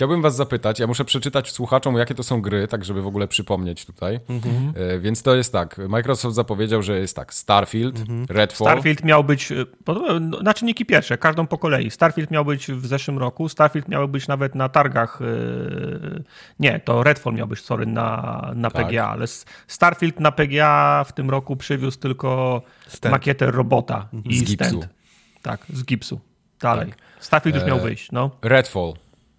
Chciałbym was zapytać, ja muszę przeczytać słuchaczom, jakie to są gry, tak żeby w ogóle przypomnieć tutaj. Mhm. E, więc to jest tak, Microsoft zapowiedział, że jest tak, Starfield, Mhm. Redfall, Starfield miał być, e, po- no, na czynniki pierwsze, każdą po kolei. Starfield miał być w zeszłym roku, Starfield miał być nawet na targach, e, nie, to Redfall miał być, sorry, na, na Tak. PGA, ale Starfield na PGA w tym roku przywiózł tylko Stand. makietę robota i Z gipsu. stand. Tak, z gipsu. Dalej. Tak. Starfield już miał E, wyjść, no. Redfall.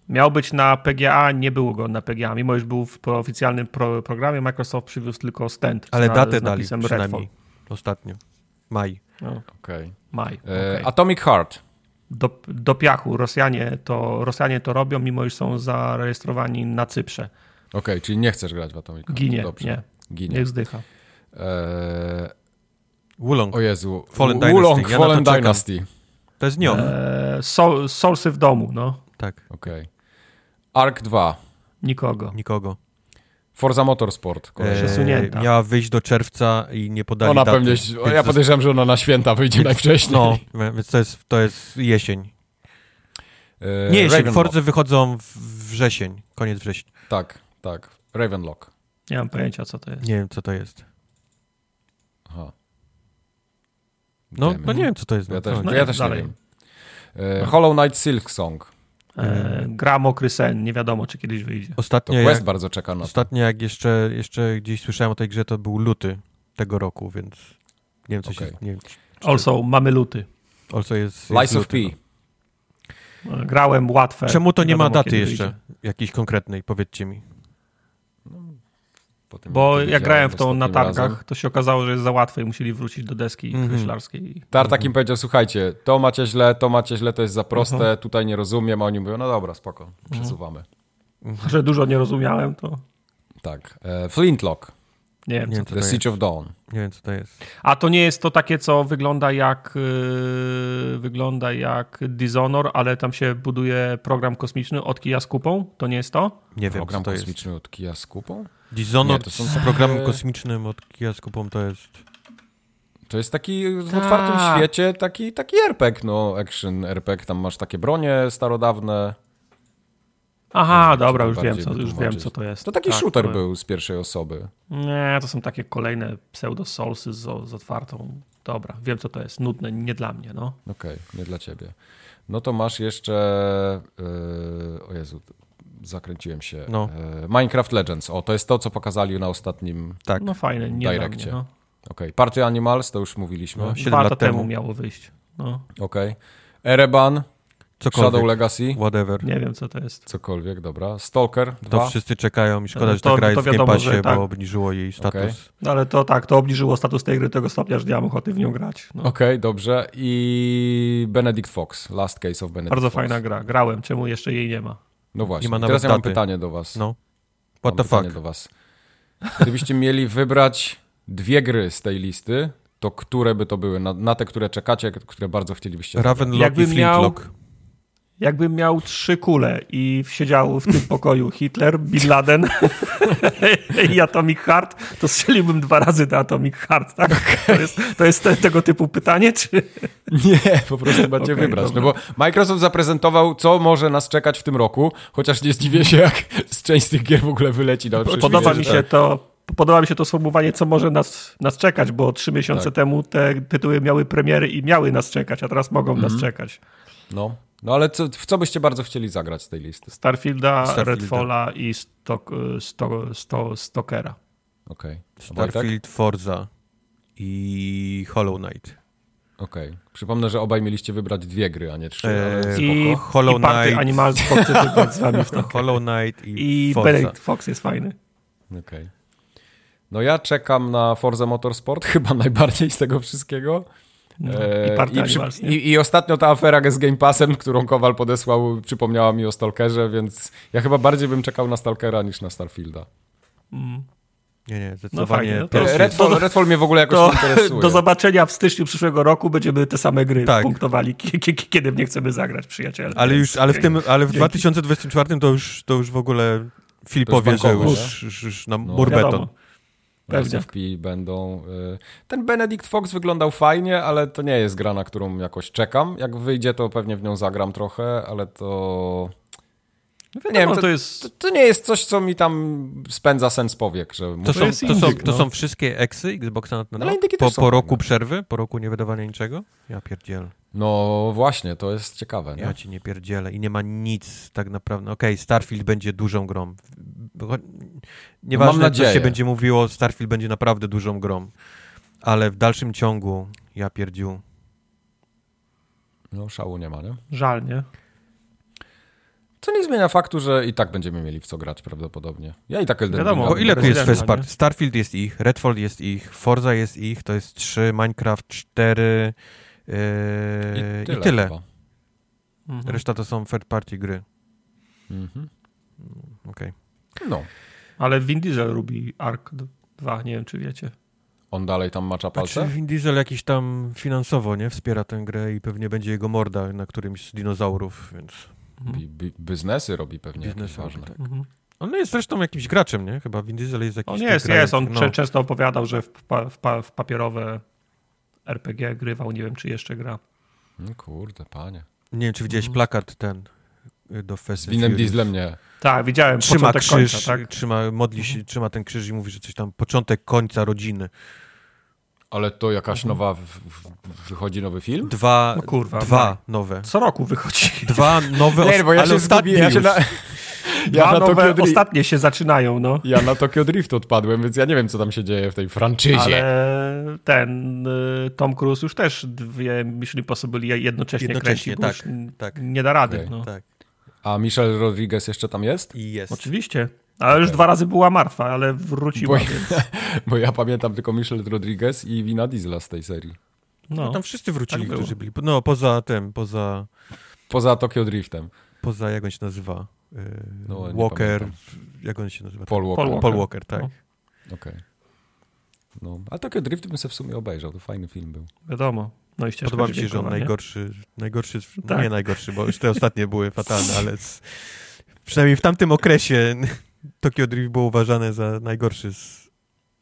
Miał być na PGA, nie było go na PGA, mimo iż był w oficjalnym pro, programie, Microsoft przywiózł tylko stand. Ale z, datę z dali przynajmniej. Redfall. Ostatnio. Maj. No, Okej. maj. E, okej. Atomic Heart. do, do piachu. Rosjanie to, Rosjanie to robią, mimo iż są zarejestrowani na Cyprze. Okej, czyli nie chcesz grać w Atomic Heart. Ginie, Dobrze. nie. Ginie. Niech zdycha. E, Wulong. o Jezu. Fallen Wulong, Dynasty. Ja na to Fallen. Dynasty. To jest nią. E, Soul, Soulsy w domu, no. Tak, Okej. Ark 2. Nikogo. nikogo. Forza Motorsport. Przesunięta. miała wyjść do czerwca i nie podali Ona daty. pewnie, Więc ja podejrzewam, że ona na święta wyjdzie najwcześniej. No, więc to jest, to jest jesień. E, Nie jesień, Ravenlock. Forzy wychodzą w wrzesień, koniec września. Tak, tak. Ravenlock. Nie mam pojęcia, co to jest. Nie wiem, co to jest. Aha. No, no nie wiem, co to jest. Ja no, też? No ja nie, też nie dalej. wiem. E, Hollow Knight Silk Song. E, gra Mokry Sen, nie wiadomo, czy kiedyś wyjdzie. To Ostatnio, Quest jak, bardzo czeka na to. ostatnio jak jeszcze, jeszcze gdzieś słyszałem o tej grze, to był luty tego roku, więc nie wiem, co Okej. się... Nie wiem, Also, mamy luty. also jest, Lies jest of luty, P. E, Grałem łatwe. Czemu to nie ma wiadomo, daty jeszcze? wyjdzie. Jakiejś konkretnej, powiedzcie mi. Po tym, Bo jak grałem w to na targach, razem. to się okazało, że jest za łatwe i musieli wrócić do deski Mhm. kreślarskiej. Tartak im powiedział, słuchajcie, to macie źle, to macie źle, to jest za proste, Mhm. tutaj nie rozumiem, a oni mówią, no dobra, spoko, przesuwamy. Że dużo nie rozumiałem, to Tak. E, Flintlock, nie wiem. Nie co to... The to Siege jest. of Dawn. Nie wiem, co to jest. A to nie jest to takie, co wygląda jak yy, wygląda jak Dishonor, ale tam się buduje program kosmiczny od kija z kupą? To nie jest to? Nie wiem, Program co to jest. kosmiczny od Kia z kupą? Dishonored Nie, to są z programem kosmicznym od Kia z kupą to jest... To jest taki w Tak. otwartym świecie, taki, taki RPG, no, action RPG, tam masz takie bronie starodawne. Aha, wiem, dobra, już wiem, co, już wiem, co to jest. To taki Tak, shooter to- był z pierwszej osoby. Nie, to są takie kolejne pseudo-soulsy z, z otwartą. Dobra, wiem, co to jest. Nudne, nie dla mnie, no. Okej, nie dla ciebie. No to masz jeszcze, yy, o Jezu, zakręciłem się. No. Yy, Minecraft Legends, o, to jest to, co pokazali na ostatnim, Tak. No fajne, nie Direccie. no. okej. Party Animals, to już mówiliśmy. No, Siedem Dwa lat lata temu temu. miało wyjść. No, Okej. Ereban, Cokolwiek. Shadow Legacy, Whatever. nie wiem, co to jest. cokolwiek, dobra. Stalker To 2, wszyscy czekają i szkoda, No że ta to- gra jest w Game wiadomo, Passie, że tak. bo obniżyło jej status. Okej. No, ale to tak, to obniżyło status tej gry do tego stopnia, że nie mam ochoty w nią grać. No. Okej, dobrze. I Benedict Fox, Last Case of Benedict Bardzo Fox. fajna gra. Grałem, czemu jeszcze jej nie ma? No właśnie, teraz ja mam daty. pytanie do was. No. Mam What the pytanie fuck? do was. Gdybyście mieli wybrać dwie gry z tej listy, to które by to były? Na, na te, które czekacie, które bardzo chcielibyście. Ravenlock i miał- Flintlock. Jakbym miał trzy kule i siedział w tym pokoju Hitler, Bin Laden i Atomic Heart, to strzeliłbym dwa razy do Atomic Heart, tak? To jest, to jest te, tego typu pytanie, czy... Nie, po prostu macie Okej, wybrać. dobra. No bo Microsoft zaprezentował, co może nas czekać w tym roku, chociaż nie zdziwię się, jak z część z tych gier w ogóle wyleci. No, Podoba mi się tak. to... Podoba mi się to sformułowanie, co może nas, nas czekać, bo trzy miesiące Tak. temu te tytuły miały premiery i miały nas czekać, a teraz mogą Mhm. nas czekać. No, no ale co, w co byście bardzo chcieli zagrać z tej listy? Starfielda, Starfielda. Redfalla i Stok, sto, sto, Stokera. Okej. Wojtek? Starfield, Forza i Hollow Knight. Okej. Przypomnę, że obaj mieliście wybrać dwie gry, a nie trzy, Eee. I, Hollow i Knight. Animals chcę wygrać z wami w to. Hollow Knight i, I Forza. Benedict Fox jest fajny. Okej. No ja czekam na Forza Motorsport chyba najbardziej z tego wszystkiego. No, Eee, I i, przy- i, I ostatnio ta afera z Game Passem, którą Kowal podesłał, przypomniała mi o Stalkerze, więc ja chyba bardziej bym czekał na Stalkera niż na Starfielda. Mm. Nie, nie, zdecydowanie. fajnie, no to- pierwszy- E, Redfall, do- Redfall mnie w ogóle jakoś To nie interesuje. do zobaczenia w styczniu przyszłego roku będziemy te same gry Tak. punktowali, ki- ki- kiedy nie chcemy zagrać, przyjaciele. Ale już, ale w tym, ale w Dzięki. 2024 to już, to już w ogóle już powie, że już, już, już na No. mur Wiadomo. Pewnie. SFP będą. y, Ten Benedict Fox wyglądał fajnie, ale to nie jest gra, na którą jakoś czekam. Jak wyjdzie, to pewnie w nią zagram trochę, ale to. No Nie wiadomo, wiem, to- to jest... To, to nie jest coś, co mi tam spędza sens powiek, że To muszę... są, są, to no. są wszystkie eksy Xboxa na, No, na, ale indyki po, po roku przerwy, po roku niewydawania niczego? Ja pierdzielę. No właśnie, to jest ciekawe. Nie? Ja ci nie pierdzielę i nie ma nic tak naprawdę. Okej, Starfield będzie dużą grą. Nieważne, co nadzieję. się będzie mówiło, Starfield będzie naprawdę dużą grą. Ale w dalszym ciągu, ja pierdziu. No szału nie ma, nie? Żal, nie? Co nie zmienia faktu, że i tak będziemy mieli w co grać prawdopodobnie. Ja i tak Elden Wiadomo, Bo ile tu jest party? nie? Starfield jest ich, Redfall jest ich, Forza jest ich, to jest 3, Minecraft 4 yy, I tyle. i tyle. Mhm. Reszta to są third party gry. Mhm. Okej. No. Ale Vin Diesel lubi Ark 2, nie wiem czy wiecie. On dalej tam macza Znaczy palce? Vin Diesel jakiś tam finansowo, nie? Wspiera tę grę i pewnie będzie jego morda na którymś z dinozaurów, więc Bi, bi, biznesy robi pewnie jakieś biznes ważne. Tak. Mhm. On jest zresztą jakimś graczem, nie? Chyba Vin Diesel jest jakiś... On jest, jest. On no. często opowiadał, że w, pa, w, pa, w papierowe RPG grywał. Nie wiem, czy jeszcze gra. No kurde, panie. Nie wiem, czy widziałeś Mhm. plakat ten do Fast Winem Furious. Dieslem nie. Tak, widziałem Trzyma początek krzyż, końca, tak? trzyma, modli się, trzyma ten krzyż i mówi, że coś tam, początek końca rodziny. Ale to jakaś nowa, w, w, wychodzi nowy film? Dwa, No kurwa, dwa tak. nowe. Co roku wychodzi. Dwa nowe, Nie, bo ja ale się ostatnie ja na, ja Dwa na Drift, ostatnie się zaczynają, no. ja na Tokyo Drift odpadłem, więc ja nie wiem, co tam się dzieje w tej franczyzie. Ale ten y, Tom Cruise już też dwie Mission Impossible jednocześnie, Jednocześnie, kręci, tak, tak. nie da rady. Okej. No. Tak. A Michelle Rodriguez jeszcze tam jest? I jest. Oczywiście. Ale już dwa razy była martwa, ale wróciła, Bo- więc Bo ja pamiętam tylko Michelle Rodriguez i Vina Diesla z tej serii. no. No, tam wszyscy wrócili, tak którzy byli. No, poza tym, poza, Poza Tokyo Driftem. poza jak on się nazywa? Yy, No, Walker. pamiętam. Jak on się nazywa? Paul Walker. Paul Paul Walker, tak. No. Okej. No, a Tokyo Drift bym sobie w sumie obejrzał, to fajny film był. Wiadomo. No i ścieżka Podoba mi się, że on najgorszy, najgorszy, no Tak. nie najgorszy, bo już te ostatnie były fatalne, ale z, przynajmniej w tamtym okresie Tokyo Drift było uważane za najgorszy z...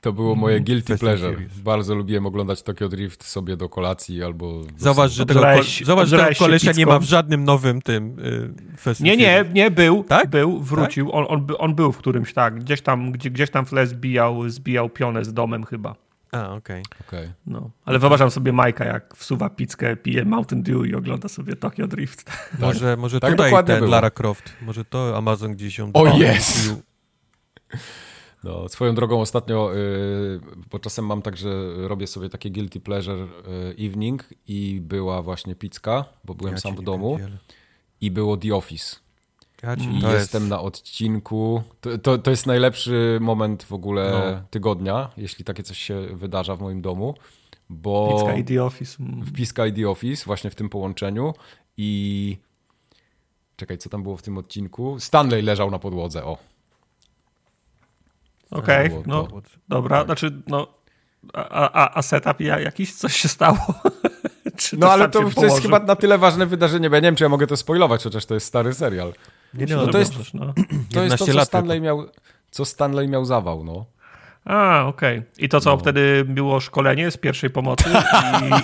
To było moje Mm, guilty pleasure. Bardzo lubiłem oglądać Tokyo Drift sobie do kolacji albo... do Zauważ, że tego, ko- zobacz, że tego kolesia nie ma w żadnym nowym tym y, Nie, nie, nie, był, Tak? był, wrócił, on, on, by- on był w którymś, tak, gdzieś tam, gdzie, gdzieś tam w tle zbijał, zbijał pionę z domem chyba. A, okej. Okej. No. Ale wyobrażam sobie Majka, jak wsuwa pizzkę, pije Mountain Dew i ogląda sobie Tokyo Drift. Może, może Tak tutaj ten było. Lara Croft, może to Amazon gdzieś ją... O, O, jest! No, swoją drogą ostatnio, y, bo czasem mam tak, że robię sobie takie guilty pleasure y, evening i była właśnie pizka, bo byłem Ja sam w domu i było The Office. Ja jestem na odcinku. To, to, to jest najlepszy moment w ogóle No. tygodnia, jeśli takie coś się wydarza w moim domu, bo Pizza i The Office. Wpiska i The Office właśnie w tym połączeniu i czekaj, co tam było w tym odcinku? Stanley leżał na podłodze, o. Okej, było no to. dobra, Tak. znaczy no a, a, a setup ja, jakiś, coś się stało? Czy No ale to, to jest chyba na tyle ważne wydarzenie, bo ja nie wiem, czy ja mogę to spoilować, chociaż to jest stary serial. Nie, nie, no, to jest- no. To jest to, 11 co Stanley miał, co Stanley miał zawał, no. A, okej. I to co, No. wtedy było szkolenie z pierwszej pomocy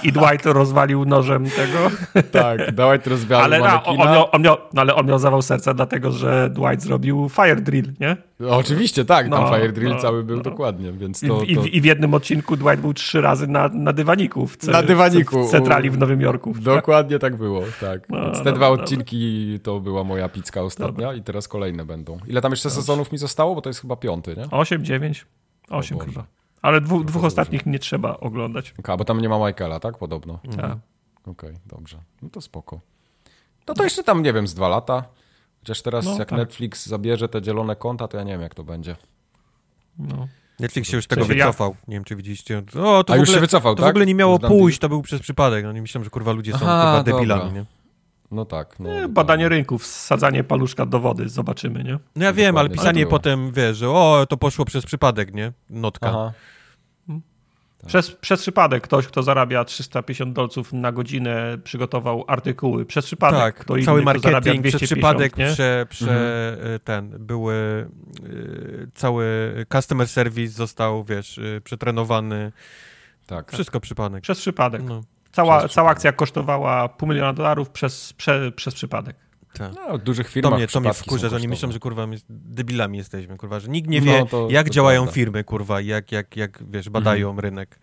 i, i Dwight rozwalił nożem tego? Tak, to rozwiał Ale, na, on, miał, on, miał, no, ale on miał zawał serca dlatego, że Dwight zrobił fire drill, nie? No, oczywiście, tak, tam No, Fire Drill no, cały był no. dokładnie, więc I, to... w, i, w, I w jednym odcinku Dwight był trzy razy na, na dywaniku. W ce, Na dywaniku. W centrali w Nowym Jorku. Dokładnie tak było, tak. No, Więc te dwa odcinki to była moja pizka ostatnia i teraz kolejne będą. Ile tam jeszcze sezonów mi zostało? Bo to jest chyba piąty, nie? 8, 9, 8 Boże. chyba. Ale dwu, dwóch dobrze. ostatnich nie trzeba oglądać. Okay, bo tam nie ma Michaela, tak? Podobno. Tak. Okej, dobrze. No to spoko. No to jeszcze tam, nie wiem, z dwa lata. Chociaż teraz No, jak tak. Netflix zabierze te dzielone konta, to ja nie wiem, jak to będzie. No. Netflix się już tego sensie ja- wycofał. Nie wiem, czy widzieliście. O, to A w już ogóle, się wycofał, To tak? w ogóle nie miało pójść, to był przez przypadek. No nie myślałem, że kurwa ludzie są Aha, kurwa dobra. debilami, nie? No tak. No, E. Badanie rynków, sadzanie paluszka do wody, zobaczymy, nie? No ja wiem, ale pisanie tak było. potem, wiesz, że o, to poszło przez przypadek, nie? Notka. Aha. Tak. Przez, przez przypadek ktoś, kto zarabia 350 dolców na godzinę, przygotował artykuły. Przez przypadek Tak, kto inny, cały kto zarabia marketing przez 250, przypadek, nie? prze, prze, Mhm. y, ten, były, y, cały customer service został, wiesz, y, przetrenowany, Tak. wszystko przypadek. Przez przypadek. No, Cała, cała akcja kosztowała pół miliona dolarów przez, prze, przez przypadek. tak. No, w dużych To firmach mnie, to mnie wkurza, że oni myślą, że kurwa my debilami jesteśmy, kurwa, że nikt nie No, wie, to- jak to działają prawda. firmy, kurwa, jak, jak, jak wiesz, badają rynek.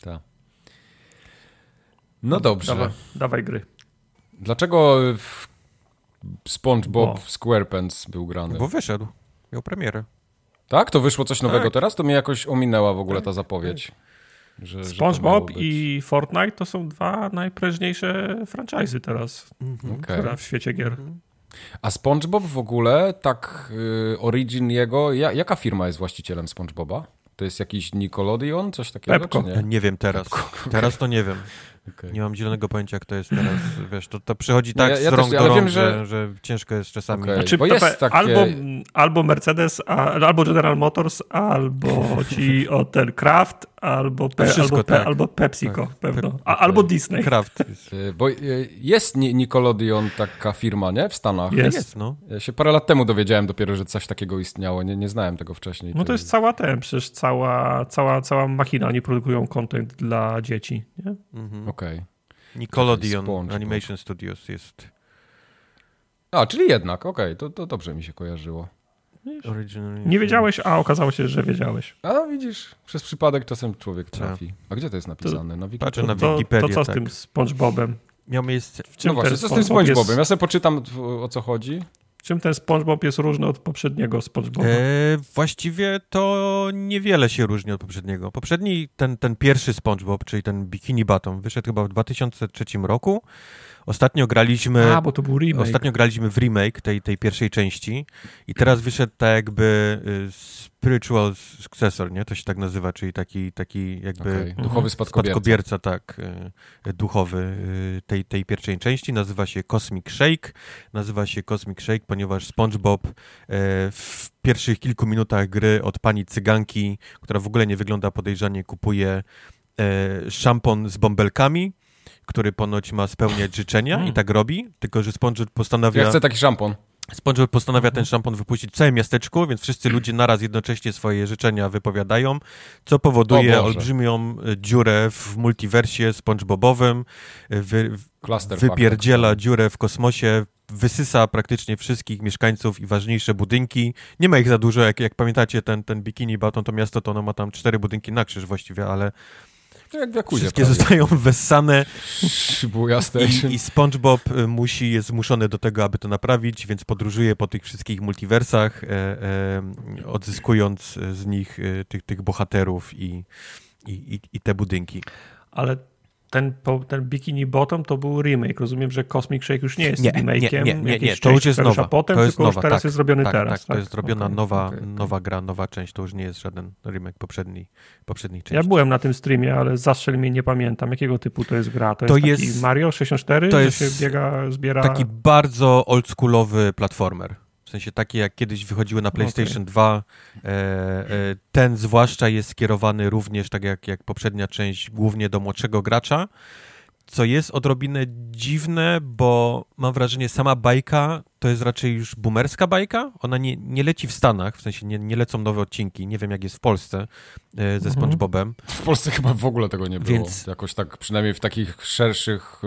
Tak. No dobrze. Dawaj, dawaj gry. Dlaczego w SpongeBob Bo. SquarePants był grany? Bo wyszedł, miał premierę. Tak? To wyszło coś nowego Tak. teraz? To mnie jakoś ominęła w ogóle ta zapowiedź. Że, że SpongeBob być. i Fortnite to są dwa najprężniejsze franchise'y teraz Okej. które w świecie gier. A SpongeBob w ogóle, tak y, origin jego, ja, jaka firma jest właścicielem SpongeBoba? To jest jakiś Nickelodeon, coś takiego, Ja nie? nie wiem teraz. Teraz to nie wiem. Okej. Nie mam zielonego pojęcia, jak to jest teraz. Wiesz, to, to przychodzi No tak ja- ja z rąk też- do rąk, wiem, że... że- Że, ciężko jest czasami. Okej. Znaczy, Bo jest takie- albo, albo Mercedes, a, albo General Motors, albo ci o ten Kraft, albo, pe, Wszystko albo, pe, tak. albo PepsiCo Tak. pewno. Pe- A, albo Disney. Kraft. Y, Bo y, jest Ni- Nickelodeon taka firma, nie? W Stanach. Jest. jest, no. Ja się parę lat temu dowiedziałem dopiero, że coś takiego istniało. Nie, nie znałem tego wcześniej. No to jest cała ten, przecież cała, cała, cała machina, oni produkują content dla dzieci. Nie? Mhm. Okej. Nickelodeon SpongeBob. Animation Studios jest. A, czyli jednak, okej, to, to dobrze mi się kojarzyło. Nie wiedziałeś, a okazało się, że wiedziałeś. A widzisz, przez przypadek czasem człowiek Tak. trafi. A gdzie to jest napisane? Na Patrzę Wikipedii? na To, Wikipedię, to co z tak. tym SpongeBobem? Miał miejsce... No właśnie, co z tym SpongeBob SpongeBobem? Jest, Ja sobie poczytam o co chodzi. Czym ten SpongeBob jest różny od poprzedniego SpongeBoba? E, właściwie to niewiele się różni od poprzedniego. Poprzedni, ten, ten pierwszy SpongeBob, czyli ten Bikini Bottom, wyszedł chyba w 2003 roku. Ostatnio graliśmy... A, bo to był remake. Ostatnio graliśmy w remake tej, tej pierwszej części i teraz wyszedł tak jakby y, spiritual successor, nie? To się tak nazywa, czyli taki, taki jakby Okej, Duchowy spadkobierca. spadkobierca, tak, y, duchowy y, tej, tej pierwszej części. Nazywa się Cosmic Shake. Nazywa się Cosmic Shake, ponieważ SpongeBob w pierwszych kilku minutach gry od pani cyganki, która w ogóle nie wygląda podejrzanie, kupuje szampon z bąbelkami, który ponoć ma spełniać życzenia i tak robi, tylko że SpongeBob postanawia... Ja chcę taki szampon. SpongeBob postanawia ten szampon wypuścić w całym miasteczku, więc wszyscy ludzie naraz jednocześnie swoje życzenia wypowiadają, co powoduje olbrzymią e, dziurę w multiversie SpongeBobowym, e, wy, wypierdziela tak dziurę w kosmosie, wysysa praktycznie wszystkich mieszkańców i ważniejsze budynki. Nie ma ich za dużo, jak, jak pamiętacie ten, ten Bikini Bottom, to miasto to ono ma tam cztery budynki na krzyż właściwie, ale To jak w Jakuzie wszystkie prawie. zostają wessane i, I SpongeBob y, musi, jest zmuszony do tego, aby to naprawić, więc podróżuje po tych wszystkich multiversach, e, e, odzyskując e, z nich e, tych, tych bohaterów i, i, i, i te budynki. Ale ten, ten Bikini Bottom to był remake. Rozumiem, że Cosmic Shake już nie jest Nie, nie, remake'iem. nie, nie, nie, jakiejś to już jest nowa. Potem, to jest nowa, teraz tak, jest zrobiony tak, teraz. Tak, to jest zrobiona Okej, nowa, okej. nowa gra, nowa część, to już nie jest żaden remake poprzedniej, poprzedniej części. Ja byłem na tym streamie, ale zastrzel mnie nie pamiętam. Jakiego typu to jest gra? To, To jest, taki jest- Mario 64, to jest się biega, zbiera... Taki bardzo oldschoolowy platformer. W sensie taki, jak kiedyś wychodziły na PlayStation 2. E, e, ten zwłaszcza jest skierowany również, tak jak, jak poprzednia część, głównie do młodszego gracza. Co jest odrobinę dziwne, bo mam wrażenie, sama bajka to jest raczej już boomerska bajka. Ona nie, nie leci w Stanach, w sensie nie, nie lecą nowe odcinki. Nie wiem, jak jest w Polsce e, ze Mhm. SpongeBobem. W Polsce chyba w ogóle tego nie było. Więc- Jakoś tak, przynajmniej w takich szerszych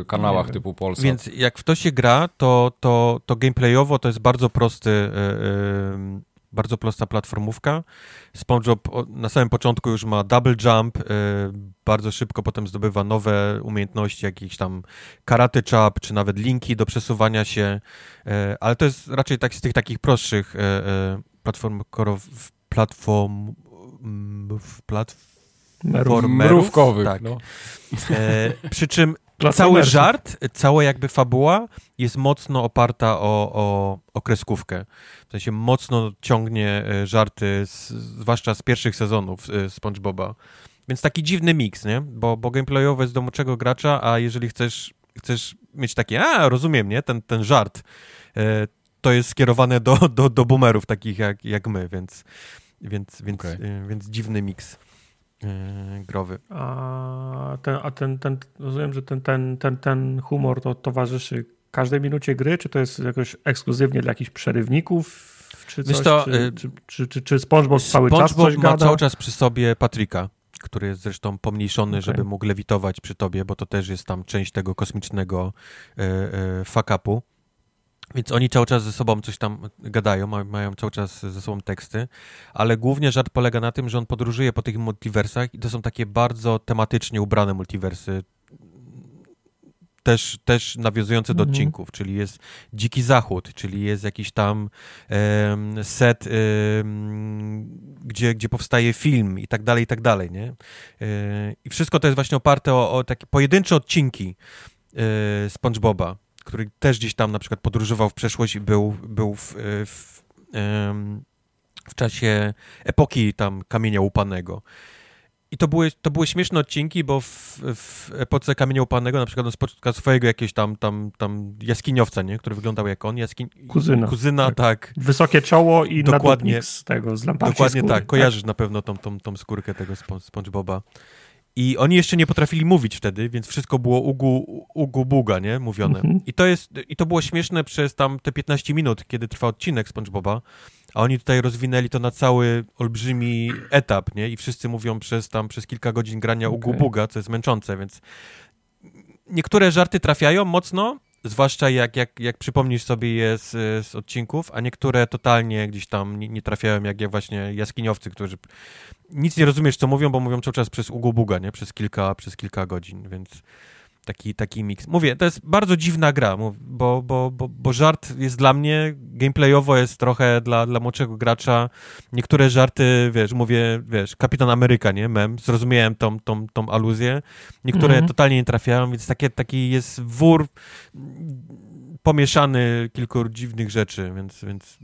y, kanałach typu Polsat. Więc jak w to się gra, to, to, to gameplayowo to jest bardzo prosty, e, e, bardzo prosta platformówka. SpongeBob na samym początku już ma double jump, e, bardzo szybko potem zdobywa nowe umiejętności, jakieś tam karate chop, czy nawet linki do przesuwania się, e, ale to jest raczej tak z tych takich prostszych e, platform, korow- platform, mm, w platformerów. Mrówkowych. Tak. No. E, przy czym cały żart, cała jakby fabuła jest mocno oparta o, o, o kreskówkę. W sensie mocno ciągnie e, żarty, z, zwłaszcza z pierwszych sezonów e, SpongeBoba. Więc taki dziwny miks, nie? Bo, bo gameplayowo jest do młodszego gracza, a jeżeli chcesz, chcesz mieć takie, a rozumiem, nie? Ten, ten żart, e, to jest skierowane do, do, do boomerów takich jak, jak my, więc, więc, więc, Okej. e, więc dziwny miks growy. A ten, a ten, ten rozumiem, że ten, ten, ten, ten humor to towarzyszy każdej minucie gry, czy to jest jakoś ekskluzywnie dla jakichś przerywników, czy coś, co, czy, y, czy, czy, czy, czy SpongeBob cały czas SpongeBob coś ma gada? cały czas przy sobie Patryka, który jest zresztą pomniejszony, Okej. żeby mógł lewitować przy tobie, bo to też jest tam część tego kosmicznego e, e, fuck-upu. Więc oni cały czas ze sobą coś tam gadają, ma, mają cały czas ze sobą teksty, ale głównie żart polega na tym, że on podróżuje po tych multiversach i to są takie bardzo tematycznie ubrane multiversy, też, też nawiązujące do Mhm. odcinków, czyli jest Dziki Zachód, czyli jest jakiś tam em, set, em, gdzie, gdzie powstaje film i tak dalej, i tak dalej, nie? E, I wszystko to jest właśnie oparte o, o takie pojedyncze odcinki e, SpongeBoba, który też gdzieś tam na przykład podróżował w przeszłość i był, był w, e, w, w czasie epoki tam kamienia łupanego. I to były, to były śmieszne odcinki, bo w, w epoce kamienia łupanego na przykład on spotkał swojego jakiegoś tam, tam, tam jaskiniowca, nie? który wyglądał jak on. Jaskiń... Kuzyna. Kuzyna, tak. Tak. Wysokie czoło i Dokładnie. z tego, z lampami Dokładnie skóry. tak, kojarzysz na pewno tą, tą, tą skórkę tego Spo- SpongeBoba. I oni jeszcze nie potrafili mówić wtedy, więc wszystko było ugu, ugu buga, nie? Mówione. Mhm. I to jest, i to było śmieszne przez tam te 15 minut, kiedy trwa odcinek SpongeBoba, a oni tutaj rozwinęli to na cały olbrzymi etap, nie? I wszyscy mówią przez tam, przez kilka godzin grania ugu Okej. buga, co jest męczące, więc niektóre żarty trafiają mocno, zwłaszcza jak, jak, jak przypomnisz sobie je z, z odcinków, a niektóre totalnie gdzieś tam nie, nie jak, jak właśnie jaskiniowcy, którzy nic nie rozumiesz, co mówią, bo mówią cały czas przez ugu nie? Przez kilka, przez kilka godzin, więc taki, taki miks. Mówię, to jest bardzo dziwna gra, bo, bo, bo, bo żart jest dla mnie, gameplayowo jest trochę dla, dla młodszego gracza. Niektóre żarty, wiesz, mówię, wiesz, Kapitan Ameryka, nie? Mem, zrozumiałem tą, tą, tą aluzję. Niektóre mm -hmm. totalnie nie trafiają, więc takie, taki jest wór pomieszany kilku dziwnych rzeczy, więc, więc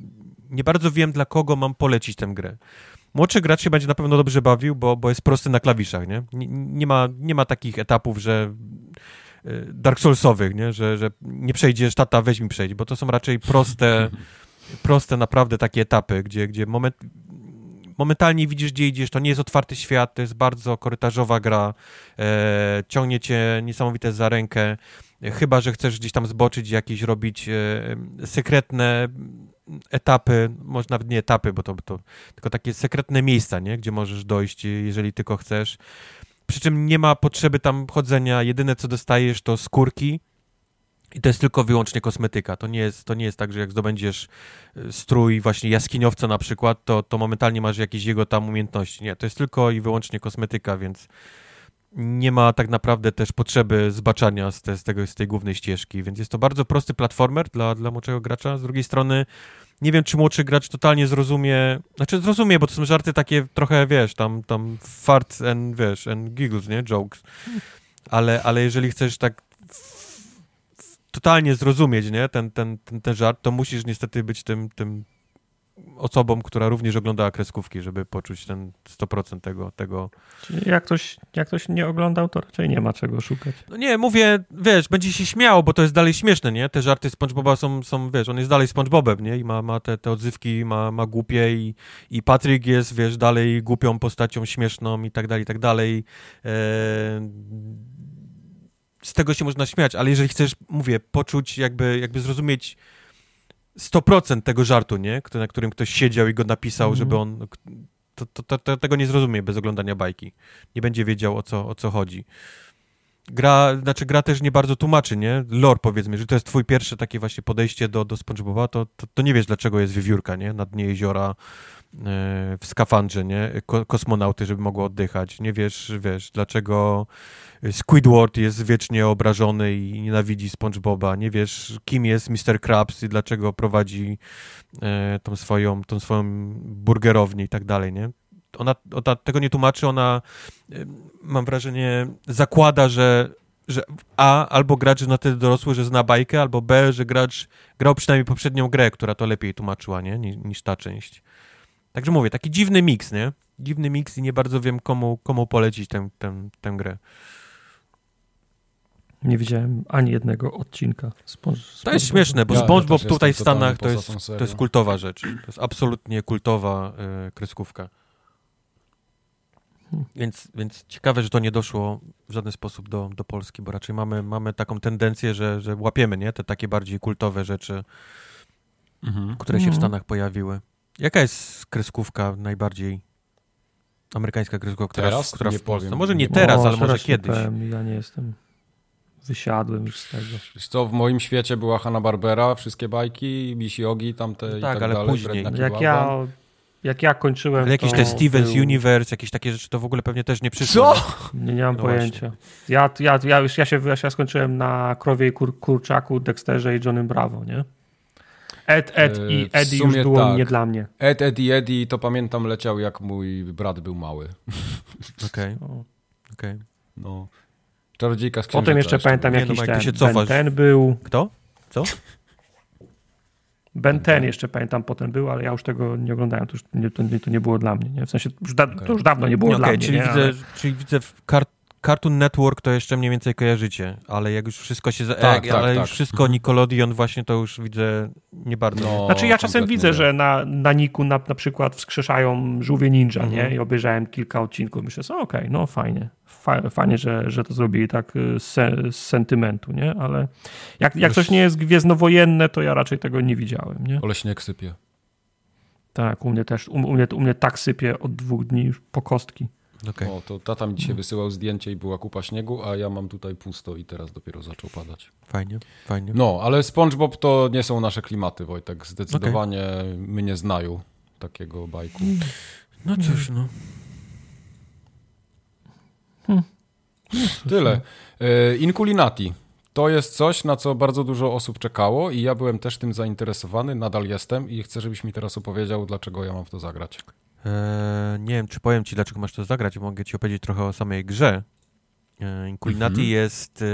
nie bardzo wiem, dla kogo mam polecić tę grę. Młodszy gracz się będzie na pewno dobrze bawił, bo, bo jest prosty na klawiszach, nie? Nie, nie ma, nie ma takich etapów, że y, Dark Soulsowych, nie? Że, że nie przejdziesz, tata weź mi przejść, bo to są raczej proste, proste naprawdę takie etapy, gdzie, gdzie moment, momentalnie widzisz, gdzie idziesz, to nie jest otwarty świat, to jest bardzo korytarzowa gra, e, ciągnie cię niesamowite za rękę, chyba, że chcesz gdzieś tam zboczyć, jakieś robić e, sekretne etapy, może nawet nie etapy, bo to, to tylko takie sekretne miejsca, nie? gdzie możesz dojść, jeżeli tylko chcesz. Przy czym nie ma potrzeby tam chodzenia, jedyne co dostajesz to skórki i to jest tylko wyłącznie kosmetyka. To nie jest, to nie jest tak, że jak zdobędziesz e, strój właśnie jaskiniowca na przykład, to, to momentalnie masz jakieś jego tam umiejętności. Nie, to jest tylko i wyłącznie kosmetyka, więc nie ma tak naprawdę też potrzeby zbaczania z, te, z, tego, z tej głównej ścieżki, więc jest to bardzo prosty platformer dla, dla młodszego gracza. Z drugiej strony nie wiem, czy młodszy gracz totalnie zrozumie, znaczy zrozumie, bo to są żarty takie trochę, wiesz, tam, tam fart and, wiesz, and giggles, nie, jokes, ale, ale jeżeli chcesz tak totalnie zrozumieć, nie, ten, ten, ten, ten żart, to musisz niestety być tym, tym osobą, która również oglądała kreskówki, żeby poczuć ten 100% tego. tego. Czyli jak ktoś, jak ktoś nie oglądał, to raczej nie ma czego szukać. No nie, mówię, wiesz, będzie się śmiał, bo to jest dalej śmieszne, nie? Te żarty SpongeBoba są, są wiesz, on jest dalej SpongeBobem, nie? I ma, ma te, te odzywki, ma, ma głupie i, i Patryk jest, wiesz, dalej głupią postacią, śmieszną i tak dalej, i tak dalej. Eee, z tego się można śmiać, ale jeżeli chcesz, mówię, poczuć, jakby, jakby zrozumieć 100% tego żartu, nie? Na którym ktoś siedział i go napisał, mm. żeby on... To, to, to, tego nie zrozumie bez oglądania bajki. Nie będzie wiedział, o co, o co chodzi. Gra, znaczy gra też nie bardzo tłumaczy, nie? Lore powiedzmy, jeżeli to jest twój pierwsze takie właśnie podejście do, do SpongeBoba, to, to, to nie wiesz, dlaczego jest wiewiórka, nie? Na dnie jeziora, w skafandrze, nie? Ko kosmonauty, żeby mogło oddychać. Nie wiesz, wiesz, dlaczego Squidward jest wiecznie obrażony i nienawidzi SpongeBoba. Nie wiesz, kim jest Mr. Krabs i dlaczego prowadzi e, tą swoją, tą swoją burgerownię i tak dalej, nie? Ona, ona tego nie tłumaczy, ona, e, mam wrażenie, zakłada, że że A, albo gracz na tyle dorosły, że zna bajkę, albo B, że gracz grał przynajmniej poprzednią grę, która to lepiej tłumaczyła, nie? Niż, niż ta część. Także mówię, taki dziwny miks, nie? Dziwny miks i nie bardzo wiem, komu, komu polecić tę, tę, tę grę. Nie widziałem ani jednego odcinka. to jest śmieszne, bo ja, SpongeBob ja tutaj w Stanach to jest, to jest kultowa rzecz. To jest absolutnie kultowa y, kreskówka. Więc, więc ciekawe, że to nie doszło w żaden sposób do, do Polski, bo raczej mamy, mamy taką tendencję, że, że łapiemy nie? te takie bardziej kultowe rzeczy, mhm. które się w mhm. Stanach pojawiły. Jaka jest kreskówka najbardziej amerykańska kreskówka, która, teraz? która w Polsce? No może nie teraz, o, ale może kiedyś. Powiem, ja nie jestem. Wysiadłem już z tego. Wiesz co, w moim świecie była Hanna-Barbera, wszystkie bajki, Bisiogi, tamte no tak, i tak ale dalej. później. Jak ja, jak ja kończyłem. Ale jakieś te Stevens był... Universe, jakieś takie rzeczy to w ogóle pewnie też nie przyszło. Co? Nie, nie mam no pojęcia. Ja, ja, ja, już ja się ja skończyłem na Krowie i kur, Kurczaku, Dexterze i Johnnym Bravo, nie? Ed, Ed i e, Eddie już było tak. nie dla mnie. Ed, Ed i Eddie to pamiętam leciał jak mój brat był mały. Okej, okay. okej. Okay. No. Czarodziejka z Potem jeszcze pamiętam nie, jakiś no, ten, się ten był. Kto? Co? Ben ten jeszcze pamiętam potem był, ale ja już tego nie oglądałem, to już nie, to, nie, to nie było dla mnie. Nie? W sensie, już da, okay. to już dawno nie było no, dla okay, mnie. Czyli, nie? widzę, ale... czyli widzę w kart Cartoon Network to jeszcze mniej więcej kojarzycie, ale jak już wszystko się... Tak, jak, tak, ale tak. już wszystko mhm. Nickelodeon właśnie to już widzę nie bardzo. No, znaczy ja czasem widzę, nie. że na, na Niku na, na przykład wskrzeszają żółwie ninja, mhm. nie? I obejrzałem kilka odcinków. Myślę sobie, okej, okay, no fajnie. Fajnie, że, że to zrobili tak y, z, z sentymentu, nie? Ale jak, jak coś nie jest gwiezdnowojenne, to ja raczej tego nie widziałem, nie? Ale śnieg sypie. Tak, u mnie też. U, u, mnie, u mnie tak sypie od dwóch dni po kostki. Okay. O, to tata mi dzisiaj wysyłał zdjęcie i była kupa śniegu, a ja mam tutaj pusto i teraz dopiero zaczął padać. Fajnie, fajnie. No, ale SpongeBob to nie są nasze klimaty, Wojtek. Zdecydowanie okay. mnie nie znają takiego bajku. No cóż, no. Hmm. Tyle. E, Inculinati. To jest coś, na co bardzo dużo osób czekało i ja byłem też tym zainteresowany, nadal jestem i chcę, żebyś mi teraz opowiedział, dlaczego ja mam w to zagrać. Eee, nie wiem, czy powiem ci, dlaczego masz to zagrać. Mogę ci opowiedzieć trochę o samej grze. Eee, Inculinati mhm. jest e,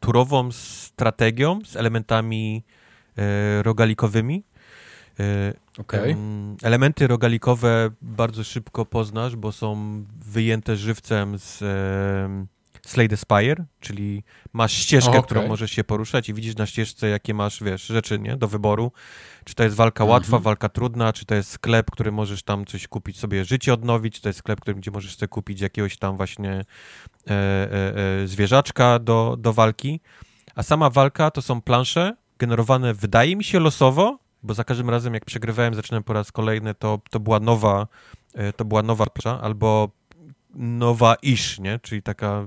turową strategią z elementami e, rogalikowymi. E, okay. Elementy rogalikowe bardzo szybko poznasz, bo są wyjęte żywcem z Slay the Spire, czyli masz ścieżkę, okay. którą możesz się poruszać i widzisz na ścieżce, jakie masz, wiesz, rzeczy, nie, do wyboru. Czy to jest walka łatwa, mm -hmm. walka trudna, czy to jest sklep, który możesz tam coś kupić, sobie życie odnowić, czy to jest sklep, który, gdzie możesz sobie kupić jakiegoś tam właśnie e, e, e, zwierzaczka do, do walki. A sama walka to są plansze generowane, wydaje mi się, losowo, bo za każdym razem, jak przegrywałem, zaczynałem po raz kolejny, to, to była nowa, e, to była nowa plansza, albo nowa ish, nie? Czyli taka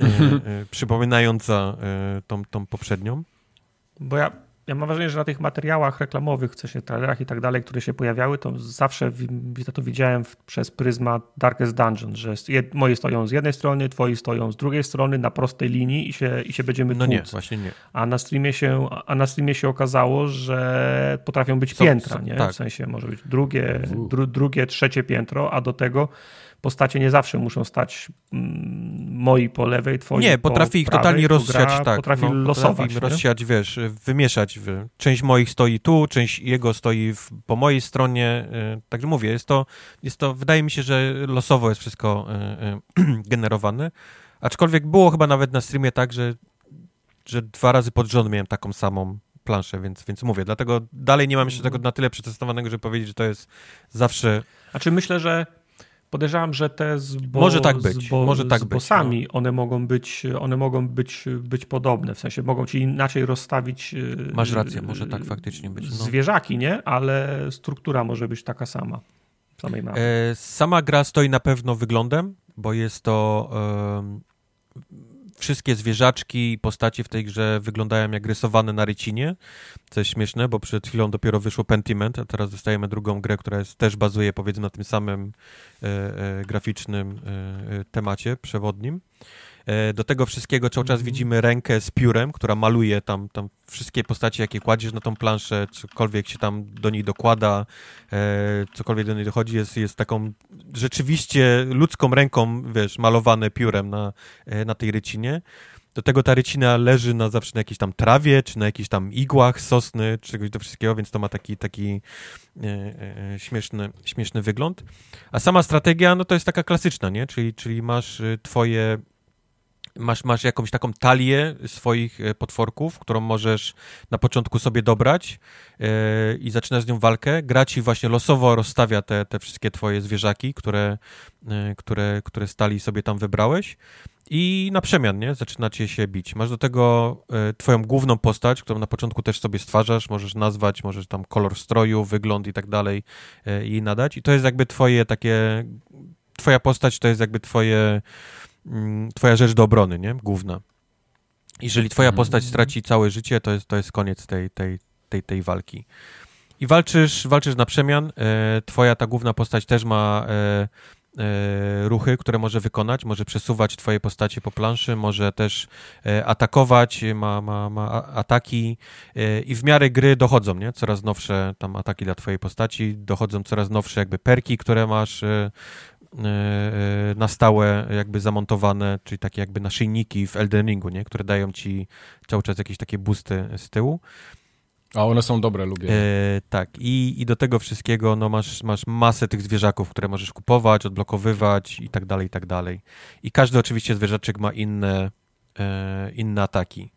e, e, przypominająca e, tą, tą poprzednią. Bo ja, ja mam wrażenie, że na tych materiałach reklamowych, co się, trailerach i tak dalej, które się pojawiały, to zawsze w, to widziałem przez pryzmat Darkest Dungeon, że moje stoją z jednej strony, twoi stoją z drugiej strony, na prostej linii i się, i się będziemy No nie, właśnie nie. A na streamie się, a na streamie się okazało, że potrafią być so, piętra, so, nie? Tak. W sensie może być drugie, dru, drugie, trzecie piętro, a do tego postacie nie zawsze muszą stać mm, moi po lewej, twoi Nie, potrafi ich prawej, totalnie rozsiać, tak. Potrafi no, losować. Potrafi rozsiać, wiesz, wymieszać. Część moich stoi tu, część jego stoi w, po mojej stronie. Y, także mówię, jest to, jest to, wydaje mi się, że losowo jest wszystko y, y, generowane. Aczkolwiek było chyba nawet na streamie tak, że, że dwa razy pod rząd miałem taką samą planszę, więc, więc mówię, dlatego dalej nie mam jeszcze tego na tyle przetestowanego, żeby powiedzieć, że to jest zawsze... Znaczy myślę, że Podejrzewam, że te z, bo, może tak być, bo, może tak z bossami, no. one mogą być, one mogą być, być podobne, w sensie mogą ci inaczej rozstawić. E, Masz rację, może tak faktycznie być. No. Zwierzaki, nie? Ale struktura może być taka sama. Samej mapy. E, sama gra stoi na pewno wyglądem, bo jest to wszystkie zwierzaczki i postacie w tej grze wyglądają jak rysowane na rycinie, co jest śmieszne, bo przed chwilą dopiero wyszło Pentiment, a teraz dostajemy drugą grę, która jest, też bazuje powiedzmy na tym samym e, e, graficznym e, e temacie przewodnim. E, do tego wszystkiego cały czas mhm. widzimy rękę z piórem, która maluje tam, tam wszystkie postacie, jakie kładziesz na tą planszę, cokolwiek się tam do niej dokłada, e, cokolwiek do niej dochodzi, jest, jest taką rzeczywiście ludzką ręką, wiesz, malowane piórem na, e, na tej rycinie. Do tego ta rycina leży na zawsze na jakiejś tam trawie, czy na jakichś tam igłach sosny, czy czegoś do wszystkiego, więc to ma taki, taki e, e, śmieszny, śmieszny wygląd. A sama strategia, no to jest taka klasyczna, nie? Czyli, czyli masz twoje masz, masz jakąś taką talię swoich e, potworków, którą możesz na początku sobie dobrać yy, i zaczynasz z nią walkę. Gra ci właśnie losowo rozstawia te, te wszystkie twoje zwierzaki, które, yy, które, które stali sobie tam wybrałeś i na przemian, nie? Zaczynacie się bić. Masz do tego twoją główną postać, którą na początku też sobie stwarzasz, możesz nazwać, możesz tam kolor stroju, wygląd i tak dalej jej nadać i to jest jakby twoje takie, twoja postać to jest jakby twoje twoja rzecz do obrony, nie? Główna. Jeżeli twoja mhm. postać straci całe życie, to jest, to jest koniec tej, tej, tej, tej walki. I walczysz, walczysz na przemian. E, twoja ta główna postać też ma e, e, ruchy, które może wykonać. Może przesuwać twoje postacie po planszy, może też atakować, ma, ma, ma ataki i w miarę gry dochodzą, nie? Coraz nowsze tam ataki dla twojej postaci, dochodzą coraz nowsze jakby perki, które masz na stałe jakby zamontowane, czyli takie jakby naszyjniki w Elden Ringu, nie? które dają ci cały czas jakieś takie boosty z tyłu. A one są dobre, lubię. E, tak, I, i do tego wszystkiego no, masz, masz masę tych zwierzaków, które możesz kupować, odblokowywać i tak dalej, i tak dalej. I każdy oczywiście zwierzaczek ma inne, e, inne ataki.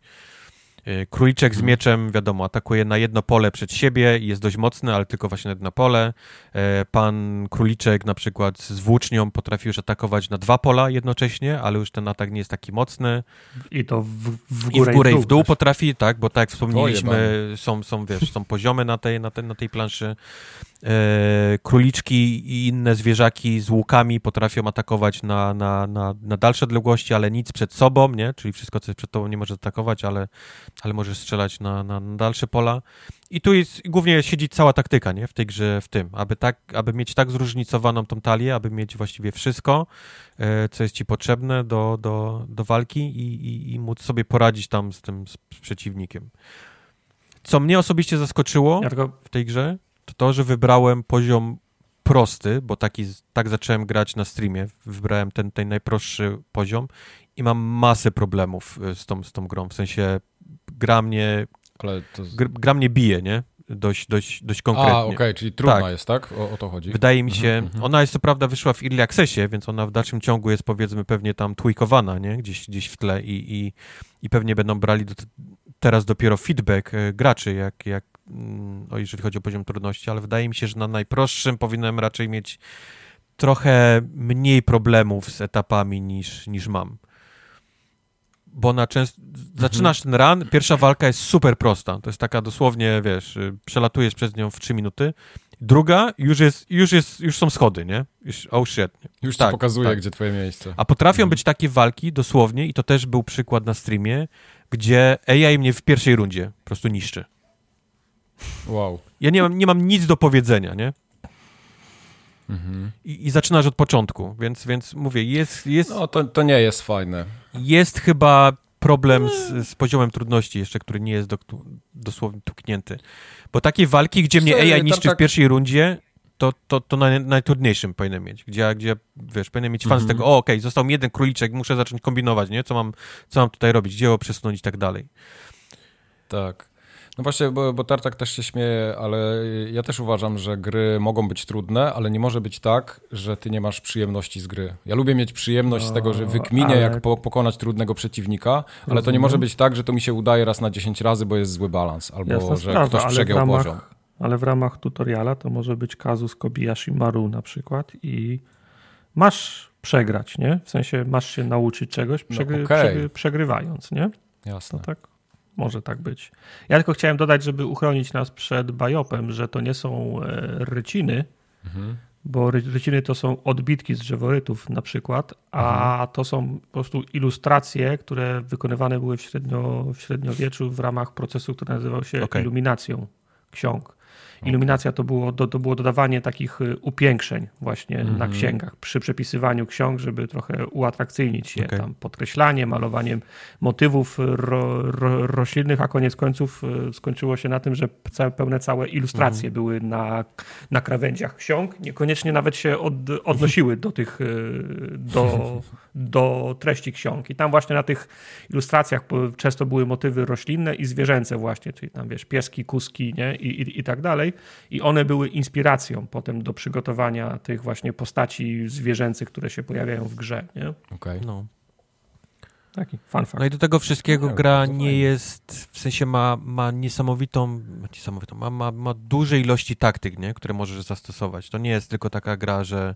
Y, króliczek z mhm. mieczem, wiadomo, atakuje na jedno pole przed siebie i jest dość mocny, ale tylko właśnie na jedno pole. E, pan króliczek na przykład z włócznią potrafi już atakować na dwa pola jednocześnie, ale już ten atak nie jest taki mocny. I to w, w górę i w górę i w dół, potrafi, tak, bo tak jak wspomnieliśmy, są, są, wiesz, są poziomy na tej, na tej, na tej planszy. E, króliczki i inne zwierzaki z łukami potrafią atakować na, na, na, na dalsze odległości, ale nic przed sobą, nie? Czyli wszystko, co jest przed tobą nie może atakować, ale, ale może strzelać na, na, na dalsze pola. I tu jest głównie siedzi cała taktyka, nie? W tej grze, w tym, aby tak, aby mieć tak zróżnicowaną tą talię, aby mieć właściwie wszystko, e, co jest ci potrzebne do, do, do walki i, i, i móc sobie poradzić tam z tym z przeciwnikiem. Co mnie osobiście zaskoczyło Ja tylko w tej grze, to to, że wybrałem poziom prosty, bo taki, tak zacząłem grać na streamie. Wybrałem ten, ten najprostszy poziom i mam masę problemów y, z tą, z tą grą. W sensie gra mnie, Ale to... gr, gra mnie bije, nie? Dość, dość, dość konkretnie. A, okej, czyli trudna Tak. jest, tak? O, o to chodzi? Wydaje mi się, Mhm, mhm. ona jest co prawda wyszła w Early Accessie, więc ona w dalszym ciągu jest powiedzmy pewnie tam tweakowana, nie? Gdzieś, gdzieś w tle i, i, i pewnie będą brali do, teraz dopiero feedback e, graczy, jak, jak mm, o, jeżeli chodzi o poziom trudności, ale wydaje mi się, że na najprostszym powinienem raczej mieć trochę mniej problemów z etapami niż, niż mam. Bo na często zaczynasz ten run, pierwsza walka jest super prosta. To jest taka dosłownie, wiesz, y, przelatujesz przez nią w 3 minuty. Druga już jest, już jest, już są schody, nie? Już, oh shit. Już ci tak, pokazuje, tak. gdzie twoje miejsce. A potrafią być takie walki dosłownie, i to też był przykład na streamie, gdzie AI mnie w pierwszej rundzie po prostu niszczy. Wow. Ja nie mam, nie mam nic do powiedzenia, nie? Mhm. I, I zaczynasz od początku, więc, więc mówię, jest, jest, No, to, to nie jest fajne. jest chyba problem z, z poziomem trudności jeszcze, który nie jest do, dosłownie tuknięty. Bo takie walki, gdzie mnie AI niszczy w tak- pierwszej rundzie, to, to, to naj, najtrudniejszym powinienem mieć, gdzie, gdzie wiesz, powinienem mieć fan z Mhm. tego, o okej, został mi jeden króliczek, muszę zacząć kombinować, nie? Co mam, co mam tutaj robić, gdzie go przesunąć i tak dalej. Tak. No właśnie, bo, bo Tartak też się śmieje, ale ja też uważam, że gry mogą być trudne, ale nie może być tak, że ty nie masz przyjemności z gry. Ja lubię mieć przyjemność z tego, że No, wykminię, ale- jak po, pokonać trudnego przeciwnika, ale to nie Rozumiem. może być tak, że to mi się udaje raz na 10 razy, bo jest zły balans, albo Jasna że sprawa, ktoś przegiął ramach, poziom. Ale w ramach tutoriala to może być kazus Kobayashi Maru na przykład i masz przegrać, nie? W sensie masz się nauczyć czegoś, No, przegry, okej. przegry, przegrywając, nie? Jasne. To tak może tak być. Ja tylko chciałem dodać, żeby uchronić nas przed bajopem, że to nie są e, ryciny, Mhm. bo ry- ryciny to są odbitki z drzeworytów na przykład, a Mhm. to są po prostu ilustracje, które wykonywane były w, średnio, w średniowieczu w ramach procesu, który nazywał się Okej. iluminacją ksiąg. Iluminacja to było, do, to było dodawanie takich y, upiększeń właśnie na Mhm. księgach przy przepisywaniu ksiąg, żeby trochę uatrakcyjnić je Okej. tam podkreślanie, malowaniem motywów ro, ro, roślinnych, a koniec końców y, skończyło się na tym, że całe, pełne całe ilustracje były na, na krawędziach ksiąg, niekoniecznie nawet się od, odnosiły do tych, y, do, do treści ksiąg. I tam właśnie na tych ilustracjach często były motywy roślinne i zwierzęce właśnie, czyli tam wiesz, pieski, kuski, nie? I, i, i tak dalej. I one były inspiracją potem do przygotowania tych właśnie postaci zwierzęcych, które się pojawiają w grze, nie? Okej. No. Taki fun fact. No i do tego wszystkiego Nie, gra nie fajnie. jest, w sensie ma, ma niesamowitą, niesamowitą ma, ma, ma duże ilości taktyk, nie? które możesz zastosować. To nie jest tylko taka gra, że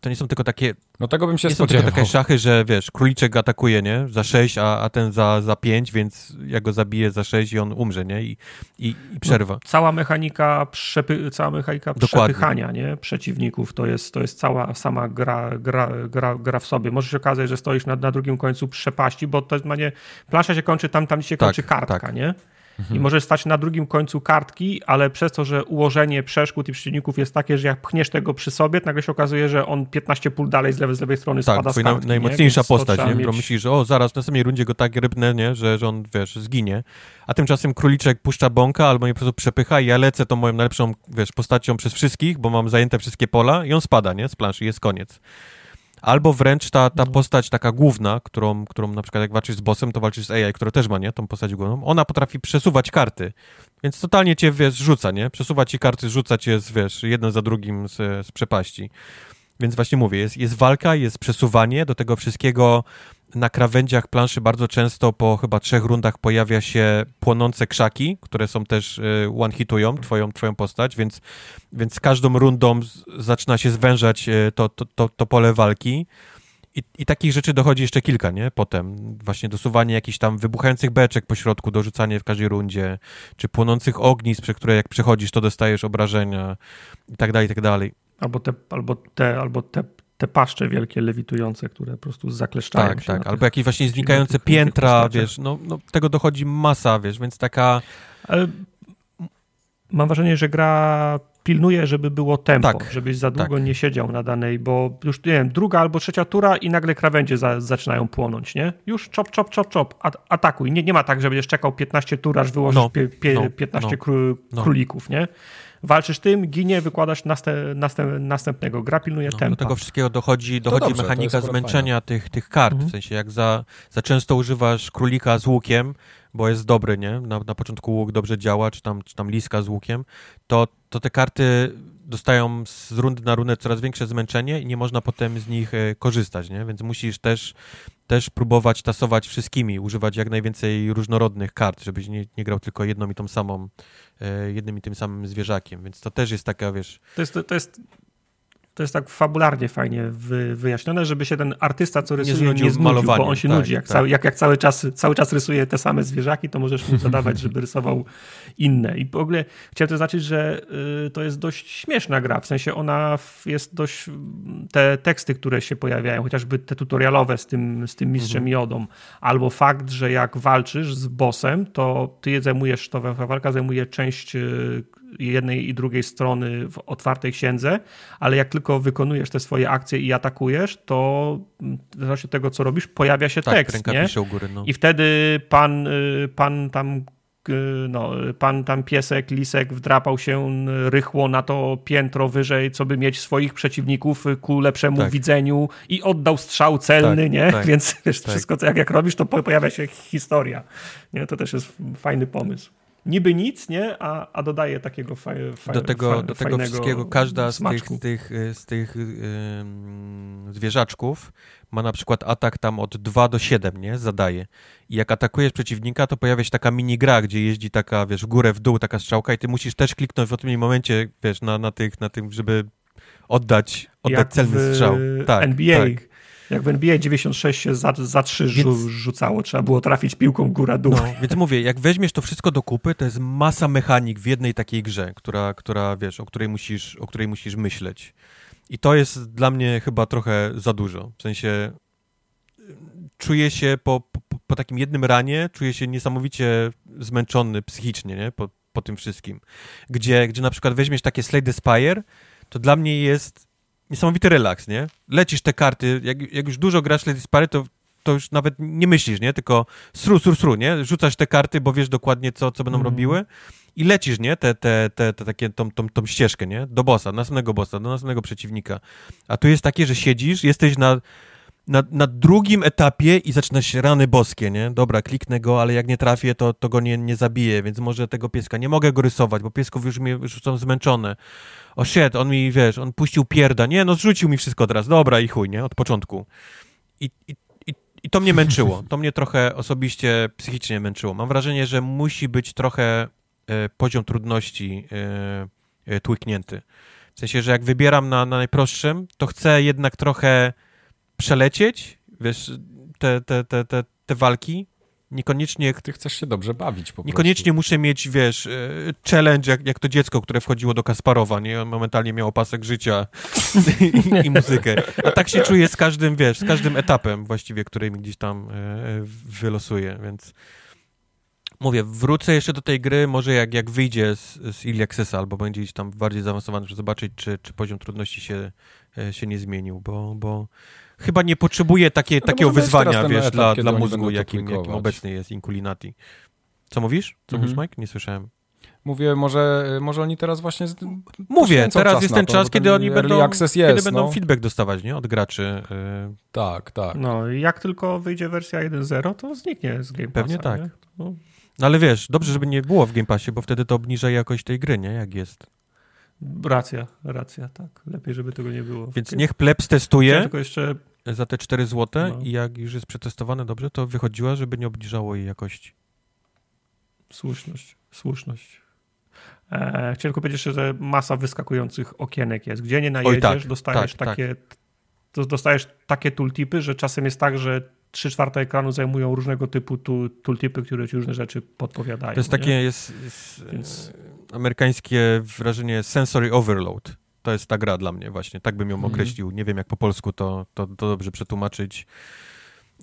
to nie są tylko takie, No tego bym się nie są tylko spodziewał. takie szachy, że wiesz, króliczek atakuje, nie? Za 6, a, a ten za, za 5, więc ja go zabiję za 6 i on umrze, nie? I, i, i przerwa. Cała mechanika, przepy, cała mechanika Dokładnie. przepychania nie? przeciwników to jest, to jest cała sama gra, gra, gra, gra w sobie. Może się okazać, że stoisz na, na drugim końcu przepaści, bo to jest, nie, plansza się kończy tam, tam gdzie się Tak, kończy kartka, tak. nie? I możesz stać na drugim końcu kartki, ale przez to, że ułożenie przeszkód i przeciwników jest takie, że jak pchniesz tego przy sobie, to nagle się okazuje, że on 15 pól dalej z lewej, z lewej strony Tak, spada z kartki. nie? najmocniejsza to postać, nie? mieć- Bo myślisz, że o, zaraz w następnej rundzie go tak rybnę, nie? Że, że on, wiesz, zginie. A tymczasem króliczek puszcza bąka albo mnie po prostu przepycha i ja lecę tą moją najlepszą, wiesz, postacią przez wszystkich, bo mam zajęte wszystkie pola i on spada, nie? Z planszy, jest koniec. Albo wręcz ta, ta No. postać taka główna, którą, którą na przykład jak walczysz z bossem, to walczysz z AI, która też ma, nie? Tą postać główną. Ona potrafi przesuwać karty. Więc totalnie cię, wiesz, rzuca, nie? Przesuwa ci karty, rzuca cię, z, wiesz, jeden za drugim z, z przepaści. Więc właśnie mówię, jest, jest walka, jest przesuwanie, do tego wszystkiego na krawędziach planszy bardzo często po chyba trzech rundach pojawia się płonące krzaki, które są też y, one-hitują twoją, twoją postać, więc, więc z każdą rundą zaczyna się zwężać y, to, to, to, to pole walki I, I takich rzeczy dochodzi jeszcze kilka, nie? Potem właśnie dosuwanie jakichś tam wybuchających beczek po środku, dorzucanie w każdej rundzie, czy płonących ognisk, przez które jak przechodzisz, to dostajesz obrażenia i tak dalej, i tak dalej. Albo te, albo te, albo te, te paszcze wielkie lewitujące, które po prostu zakleszczają Tak, się tak. na Albo jakieś właśnie znikające piętra, wiesz, no, no tego dochodzi masa, wiesz, więc taka... Ale mam wrażenie, że gra pilnuje, żeby było tempo, Tak, żebyś za długo tak. nie siedział na danej, bo już, nie wiem, druga albo trzecia tura i nagle krawędzie za, zaczynają płonąć, nie? Już czop, czop, czop, czop, at, atakuj. Nie, nie ma tak, że będziesz czekał 15 tur, aż wyłożysz No, pie, pie, no, 15 no, no. królików, nie? Walczysz tym, ginie, wykładasz następ, następ, następnego. Gra pilnuje No, do tego wszystkiego dochodzi, dochodzi dobrze, mechanika zmęczenia tych, tych kart. Mhm. W sensie, jak za, za często używasz królika z łukiem, bo jest dobry, nie? Na, na początku łuk dobrze działa, czy tam, czy tam liska z łukiem, to, to te karty dostają z rundy na rundę coraz większe zmęczenie i nie można potem z nich e, korzystać, nie? Więc musisz też, też próbować tasować wszystkimi, używać jak najwięcej różnorodnych kart, żebyś nie, nie grał tylko jedną i tą samą, e, jednym i tym samym zwierzakiem. Więc to też jest taka, wiesz, To jest, to jest, to jest tak fabularnie fajnie wy, wyjaśnione, żeby się ten artysta, co rysuje, nie znudził znudził, bo on się tak, nudzi. Jak, tak. cały, jak, jak cały, czas, cały czas rysuje te same zwierzaki, to możesz mu zadawać, żeby rysował inne. I w ogóle chciałem to znaczyć, że y, to jest dość śmieszna gra, w sensie ona jest dość, te teksty, które się pojawiają, chociażby te tutorialowe z tym, z tym mistrzem jodą, albo fakt, że jak walczysz z bossem, to ty zajmujesz, to walka zajmuje część y, jednej i drugiej strony w otwartej księdze, ale jak tylko wykonujesz te swoje akcje i atakujesz, to w zależności od tego, co robisz, pojawia się tak, tekst, ręka nie? pisze u góry, no. I wtedy pan, y, pan tam y, no, pan tam piesek, lisek wdrapał się rychło na to piętro wyżej, co by mieć swoich przeciwników ku lepszemu Tak. widzeniu i oddał strzał celny, Tak, nie? tak, Więc wiesz, tak. wszystko, co jak, jak robisz, to po- pojawia się historia. Nie? To też jest fajny pomysł. Niby nic, nie? A, a dodaje takiego fa, fa, do tego, fa, do tego wszystkiego każda z tych, smaczku. tych, y, z tych ym, zwierzaczków ma na przykład atak tam od 2 do 7, nie? Zadaje. I jak atakujesz przeciwnika, to pojawia się taka mini gra, gdzie jeździ taka, wiesz, w górę, w dół taka strzałka i ty musisz też kliknąć w odpowiednim momencie, wiesz, na, na, tych, na tym, żeby oddać, oddać jak celny strzał. Tak, NBA. tak. Jak w NBA 96 się za, za trzy Więc- rzu- rzucało, trzeba było trafić piłką góra-dół. No, więc mówię, jak weźmiesz to wszystko do kupy, to jest masa mechanik w jednej takiej grze, która, która wiesz, o której musisz, o której musisz myśleć. I to jest dla mnie chyba trochę za dużo. W sensie czuję się po, po, po takim jednym ranie, czuję się niesamowicie zmęczony psychicznie, nie? Po, po tym wszystkim. Gdzie, gdzie na przykład weźmiesz takie Slay the Spire, to dla mnie jest niesamowity relaks, nie? Lecisz te karty, jak, jak już dużo grasz the Spire, to to już nawet nie myślisz, nie? Tylko sru, sru, sru, nie? Rzucasz te karty, bo wiesz dokładnie, co, co będą Mhm. robiły i lecisz, nie? Te, te, te, te takie, tą, tą, tą ścieżkę, nie? Do bossa, do następnego bossa, do następnego przeciwnika. A tu jest takie, że siedzisz, jesteś na, na, na drugim etapie i zaczynasz się rany boskie, nie? Dobra, kliknę go, ale jak nie trafię, to, to go nie, nie zabiję, więc może tego pieska nie mogę go rysować, bo piesków już, mnie, już są zmęczone. O shit, on mi, wiesz, on puścił pierda. Nie, no zrzucił mi wszystko teraz. Dobra i chuj, nie? Od początku. I, i, i, i to mnie męczyło. To mnie trochę osobiście psychicznie męczyło. Mam wrażenie, że musi być trochę e, poziom trudności e, e, tłyknięty. W sensie, że jak wybieram na, na najprostszym, to chcę jednak trochę przelecieć, wiesz, te, te, te, te, te walki. Niekoniecznie Ty chcesz się dobrze bawić po Niekoniecznie muszę mieć, wiesz, e, challenge, jak, jak to dziecko, które wchodziło do Kasparowa, nie? On momentalnie miał pasek życia i, i muzykę. A tak się czuję z każdym, wiesz, z każdym etapem właściwie, który mi gdzieś tam e, wylosuje, więc mówię, wrócę jeszcze do tej gry, może jak, jak wyjdzie z, z Early Accessa, albo będzie gdzieś tam bardziej zaawansowany, żeby zobaczyć, czy, czy poziom trudności się, e, się nie zmienił, bo, bo chyba nie potrzebuję takie, No to takiego wyzwania, wiesz, etap, dla, dla mózgu, jakim, jakim obecnie jest Inculinati. Co mówisz? Co Mhm. mówisz, Mike? Nie słyszałem. Mówię, może, może oni teraz właśnie... Z... Mówię, teraz czas jest ten to, czas, kiedy ten oni będą, access kiedy jest, będą no. feedback dostawać, nie? Od graczy. Yy, Tak, tak. No, i jak tylko wyjdzie wersja 1.0, to zniknie z Game Passa. Pewnie tak. No, No ale wiesz, dobrze, żeby nie było w Game Passie, bo wtedy to obniża jakość tej gry, nie? Jak jest. racja, racja, tak. Lepiej, żeby tego nie było. Więc niech Plebs Chciałem testuje tylko jeszcze za te 4 zł No. i jak już jest przetestowane dobrze, to wychodziła, żeby nie obniżało jej jakości. słuszność, słuszność. E, chciałem tylko powiedzieć jeszcze, że masa wyskakujących okienek jest. Gdzie nie najedziesz, tak, dostajesz tak, takie to dostajesz takie tooltipy, że czasem jest tak, że 3 czwarte ekranu zajmują różnego typu tooltipy, które ci różne rzeczy podpowiadają. To jest takie, jest, jest Więc... amerykańskie wrażenie sensory overload. To jest ta gra dla mnie właśnie, tak bym ją mhm. określił. Nie wiem, jak po polsku to, to, to dobrze przetłumaczyć.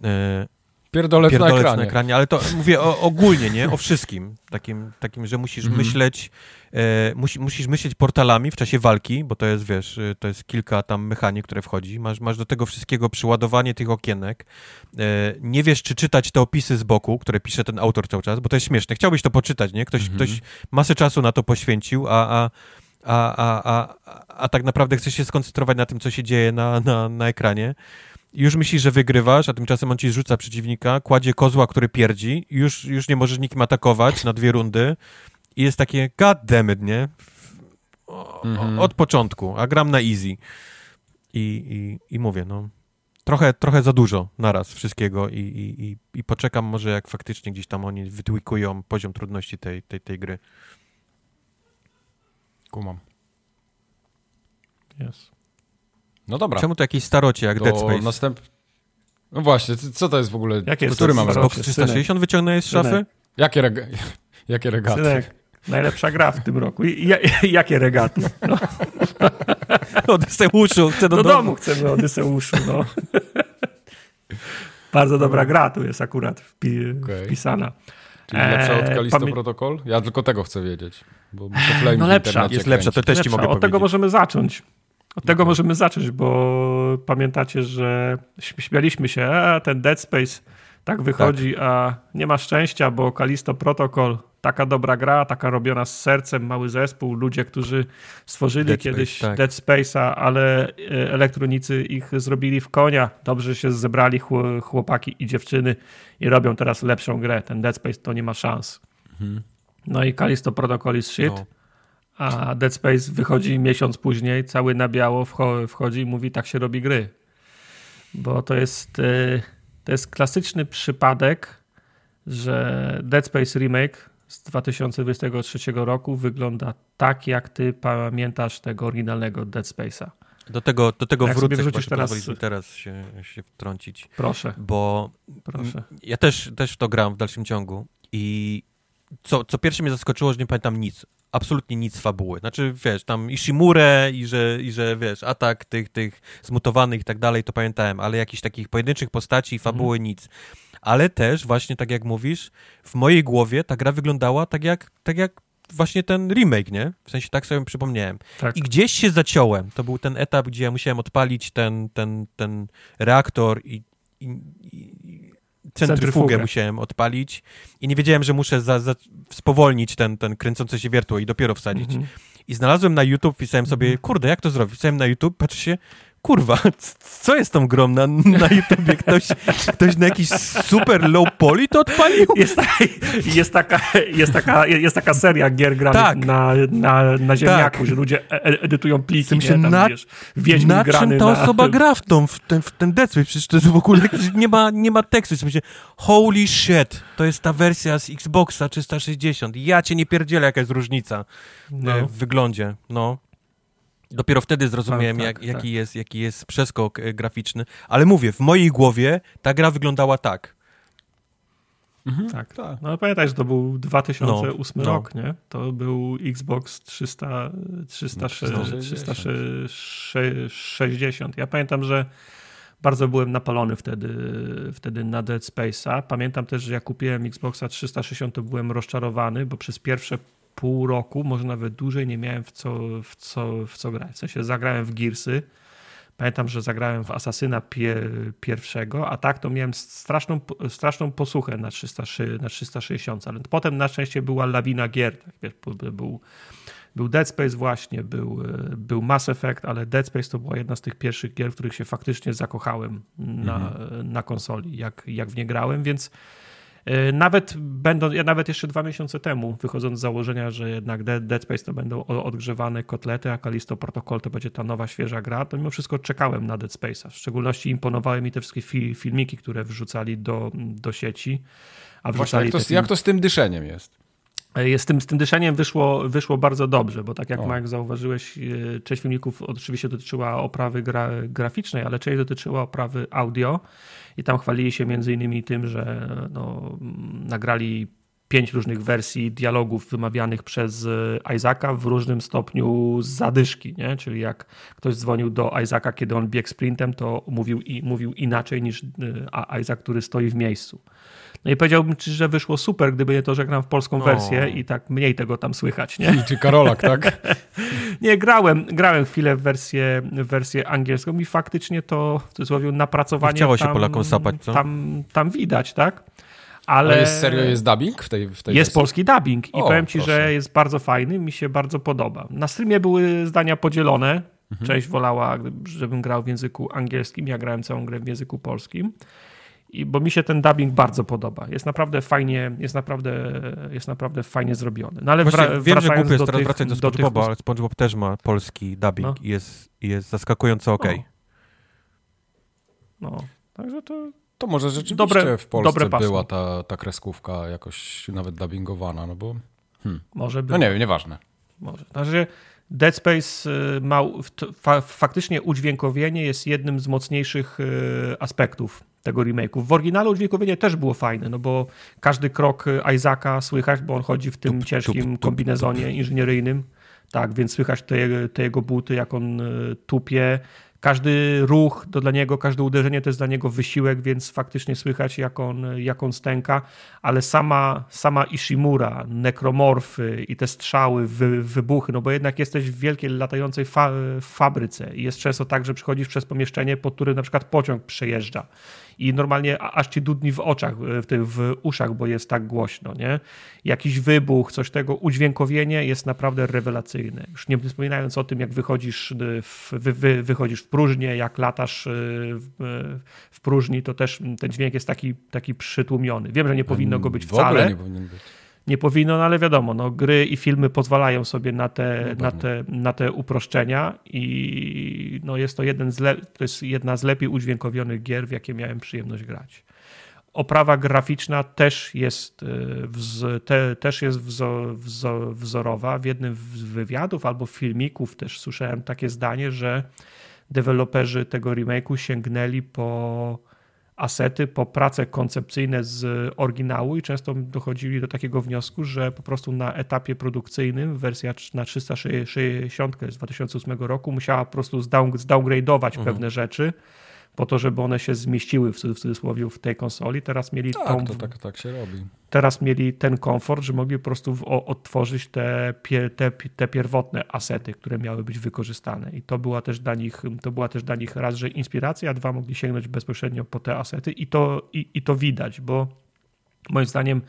E, Pierdolec, Pierdolec na, ekranie. na ekranie. Ale to mówię o, ogólnie, nie? O wszystkim. Takim, takim że musisz mhm. myśleć e, musi, musisz myśleć portalami w czasie walki, bo to jest, wiesz, e, to jest kilka tam mechanik, które wchodzi. Masz, masz do tego wszystkiego przyładowanie tych okienek. E, nie wiesz, czy czytać te opisy z boku, które pisze ten autor cały czas, bo to jest śmieszne. Chciałbyś to poczytać, nie? Ktoś, mhm. ktoś masę czasu na to poświęcił, a, a a, a, a, a tak naprawdę chcesz się skoncentrować na tym, co się dzieje na, na, na ekranie już myślisz, że wygrywasz, a tymczasem on ci rzuca przeciwnika, kładzie kozła, który pierdzi, już, już nie możesz nikim atakować na dwie rundy i jest takie god damn it, nie? O, mhm. Od początku, a gram na easy. I, i, i mówię, no, trochę, trochę za dużo naraz wszystkiego i, i, i poczekam może jak faktycznie gdzieś tam oni wytwikują poziom trudności tej, tej, tej gry. Kumam. Yes. No dobra. Czemu to jakiś starocie jak to Dead Space? Następ... No właśnie, co to jest w ogóle? Jakie jest który mamy Xbox 360 wyciągnąłeś z szafy? Jakie, rega... jakie regaty? Synek, najlepsza gra w tym roku. I, i, jakie regaty? No. Odyseuszu, chcę do, do domu. domu. chcemy Odyseuszu, no. Bardzo dobra gra tu jest akurat wpi okay. wpisana. Czyli lepsza od Kalisto. Protocol? Ja tylko tego chcę wiedzieć. Bo no lepsza. Jest lepsza, to też ci mogę Od powiedzieć. tego możemy zacząć. Od tego możemy zacząć, bo pamiętacie, że śmialiśmy się, a ten Dead Space tak wychodzi, tak. a nie ma szczęścia, bo Kalisto Protocol, taka dobra gra, taka robiona z sercem, mały zespół, ludzie, którzy stworzyli Dead kiedyś Space, tak. Dead Space'a, ale e, elektronicy ich zrobili w konia. Dobrze się zebrali chłopaki i dziewczyny i robią teraz lepszą grę. Ten Dead Space to nie ma szans. Mhm. No i Kalisto Protocol is shit. No a Dead Space wychodzi miesiąc później, cały na biało wchodzi i mówi, tak się robi gry. Bo to jest, y, to jest klasyczny przypadek, że Dead Space Remake z 2023 roku wygląda tak, jak ty pamiętasz tego oryginalnego Dead Space'a. Do tego, do tego jak wrócę, sobie teraz, teraz się, się wtrącić. Proszę. Bo Proszę. ja też, też w to gram w dalszym ciągu i co, co pierwsze mnie zaskoczyło, że nie pamiętam nic absolutnie nic fabuły. Znaczy, wiesz, tam Ishimure i że, i że wiesz, atak tych, tych zmutowanych i tak dalej, to pamiętałem, ale jakichś takich pojedynczych postaci i fabuły mhm. nic. Ale też, właśnie tak jak mówisz, w mojej głowie ta gra wyglądała tak jak, tak jak właśnie ten remake, nie? W sensie tak sobie przypomniałem. Tak. I gdzieś się zaciąłem. To był ten etap, gdzie ja musiałem odpalić ten, ten, ten reaktor i, i, i centryfugę musiałem odpalić i nie wiedziałem, że muszę za, za spowolnić ten, ten kręcący się wiertło i dopiero wsadzić. Mm -hmm. I znalazłem na YouTube, pisałem sobie, -hmm. kurde, jak to zrobić? Pisałem na YouTube, patrzę się, kurwa, co jest tą grą na, na YouTubie? Ktoś, ktoś na jakiś super low poly to odpalił? Jest, jest, taka, jest, taka, jest taka seria gier granych tak. na, na, na ziemniaku, tak. że ludzie e, e, edytują pliki, nie, tam, na, wiesz, na czym ta osoba gra w, tą, w ten, w ten Death Space? Przecież to jest w ogóle, nie ma, nie ma tekstu. Myślę, holy shit, to jest ta wersja z Xboxa 360. Ja cię nie pierdzielę, jaka jest różnica no. w wyglądzie. No. Dopiero wtedy zrozumiałem, tak, jak, tak, jaki, tak. Jest, jaki jest przeskok e, graficzny. Ale mówię, w mojej głowie ta gra wyglądała tak. Mhm. Tak, tak. No pamiętaj, że to był 2008 no, no. rok, nie? To był Xbox 300, 360. 360. Ja pamiętam, że bardzo byłem napalony wtedy, wtedy na Dead Space'a. Pamiętam też, że jak kupiłem Xboxa 360, to byłem rozczarowany, bo przez pierwsze pół roku, może nawet dłużej, nie miałem w co, w co, w co grać. W sensie zagrałem w Gearsy, pamiętam, że zagrałem w Asasyna pie, pierwszego, a tak to miałem straszną, straszną posłuchę na, 300, na 360, ale potem na szczęście była lawina gier. Tak, wiesz, był, był Dead Space właśnie, był, był Mass Effect, ale Dead Space to była jedna z tych pierwszych gier, w których się faktycznie zakochałem na, mhm. na konsoli, jak, jak w nie grałem, więc nawet będą, ja nawet jeszcze dwa miesiące temu, wychodząc z założenia, że jednak Dead Space to będą odgrzewane kotlety, a Kalisto Protocol to będzie ta nowa, świeża gra, to mimo wszystko czekałem na Dead Space'a. W szczególności imponowały mi te wszystkie fi filmiki, które wrzucali do, do sieci. A wrzucali Właśnie, jak, to, jak to z tym dyszeniem jest? z tym, z tym dyszeniem wyszło, wyszło bardzo dobrze, bo tak jak o. Mark zauważyłeś, e, część filmików oczywiście dotyczyła oprawy gra, graficznej, ale część dotyczyła oprawy audio i tam chwalili się między innymi tym, że no, nagrali pięć różnych wersji dialogów wymawianych przez e, Isaaca w różnym stopniu zadyszki, nie? czyli jak ktoś dzwonił do Isaaca, kiedy on biegł sprintem, to mówił, i, mówił inaczej niż e, Isaac, który stoi w miejscu. No i powiedziałbym ci, że wyszło super, gdyby nie to, że gram w polską wersję i tak mniej tego tam słychać, nie? Czy Karolak, tak? nie, grałem, grałem chwilę w wersję, w wersję angielską i faktycznie to w cudzysłowie napracowanie Chciało się tam, Polakom sapać, co? Tam, tam widać, tak? Ale, Ale jest serio, jest dubbing w tej, w tej Jest wersji? polski dubbing i o, powiem ci, proszę. że jest bardzo fajny, mi się bardzo podoba. Na streamie były zdania podzielone. Mhm. Część wolała, żebym grał w języku angielskim, ja grałem całą grę w języku polskim. I, bo mi się ten dubbing bardzo podoba. Jest naprawdę fajnie, jest naprawdę, jest naprawdę fajnie zrobiony. No ale Właśnie, wra- wiem, że głupio jest teraz wracać do SpongeBoba, ale SpongeBob też ma polski dubbing no. i jest, jest zaskakująco ok. No. no. także to... To może rzeczywiście dobre, w Polsce była ta, ta kreskówka jakoś nawet dubbingowana, no bo... Hmm. Może by. No nie wiem, nieważne. Może. Także Dead Space y, ma fa faktycznie udźwiękowienie jest jednym z mocniejszych y, aspektów tego remake'u. W oryginale udźwiękowienie też było fajne, no bo każdy krok Isaaca słychać, bo on chodzi w tym tup, ciężkim tup, tup, kombinezonie inżynieryjnym. Tak, więc słychać te, te jego buty, jak on y, tupie. Każdy ruch to dla niego, każde uderzenie to jest dla niego wysiłek, więc faktycznie słychać, jak on, jak on stęka, ale sama, sama Ishimura, nekromorfy i te strzały, wy, wybuchy, no bo jednak jesteś w wielkiej latającej fa fabryce. I jest często tak, że przychodzisz przez pomieszczenie, pod którym na przykład pociąg przejeżdża i normalnie aż ci dudni w oczach, w, w uszach, bo jest tak głośno, nie? Jakiś wybuch, coś tego, udźwiękowienie jest naprawdę rewelacyjne. Już nie wspominając o tym, jak wychodzisz w, wy, wy, wychodzisz w próżnię, jak latasz y, w, w próżni, to też ten dźwięk jest taki, taki przytłumiony. Wiem, że nie powinno go być wcale. W ogóle nie powinien być nie powinno, no ale wiadomo, no, gry i filmy pozwalają sobie na te, no na te, na te uproszczenia i no, jest to, jeden z to jest jedna z lepiej udźwiękowionych gier, w jakie miałem przyjemność grać. Oprawa graficzna też jest, y, wz, te, też jest wzo, wzo, wzorowa. W jednym z wywiadów albo filmików też słyszałem takie zdanie, że deweloperzy tego remake'u sięgnęli po asety po prace koncepcyjne z oryginału i często dochodzili do takiego wniosku, że po prostu na etapie produkcyjnym wersja na 360 z 2008 roku musiała po prostu zdowngrade'ować mhm. pewne rzeczy, po to, żeby one się zmieściły w cudzysłowie w tej konsoli. Teraz mieli tak, tą, to tak, tak się robi. Teraz mieli ten komfort, że mogli po prostu odtworzyć te, te, te pierwotne asety, które miały być wykorzystane. I to była też dla nich, to była też dla nich raz, że inspiracja, a dwa mogli sięgnąć bezpośrednio po te asety i to, i, i to widać, bo moim zdaniem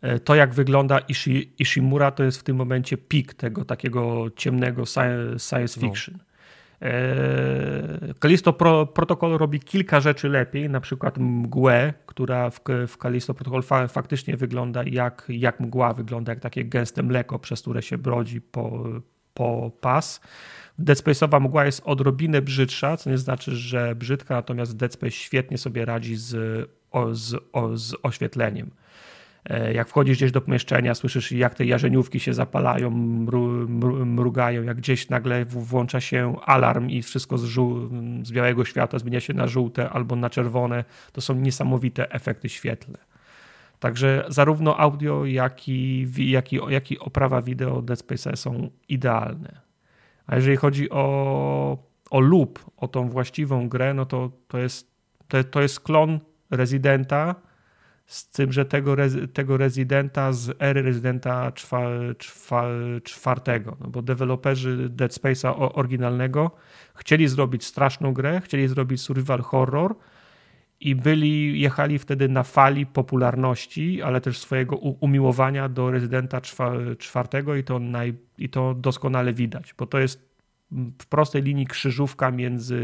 e, to, jak wygląda Ishi, Ishimura, to jest w tym momencie pik tego takiego ciemnego science no. fiction. No. Kalisto Pro, Protocol robi kilka rzeczy lepiej, na przykład mgłę, która w, w Kalisto Protocol fa, faktycznie wygląda jak, jak mgła, wygląda jak takie gęste mleko, przez które się brodzi po, po pas. Dead Space'owa mgła jest odrobinę brzydsza, co nie znaczy, że brzydka, natomiast Dead Space świetnie sobie radzi z, o, z, o, z oświetleniem. E, jak wchodzisz gdzieś do pomieszczenia, słyszysz jak te jarzeniówki się zapalają, mru, mru, mrugają, jak gdzieś nagle włącza się alarm i wszystko z, żół, z białego światła zmienia się na żółte albo na czerwone. To są niesamowite efekty świetlne. Także zarówno audio, jak i, jak i, jak i oprawa wideo Dead Space są idealne. A jeżeli chodzi o, o loop, o tą właściwą grę, no to, to, jest, to, to jest klon Residenta, z tym, że tego, tego rezydenta z ery rezydenta czwartego, no bo deweloperzy Dead Space'a oryginalnego chcieli zrobić straszną grę, chcieli zrobić survival horror i byli, jechali wtedy na fali popularności, ale też swojego umiłowania do rezydenta czwartego i to, naj, i to doskonale widać, bo to jest w prostej linii krzyżówka między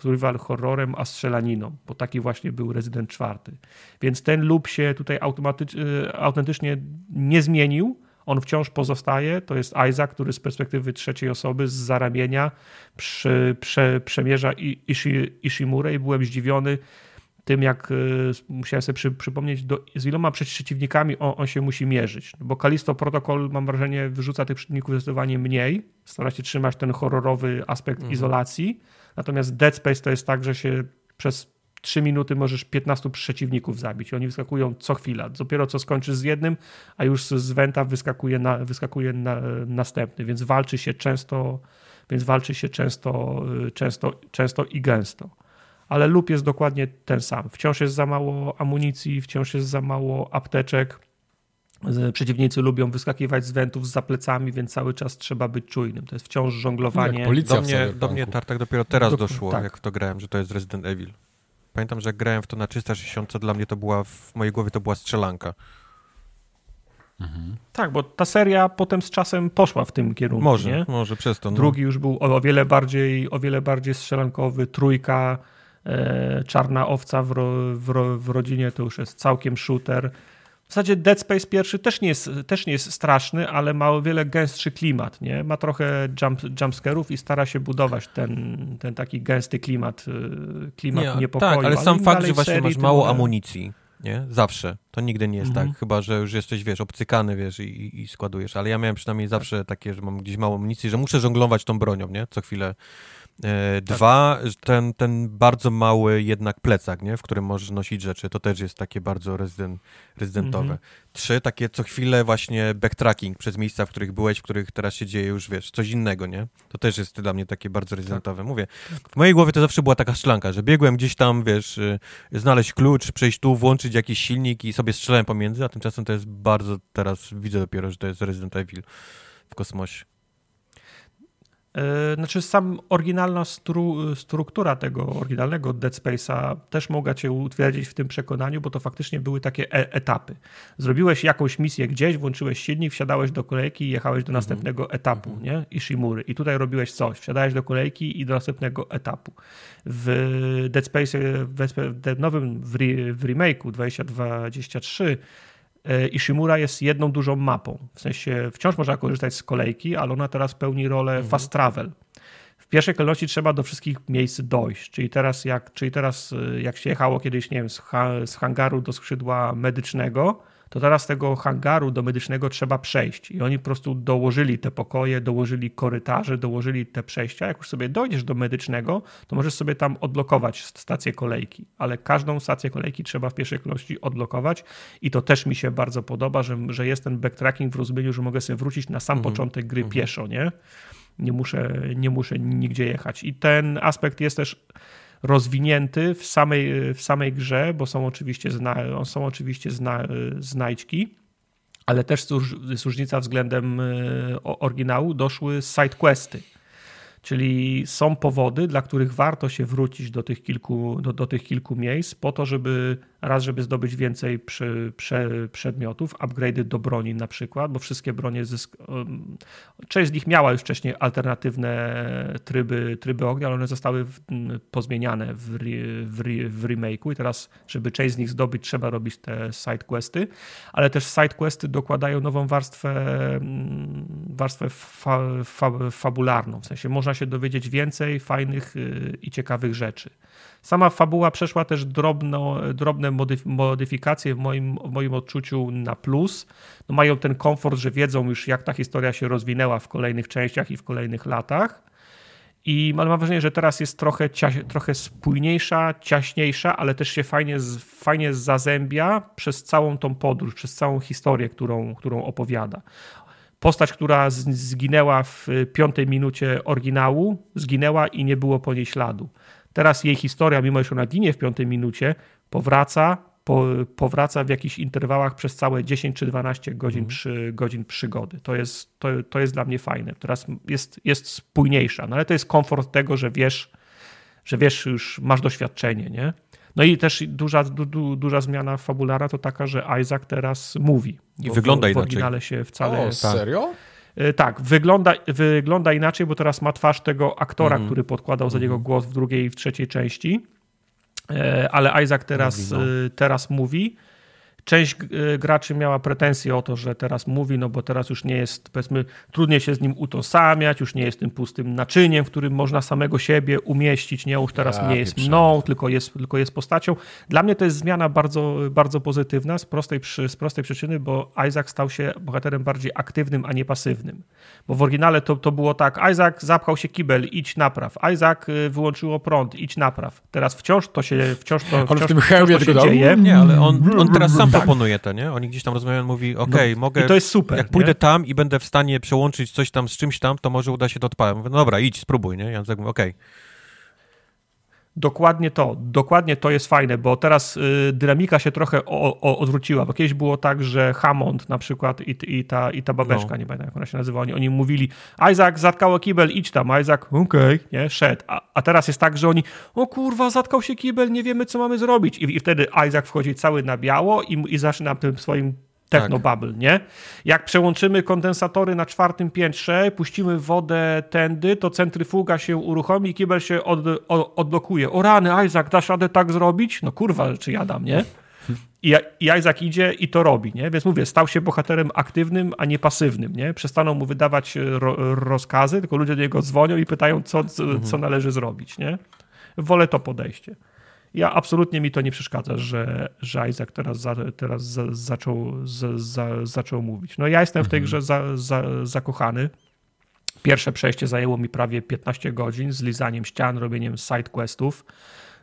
survival horrorem a strzelaniną, bo taki właśnie był Resident 4. Więc ten lub się tutaj y, autentycznie nie zmienił, on wciąż pozostaje. To jest Isaac, który z perspektywy trzeciej osoby z zaramienia przy, prze, przemierza Ishi, Ishimurę i byłem zdziwiony tym, jak y, musiałem sobie przy, przypomnieć, do, z iloma przeciwnikami on, on, się musi mierzyć. Bo Kalisto Protocol, mam wrażenie, wyrzuca tych przeciwników zdecydowanie mniej, stara się trzymać ten horrorowy aspekt mhm. izolacji. Natomiast Dead Space to jest tak, że się przez 3 minuty możesz 15 przeciwników zabić. Oni wyskakują co chwila. Dopiero co skończysz z jednym, a już z Wenta wyskakuje, na, wyskakuje na, następny, więc walczy się często, więc walczy się często, y, często, często i gęsto ale lub jest dokładnie ten sam. Wciąż jest za mało amunicji, wciąż jest za mało apteczek. Przeciwnicy lubią wyskakiwać z wentów za plecami, więc cały czas trzeba być czujnym. To jest wciąż żonglowanie. Jak policja do mnie, do mnie Tartak dopiero teraz do, doszło, tak. jak w to grałem, że to jest Resident Evil. Pamiętam, że jak grałem w to na 360, dla mnie to była, w mojej głowie to była strzelanka. Mhm. Tak, bo ta seria potem z czasem poszła w tym kierunku. Może, nie? może przez to. No. Drugi już był o, wiele bardziej, o wiele bardziej strzelankowy, trójka czarna owca w, ro, w, ro, w, rodzinie to już jest całkiem shooter. W zasadzie Dead Space pierwszy też nie jest, też nie jest straszny, ale ma o wiele gęstszy klimat. Nie? Ma trochę jump, jumpscarów i stara się budować ten, ten taki gęsty klimat, e, klimat nie, niepokoju. Tak, ale sam fakt, że właśnie masz mało amunicji, nie? Zawsze. To nigdy nie jest tak. mhm. tak. Chyba, że już jesteś, wiesz, obcykany, wiesz, i, i składujesz. Ale ja miałem przynajmniej zawsze takie, że mam gdzieś mało amunicji, że muszę żonglować tą bronią, nie? Co chwilę E, tak. Dwa, ten, ten bardzo mały jednak plecak, nie? w którym możesz nosić rzeczy, to też jest takie bardzo rezydent, rezydentowe. Mhm. Trzy, takie co chwilę właśnie backtracking przez miejsca, w których byłeś, w których teraz się dzieje już, wiesz, coś innego, nie? To też jest dla mnie takie bardzo rezydentowe. Tak. Mówię, w mojej głowie to zawsze była taka szklanka, że biegłem gdzieś tam, wiesz, y, znaleźć klucz, przejść tu, włączyć jakiś silnik i sobie strzelałem pomiędzy, a tymczasem to jest bardzo, teraz widzę dopiero, że to jest Resident Evil w kosmosie. E, znaczy, sam oryginalna stru, struktura tego oryginalnego Dead Space'a też mogła cię utwierdzić w tym przekonaniu, bo to faktycznie były takie e etapy. Zrobiłeś jakąś misję gdzieś, włączyłeś silnik, wsiadałeś do kolejki i jechałeś do mhm. następnego etapu, mm -hmm. nie? Ishimury. I tutaj robiłeś coś. Wsiadałeś do kolejki i do następnego etapu. W Dead Space, w nowym w, re, w remake'u 2023 E, Ishimura jest jedną dużą mapą. W sensie wciąż można korzystać z kolejki, ale ona teraz pełni rolę mhm. fast travel. W pierwszej kolejności trzeba do wszystkich miejsc dojść. Czyli teraz, jak, czyli teraz e, jak się jechało kiedyś, nie wiem, z, ha, z hangaru do skrzydła medycznego, to teraz tego hangaru do medycznego trzeba przejść. I oni po prostu dołożyli te pokoje, dołożyli korytarze, dołożyli te przejścia. Jak już sobie dojdziesz do medycznego, to możesz sobie tam odblokować stację kolejki. Ale każdą stację kolejki trzeba w pierwszej kolejności odblokować i to też mi się bardzo podoba, że, że jest ten backtracking w rozumieniu, że mogę sobie wrócić na sam mhm. początek gry mhm. pieszo, nie? Nie muszę, nie muszę nigdzie jechać. I ten aspekt jest też rozwinięty w samej, w samej grze, bo są oczywiście, zna, są oczywiście zna, znajdźki, ale też jest różnica względem e, oryginału, doszły sidequesty. Czyli są powody, dla których warto się wrócić do tych kilku, do, do tych kilku miejsc, po to, żeby raz, żeby zdobyć więcej przy, prze, przedmiotów, upgrade'y do broni na przykład, bo wszystkie bronie, zysk... część z nich miała już wcześniej alternatywne tryby, tryby ognia, ale one zostały w, pozmieniane w, w, w remake'u i teraz, żeby część z nich zdobyć, trzeba robić te sidequesty, ale też sidequesty dokładają nową warstwę, warstwę fa, fa, fabularną, w sensie można się dowiedzieć więcej fajnych y, i ciekawych rzeczy. Sama fabuła przeszła też drobno, drobne modyfikacje w moim, w moim odczuciu na plus. No mają ten komfort, że wiedzą już, jak ta historia się rozwinęła w kolejnych częściach i w kolejnych latach. I mam wrażenie, że teraz jest trochę, trochę spójniejsza, ciaśniejsza, ale też się fajnie, fajnie zazębia przez całą tą podróż, przez całą historię, którą, którą opowiada. Postać, która zginęła w piątej minucie oryginału, zginęła i nie było po niej śladu. Teraz jej historia, mimo że ona ginie w piątej minucie, powraca, po, powraca w jakichś interwałach przez całe 10 czy 12 godzin, mm. przy, godzin przygody. To jest, to, to jest dla mnie fajne. Teraz jest, jest spójniejsza, no ale to jest komfort tego, że wiesz, że wiesz, już masz doświadczenie, nie? No i też duża, du, duża zmiana fabularna to taka, że Isaac teraz mówi. I wygląda w, w oryginale się wcale... O, serio? E, tak, wygląda, wygląda inaczej, bo teraz ma twarz tego aktora, mm który podkładał za niego mhm. głos w drugiej i w trzeciej części. E, ale Isaac teraz, mówi, no. E, teraz mówi. Część y, graczy miała pretensje o to, że teraz mówi, no bo teraz już nie jest, powiedzmy, trudniej się z nim utożsamiać, już nie jest tym pustym naczyniem, w którym można samego siebie umieścić, nie, już teraz ja, nie jest mną, tylko jest, tylko jest postacią. Dla mnie to jest zmiana bardzo, bardzo pozytywna z prostej, z prostej przyczyny, bo Isaac stał się bohaterem bardziej aktywnym, a nie pasywnym. Bo w oryginale to, to było tak, Isaac zapchał się kibel, idź napraw. Isaac y, wyłączyło prąd, idź napraw. Teraz wciąż to się, wciąż to, on wciąż, w tym hełmie wciąż to się dzieje. Nie, ale on, on teraz sam tak. proponuje to, nie? Oni gdzieś tam rozmawiają, mówi, okej, okay, no, mogę... I to jest super, Jak pójdę nie? tam i będę w stanie przełączyć coś tam z czymś tam, to może uda się to odpalić. Mówię, no dobra, idź, spróbuj, nie? Ja tak mówię, okej. Okay. Dokładnie to, dokładnie to jest fajne, bo teraz y, dynamika się trochę o, o, odwróciła, bo kiedyś było tak, że Hammond na przykład i, i, ta, i ta babeczka, no. nie pamiętam jak ona się nazywa, oni, oni mówili Isaac, zatkało kibel, idź tam, Isaac, okej, okay, nie, szedł, a, a, teraz jest tak, że oni, o kurwa, zatkał się kibel, nie wiemy co mamy zrobić i, i wtedy Isaac wchodzi cały na biało i, i zaczyna tym swoim Technobubble, tak. nie? Jak przełączymy kondensatory na czwartym piętrze, puścimy wodę tędy, to centryfuga się uruchomi i kibel się od, od, odblokuje. O rany, Isaac, dasz radę tak zrobić? No kurwa, czy jadam, nie? I, I Isaac idzie i to robi, nie? Więc mówię, stał się bohaterem aktywnym, a nie pasywnym, nie? Przestaną mu wydawać ro, rozkazy, tylko ludzie do niego dzwonią i pytają, co, co, mhm. co należy zrobić, nie? Wolę to podejście ja absolutnie mi to nie przeszkadza, że, że Isaac teraz, za, teraz za, zaczął, za, zaczął mówić. No ja jestem w tej mhm. grze za, za, zakochany. Pierwsze przejście zajęło mi prawie 15 godzin z lizaniem ścian, robieniem sidequestów.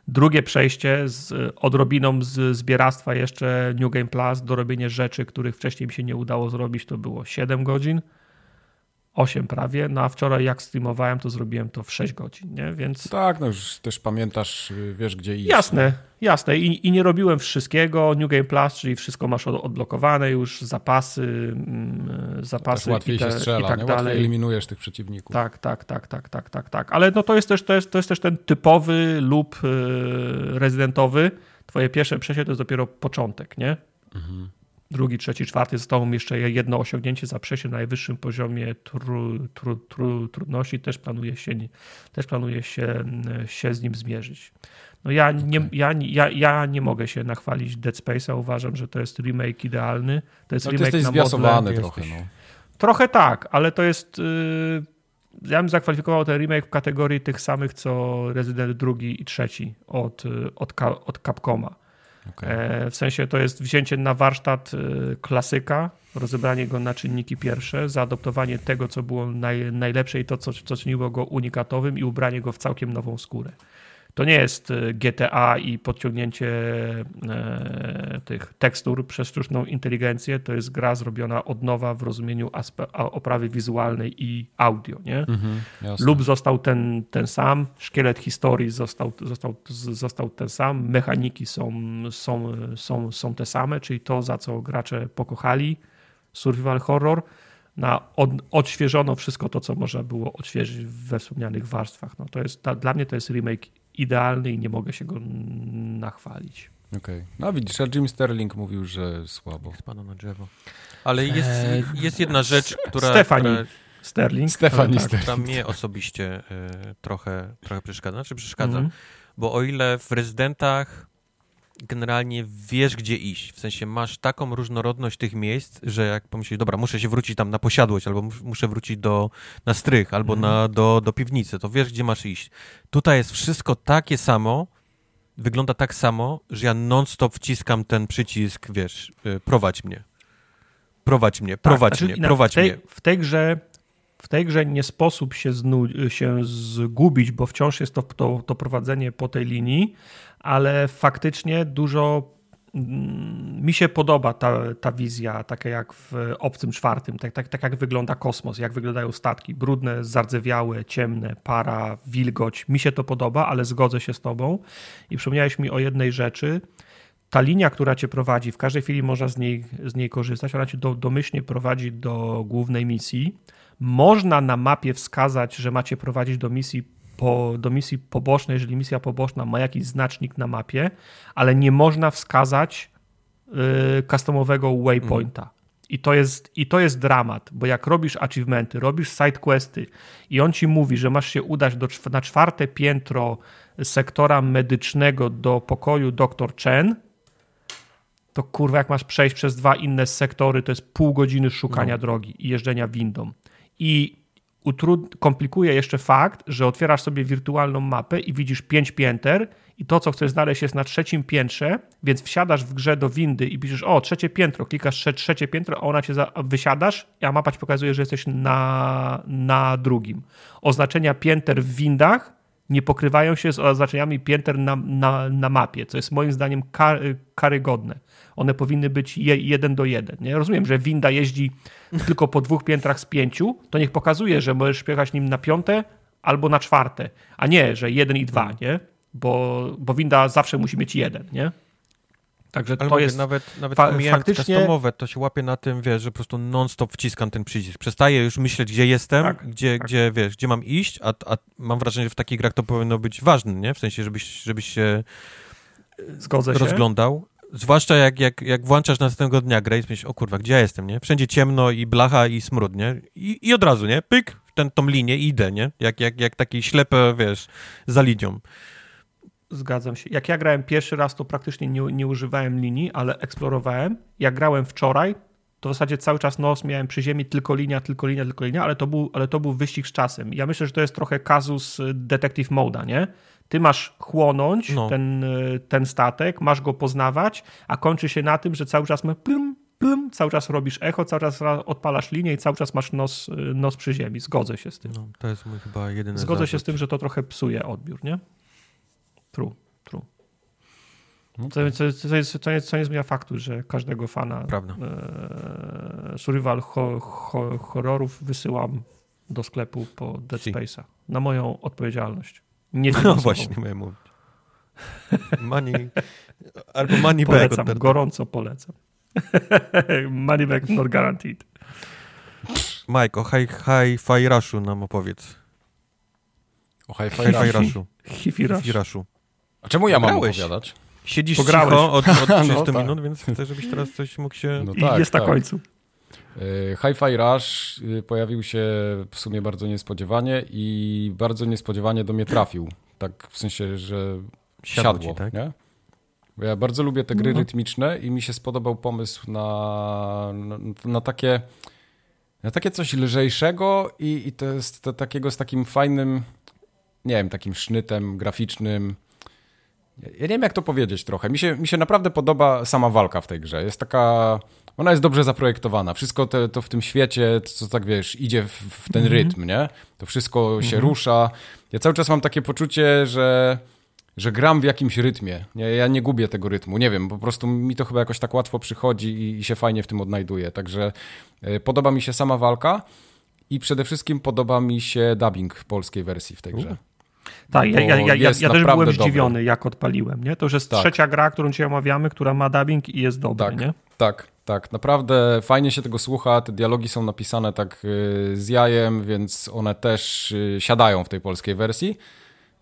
Drugie przejście z odrobiną z zbieractwa jeszcze New Game Plus do robienia rzeczy, których wcześniej mi się nie udało zrobić, to było 7 godzin. 8 prawie, no a wczoraj jak streamowałem, to zrobiłem to w 6 godzin, nie? Więc... Tak, no już też pamiętasz, wiesz gdzie iść. Jasne, jasne I, i nie robiłem wszystkiego, New Game Plus, czyli wszystko masz odblokowane już, zapasy, mm, zapasy łatwiej i, te, się strzela, i tak nie? dalej. Łatwiej eliminujesz tych przeciwników. Tak, tak, tak, tak, tak, tak, tak. Ale no to jest też, to jest, to jest też ten typowy lub yy, rezydentowy. Twoje pierwsze przejście to jest dopiero początek, nie? Mhm drugi, trzeci, czwarty, zostało mi jeszcze jedno osiągnięcie za przejście na najwyższym poziomie tru, tru, tru, trudności. Też planuję się, też planuję się, się z nim zmierzyć. No ja, nie, okay. ja, ja, ja nie mogę się nachwalić Dead Space'a. Uważam, że to jest remake idealny. To jest no, remake jesteś na modle. trochę. No. Trochę tak, ale to jest... Yy, ja bym zakwalifikował ten remake w kategorii tych samych, co Resident drugi i trzeci od, y, od, od Capcoma. Okay. E, w sensie to jest wzięcie na warsztat e, klasyka, rozebranie go na czynniki pierwsze, zaadoptowanie tego, co było naj, najlepsze i to, co, co czyniło go unikatowym i ubranie go w całkiem nową skórę. To nie jest e, GTA i podciągnięcie e, tych tekstur przez sztuczną inteligencję. To jest gra zrobiona od nowa w rozumieniu oprawy wizualnej i audio. Nie? Mhm, Lub został ten, ten sam, szkielet historii został, został, został ten sam, mechaniki są, są, są, są te same, czyli to, za co gracze pokochali survival horror na od, odświeżono wszystko to, co można było odświeżyć we wspomnianych warstwach. No to jest, dla mnie to jest remake idealny i nie mogę się go nachwalić. Okej. Okay. No widzisz, a Jim Sterling mówił, że słabo. Spada na drzewo. Ale jest, eee, jest jedna rzecz, która... Stefani która, Sterling. Stefani tak, Sterling. Która mnie osobiście y, trochę, trochę przeszkadza. Znaczy przeszkadza, mm -hmm. bo o ile w rezydentach generalnie wiesz, gdzie iść. W sensie masz taką różnorodność tych miejsc, że jak pomyślisz, dobra, muszę się wrócić tam na posiadłość, albo muszę wrócić do, na strych, albo mm. na, do, do piwnicy, to wiesz, gdzie masz iść. Tutaj jest wszystko takie samo, wygląda tak samo, że ja non-stop wciskam ten przycisk, wiesz, y, prowadź mnie. Prowadź mnie, tak, prowadź znaczy, mnie, prowadź w tej, mnie. W tej grze w tej grze nie sposób się, znu- się zgubić, bo wciąż jest to, to, to prowadzenie po tej linii, ale faktycznie dużo mm, mi się podoba ta, ta wizja, taka jak w Obcym Czwartym, tak, tak, tak jak wygląda kosmos, jak wyglądają statki, brudne, zardzewiałe, ciemne, para, wilgoć. Mi się to podoba, ale zgodzę się z tobą i przypomniałeś mi o jednej rzeczy. Ta linia, która cię prowadzi, w każdej chwili można z niej, z niej korzystać, ona cię do, domyślnie prowadzi do głównej misji. Można na mapie wskazać, że macie prowadzić do misji po, do misji pobocznej, jeżeli misja poboczna ma jakiś znacznik na mapie, ale nie można wskazać y, customowego waypointa. Mm. I to, jest, I to jest dramat, bo jak robisz achievementy, robisz sidequesty i on ci mówi, że masz się udać do, na czwarte piętro sektora medycznego do pokoju dr Chen, to kurwa, jak masz przejść przez dwa inne sektory, to jest pół godziny szukania no. drogi i jeżdżenia windą. I utrud- komplikuje jeszcze fakt, że otwierasz sobie wirtualną mapę i widzisz pięć pięter i to, co chcesz znaleźć jest na trzecim piętrze, więc wsiadasz w grze do windy i piszesz, o, trzecie piętro, klikasz trze trzecie piętro, a ona cię za- wysiadasz, a mapa ci pokazuje, że jesteś na, na drugim. Oznaczenia pięter w windach nie pokrywają się z oznaczeniami pięter na, na, na mapie, co jest moim zdaniem kar karygodne. One powinny być je, jeden do jeden. Nie? Rozumiem, że winda jeździ tylko po dwóch piętrach z pięciu, to niech pokazuje, że możesz jechać nim na piąte albo na czwarte, a nie, że jeden i dwa, nie? Bo, bo winda zawsze musi mieć jeden, nie? Także Ale to mówię, jest nawet, nawet fa faktycznie customowe, to się łapie na tym, wiesz, że po prostu non-stop wciskam ten przycisk. Przestaję już myśleć, gdzie jestem, tak, gdzie, tak. gdzie, wiesz, gdzie mam iść, a, a mam wrażenie, że w takich grach to powinno być ważne, nie? W sensie, żebyś, żebyś się Zgodzę rozglądał. Zwłaszcza jak, jak, jak włączasz następnego dnia grę i myślisz, o kurwa, gdzie ja jestem, nie? Wszędzie ciemno i blacha i smród, nie? I, i od razu, nie? Pyk, ten, tą linię i idę, nie? Jak, jak, jak taki ślepy, wiesz, za linią. Zgadzam się. Jak ja grałem pierwszy raz, to praktycznie nie, nie używałem linii, ale eksplorowałem. Jak grałem wczoraj, to w zasadzie cały czas nos miałem przy ziemi, tylko linia, tylko linia, tylko linia, ale to był, ale to był wyścig z czasem. Ja myślę, że to jest trochę kazus Detective Moda, nie? Ty masz chłonąć no. ten, ten statek, masz go poznawać, a kończy się na tym, że cały czas ma plum, plum, cały czas robisz echo, cały czas odpalasz linię i cały czas masz nos, nos przy ziemi. Zgodzę się z tym. No, to jest mój chyba jedyny Zgodzę zarzut. się z tym, że to trochę psuje odbiór, nie? True, true. No to, to, to, jest, to, nie, to nie zmienia faktu, że każdego fana Prawda. e, survival ho, ho, horrorów wysyłam do sklepu po Dead Space'a. Na moją odpowiedzialność. Nie no właśnie, miałem mówić. Money, albo money polecam, back. gorąco polecam. money back not guaranteed. Mike, o Hi-Fi Rushu nam opowiedz. O Hi-Fi Rushu. Hi-Fi Rushu. A czemu ja mam opowiadać? Siedzisz Pograłeś. cicho od, od 30 no, tak. minut, więc chcę, żebyś teraz coś mógł się... No tak, I jest tak. na końcu. Y, Hi-Fi Rush y, pojawił się w sumie bardzo niespodziewanie i bardzo niespodziewanie do mnie trafił. Tak w sensie, że siadło, siadło ci, tak? nie? Bo ja bardzo lubię te gry no. rytmiczne i mi się spodobał pomysł na, na, na takie na takie coś lżejszego i, i to jest to, takiego z takim fajnym, nie wiem, takim sznytem graficznym. Ja nie wiem, jak to powiedzieć trochę. Mi się, mi się naprawdę podoba sama walka w tej grze. Jest taka ona jest dobrze zaprojektowana. Wszystko te, to w tym świecie, co tak wiesz, idzie w, w ten mm -hmm. rytm, nie? To wszystko się mm -hmm. rusza. Ja cały czas mam takie poczucie, że, że gram w jakimś rytmie. Nie, ja nie gubię tego rytmu, nie wiem, po prostu mi to chyba jakoś tak łatwo przychodzi i, i się fajnie w tym odnajduję. Także y, podoba mi się sama walka i przede wszystkim podoba mi się dubbing polskiej wersji w tej grze. Tak, ja, ja, ja, ja, też byłem zdziwiony, dobry. jak odpaliłem. Nie? To już jest tak. trzecia gra, którą dzisiaj omawiamy, która ma dubbing i jest dobry. Tak, nie? tak. Tak, naprawdę fajnie się tego słucha. Te dialogi są napisane tak y, z jajem, więc one też y, siadają w tej polskiej wersji.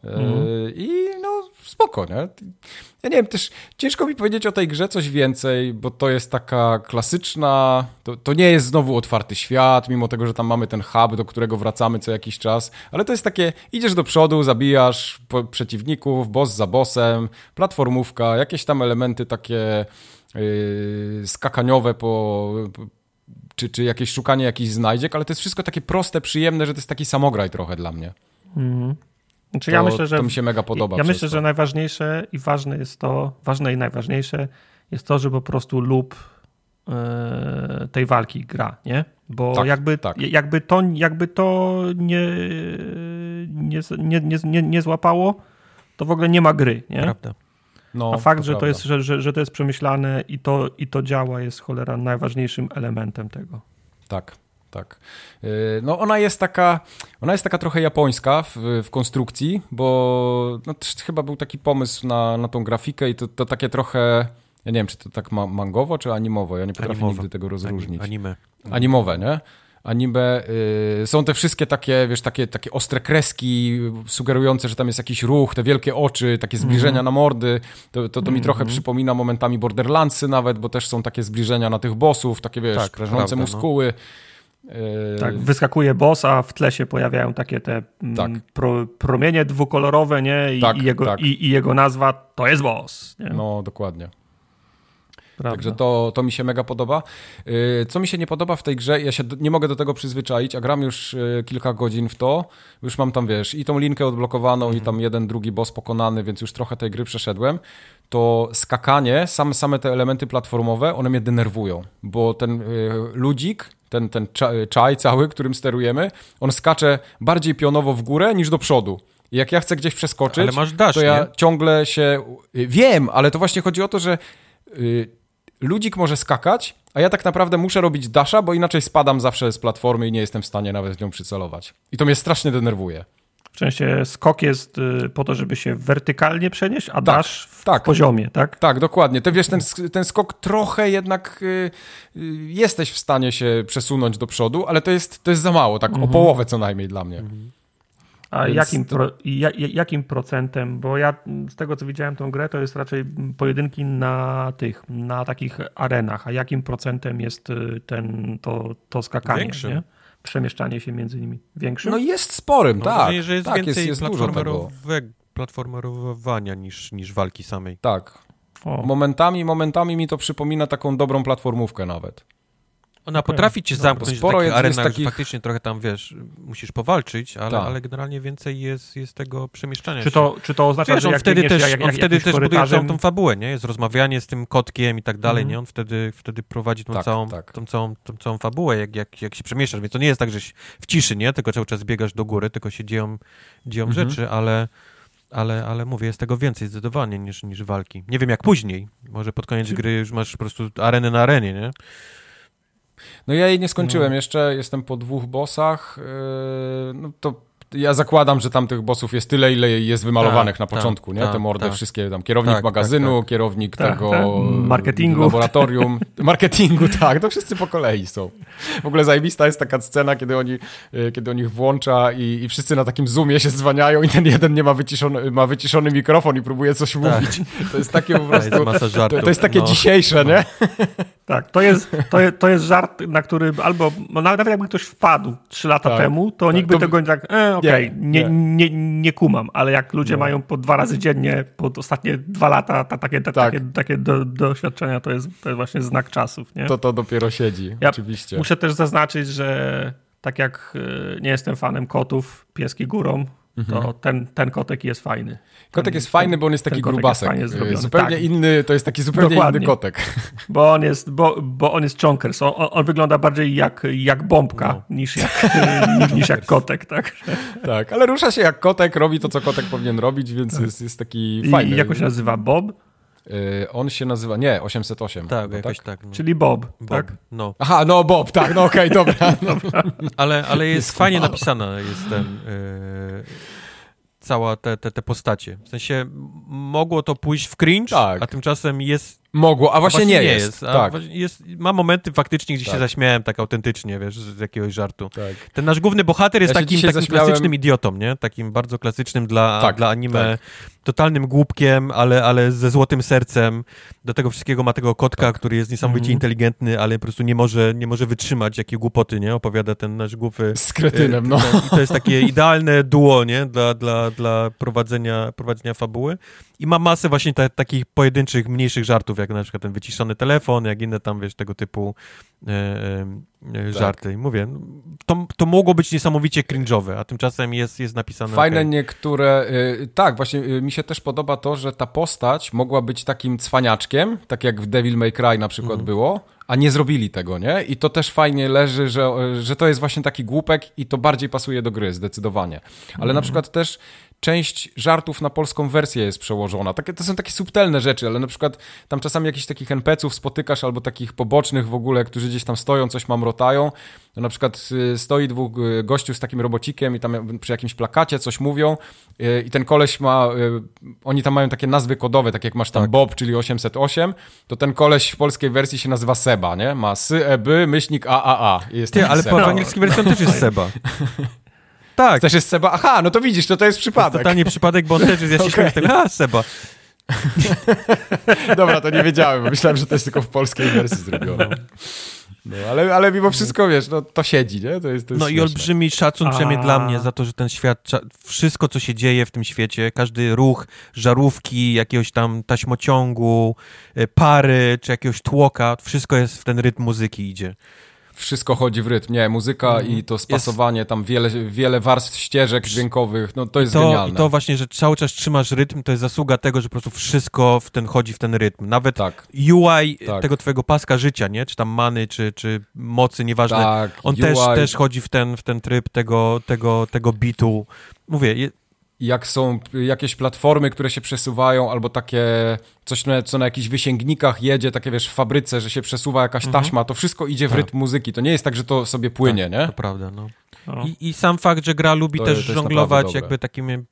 Mm. I no, spoko, nie? Ja nie wiem, też ciężko mi powiedzieć o tej grze coś więcej, bo to jest taka klasyczna, to, to nie jest znowu otwarty świat, mimo tego, że tam mamy ten hub, do którego wracamy co jakiś czas, ale to jest takie, idziesz do przodu, zabijasz przeciwników, boss za bossem, platformówka, jakieś tam elementy takie skakaniowe po, czy, czy jakieś szukanie jakichś znajdziek, ale to jest wszystko takie proste, przyjemne, że to jest taki samograj trochę dla mnie. Mhm. Znaczy, to, ja myślę, że, to mi się mega podoba. Ja myślę, to. że najważniejsze i ważne jest to, ważne i najważniejsze jest to, że po prostu lub yy, tej walki gra, nie? Bo tak, jakby, tak. jakby, to, jakby to nie, nie, nie, nie, nie złapało, to w ogóle nie ma gry, nie? Prawda. No, A fakt, to że, to jest, że, że, że to jest przemyślane i to, i to działa, jest cholera najważniejszym elementem tego. Tak, tak. Y, no ona jest taka, ona jest taka trochę japońska w, w konstrukcji, bo no, chyba był taki pomysł na, na tą grafikę i to, to takie trochę, ja nie wiem, czy to tak mangowo, czy animowo, ja nie potrafię Animowe. nigdy tego rozróżnić. Anime. Animowe, nie? Anime, y, są te wszystkie takie, wiesz, takie, takie ostre kreski sugerujące, że tam jest jakiś ruch, te wielkie oczy, takie zbliżenia mm. na mordy, to, to, to mi trochę mhm. przypomina momentami Borderlandsy nawet, bo też są takie zbliżenia na tych bossów, takie, wiesz, tak, prażące no. muskuły. No. Tak, wyskakuje boss, a w tle się pojawiają takie te mm, tak. pro, promienie dwukolorowe, nie? I, tak, i jego, tak. i, I, jego nazwa to jest boss. Nie? No, dokładnie. Prawda. Także to, to mi się mega podoba. Y, Co mi się nie podoba w tej grze, ja się nie mogę do tego przyzwyczaić, a gram już y, kilka godzin w to. Już mam tam, wiesz, i tą linkę odblokowaną, i tam jeden, drugi boss pokonany, więc już trochę tej gry przeszedłem. To skakanie, same, same te elementy platformowe, one mnie denerwują, bo ten y, ludzik, ten, ten cza- czaj cały, którym sterujemy, on skacze bardziej pionowo w górę niż do przodu. Jak ja chcę gdzieś przeskoczyć, dash, to ja nie? ciągle się... Wiem, ale to właśnie chodzi o to, że ludzik może skakać, a ja tak naprawdę muszę robić dasha, bo inaczej spadam zawsze z platformy i nie jestem w stanie nawet w nią przycelować. I to mnie strasznie denerwuje. W sensie skok jest y, po to, żeby się wertykalnie przenieść, a dasz w tak. poziomie, tak? Tak, dokładnie. Ty wiesz, ten, ten skok trochę jednak y, y, jesteś w stanie się przesunąć do przodu, ale to jest, to jest za mało, tak o połowę co najmniej dla mnie. A Więc jakim, to- pro, jakim procentem? Bo ja mm, z tego co widziałem tą grę, to jest raczej mm, pojedynki na tych, na takich arenach. A jakim procentem jest y, ten, to, to skakanie, Większym. nie? Przemieszczanie się między nimi. Większym? No jest sporym, Mam tak. że jest tak, więcej jest, jest dużo tego. platformerowe, platformerowania niż, niż walki samej. Tak. o, Momentami, momentami mi to przypomina taką dobrą platformówkę nawet. Ona potrafi cię No, zamknąć w sporo jest- arenach, jest takich- że faktycznie trochę tam, wiesz, musisz powalczyć, ale, Tak. ale generalnie więcej jest, jest tego przemieszczania czy, się. to, czy to oznacza, Wiesz, że on wtedy też, jak, on jak, wtedy jakimś też buduje całą tą fabułę, nie? Jest rozmawianie z tym kotkiem i tak dalej, Mhm. nie? On wtedy, wtedy prowadzi tą, Tak, całą, tak. tą, całą, tą całą fabułę, jak, jak, jak się przemieszczasz. Więc to nie jest tak, że się w ciszy, nie? Tylko cały czas biegasz do góry, tylko się dzieją, dzieją Mhm. rzeczy, ale, ale, ale mówię, jest tego więcej zdecydowanie niż, niż walki. Nie wiem jak później. Może pod koniec gry już masz po prostu arenę na arenie, nie? No ja jej nie skończyłem jeszcze, jestem po dwóch bossach. Yy, no to ja zakładam, że tam tych bossów jest tyle, ile jest wymalowanych Tak, na tak, początku, nie? tak, Te mordy tak. wszystkie, tam kierownik Tak, magazynu, tak, kierownik Tak, tego tak. yy, Marketingu. laboratorium, marketingu, tak, to wszyscy po kolei są. W ogóle zajebista jest taka scena, kiedy oni, yy, kiedy on ich włącza i, i wszyscy na takim zoomie się zwaniają i ten jeden nie ma wyciszony, ma wyciszony mikrofon i próbuje coś mówić. To jest takie po To jest prostu, to, to jest takie no. dzisiejsze, nie? Tak, to jest, to, jest, to jest żart, na który albo no nawet jakby ktoś wpadł trzy lata Tak, temu, to tak, nikt by to tego nie tak, e, okej, Nie, nie, nie, nie, kumam, ale jak ludzie No. mają po dwa razy dziennie, po ostatnie dwa lata, ta, takie, ta, Tak. takie, takie do, doświadczenia, to jest, to jest właśnie znak czasów, nie? To to dopiero siedzi, Ja oczywiście. Muszę też zaznaczyć, że tak jak y, nie jestem fanem kotów, pieski górą, to ten, ten kotek jest fajny. Mhm. Kotek Ten- jest fajny, bo on jest taki grubasek. Jest zupełnie tak, inny, to jest taki zupełnie Dokładnie. inny kotek. bo on jest, bo, bo on jest chonkers. On, on, wygląda bardziej jak, jak bombka No. niż, jak, niż, niż jak kotek, tak? tak, ale rusza się jak kotek, robi to, co kotek powinien robić, więc jest, jest taki I fajny. jak on się nazywa? Bob? Y, on się nazywa, nie, 808. Tak, jakoś tak. no. Czyli Bob, Bob. tak? No. Aha, no Bob, tak, no okej, dobra. No. Ale, ale jest Jest fajnie napisana jest ten, yy, cała te, te, te postacie. W sensie mogło to pójść w cringe, Tak. a tymczasem jest Mogło, a właśnie, nie, jest. A Tak, właśnie jest. Ma momenty faktycznie, gdzie się Tak. zaśmiałem tak autentycznie, wiesz, z jakiegoś żartu. tak. Ten nasz główny bohater jest Ja się takim, takim zaśmiałem- klasycznym idiotą, nie? Takim bardzo klasycznym dla, Tak, dla anime, totalnym głupkiem, ale, ale ze złotym sercem. Do tego wszystkiego ma tego kotka, Tak. który jest niesamowicie Mhm. inteligentny, ale po prostu nie może, nie może wytrzymać, jakie głupoty, nie? Opowiada ten nasz głupy... Z kretynem, no. I to jest takie idealne duo, nie? Dla, dla, dla prowadzenia, prowadzenia fabuły. I ma masę właśnie ta, takich pojedynczych, mniejszych żartów, jak na przykład ten wyciszony telefon, jak inne tam, wiesz, tego typu e, e, e, żarty. I mówię, to, to mogło być niesamowicie cringe'owe, a tymczasem jest, jest napisane Fajne okej. niektóre. Y, tak, właśnie y, mi się też podoba to, że ta postać mogła być takim cwaniaczkiem, tak jak w Devil May Cry na przykład Mhm. było, a nie zrobili tego, nie? I to też fajnie leży, że, że to jest właśnie taki głupek i to bardziej pasuje do gry, zdecydowanie. Ale Mhm. na przykład też część żartów na polską wersję jest przełożona. Takie, to są takie subtelne rzeczy, ale na przykład tam czasami jakichś takich NPC-ów spotykasz albo takich pobocznych w ogóle, którzy gdzieś tam stoją, coś mamrotają. No na przykład y, stoi dwóch y, gościu z takim robocikiem i tam przy jakimś plakacie coś mówią y, i ten koleś ma, oni tam mają takie nazwy kodowe, tak jak masz tam Bob, czyli 808, to ten koleś w polskiej wersji się nazywa Seba, nie? Ma sy, e, by, myślnik AAA. Jest Ty, ale po Seba. w angielskiej wersji on też jest Seba. tak, Też jest Seba? Aha, no to widzisz, to to jest to przypadek. totalnie przypadek, bo on też jest, ja się Okej. śmieję a Seba. Dobra, to nie wiedziałem, bo myślałem, że to jest tylko w polskiej wersji zrobione. No, ale, ale mimo wszystko, wiesz, no, to siedzi, nie? To jest, to jest No i śmieszne. olbrzymi szacun przynajmniej dla mnie za to, że ten świat, wszystko co się dzieje w tym świecie, każdy ruch, żarówki, jakiegoś tam taśmociągu, e, pary czy jakiegoś tłoka, wszystko jest w ten rytm muzyki idzie. Wszystko chodzi w rytm, nie, muzyka Mhm. i to spasowanie, tam wiele, wiele warstw ścieżek dźwiękowych, no to jest to, genialne. I to właśnie, że cały czas trzymasz rytm, to jest zasługa tego, że po prostu wszystko w ten chodzi w ten rytm. Nawet Tak, UI Tak. tego twojego paska życia, nie? Czy tam many, czy, czy mocy, nieważne. tak. On UI, też, też chodzi w ten, w ten tryb tego, tego, tego bitu. Mówię, jak są jakieś platformy, które się przesuwają, albo takie coś, na- co na jakichś wysięgnikach jedzie, takie wiesz, w fabryce, że się przesuwa jakaś taśma, to wszystko idzie w Tak. rytm muzyki. To nie jest tak, że to sobie płynie, nie? to prawda, no. No. I, I sam fakt, że gra lubi To- też to żonglować jakby takim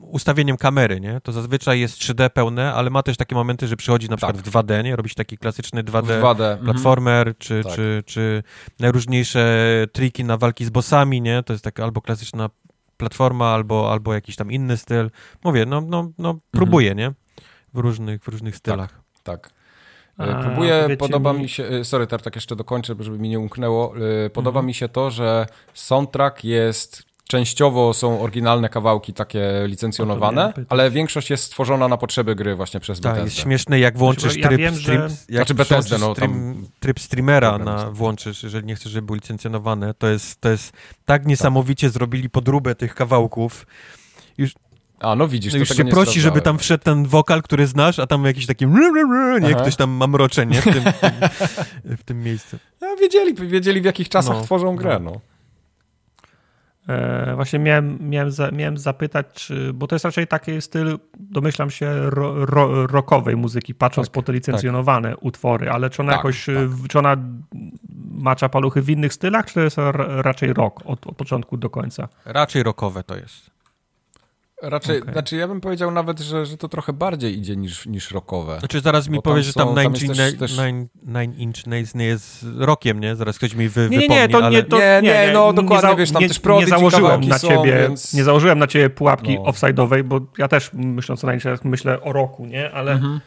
ustawieniem kamery, nie? To zazwyczaj jest 3D pełne, ale ma też takie momenty, że przychodzi na przykład Tak. w 2D, nie? Robić taki klasyczny 2D, W 2D. mhm. platformer, czy, Tak. czy, czy najróżniejsze triki na walki z bossami, nie? To jest taka albo klasyczna platforma, albo, albo jakiś tam inny styl. Mówię, no, no, no próbuję, nie? W różnych, w różnych stylach. Tak. A, E, Próbuję, podoba mi- mi się, e, sorry Tartak, jeszcze dokończę, żeby mi nie umknęło. E, Podoba Mhm. mi się to, że soundtrack jest, częściowo są oryginalne kawałki takie licencjonowane, ale większość jest stworzona na potrzeby gry właśnie przez Tak, jest śmieszne, jak włączysz Ja tryb, wiem, stream, że- jak Znaczy Bethesda, no, stream, tryb streamera na, włączysz, jeżeli nie chcesz, żeby było licencjonowane, to jest, to jest tak niesamowicie zrobili podróbę tych kawałków. A, no widzisz, No to już tego się nie prosi, żeby tam wszedł ten wokal, który znasz, a tam jakiś taki nie, Aha. ktoś tam mamrocze, nie, w tym, w tym, w tym miejscu. No, wiedzieli, wiedzieli w jakich czasach No, tworzą grę, no. E, właśnie miałem, miałem, za, miałem zapytać, czy, bo to jest raczej taki styl, domyślam się, ro, ro, rockowej muzyki, patrząc Tak, po te licencjonowane utwory, ale czy ona Tak, jakoś, tak. e, czy ona macza paluchy w innych stylach, czy to jest raczej rock od, od początku do końca? Raczej rockowe to jest. Raczej, Okej. znaczy ja bym powiedział nawet, że, że to trochę bardziej idzie niż, niż rockowe. Znaczy zaraz mi powiesz, że tam są- tam Nine, Inch- też- też- Nine, Nine Inch Nails nie jest rockiem, nie? Zaraz ktoś mi wy, Nie, nie, wypomni, nie, to ale... nie, to, Nie, nie, no, dokładnie, za- wiesz, tam nie, też nie założyłem na są, ciebie, więc- nie założyłem na ciebie pułapki No. offside'owej, bo ja też myśląc o Nine myślę o roku, nie, ale Mhm,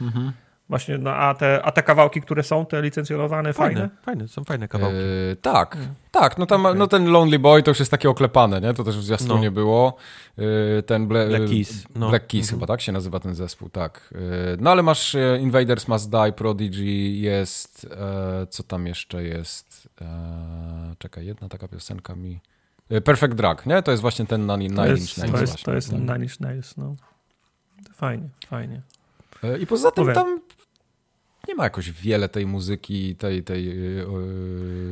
właśnie, no, a, te, a te kawałki, które są, te licencjonowane, fajne? Fajne, fajne, są fajne kawałki. Yy, tak, tak, no tam, no ten Lonely Boy to już jest takie oklepane, nie? To też w zwiastunie No. było. Yy, ten Ble- Black Keys, no. Black Keys Mhm. chyba, tak się nazywa ten zespół, tak. Yy, no ale masz e, Invaders Must Die, Prodigy, jest, e, co tam jeszcze jest? E, czekaj, jedna taka piosenka mi... Perfect Drug, nie? To jest właśnie ten Nine, To Inch jest, Nails to jest, właśnie. to jest Nine Inch Nails, no. Fajnie, fajnie. I poza tym Mówię. tam nie ma jakoś wiele tej muzyki, tej, tej yy,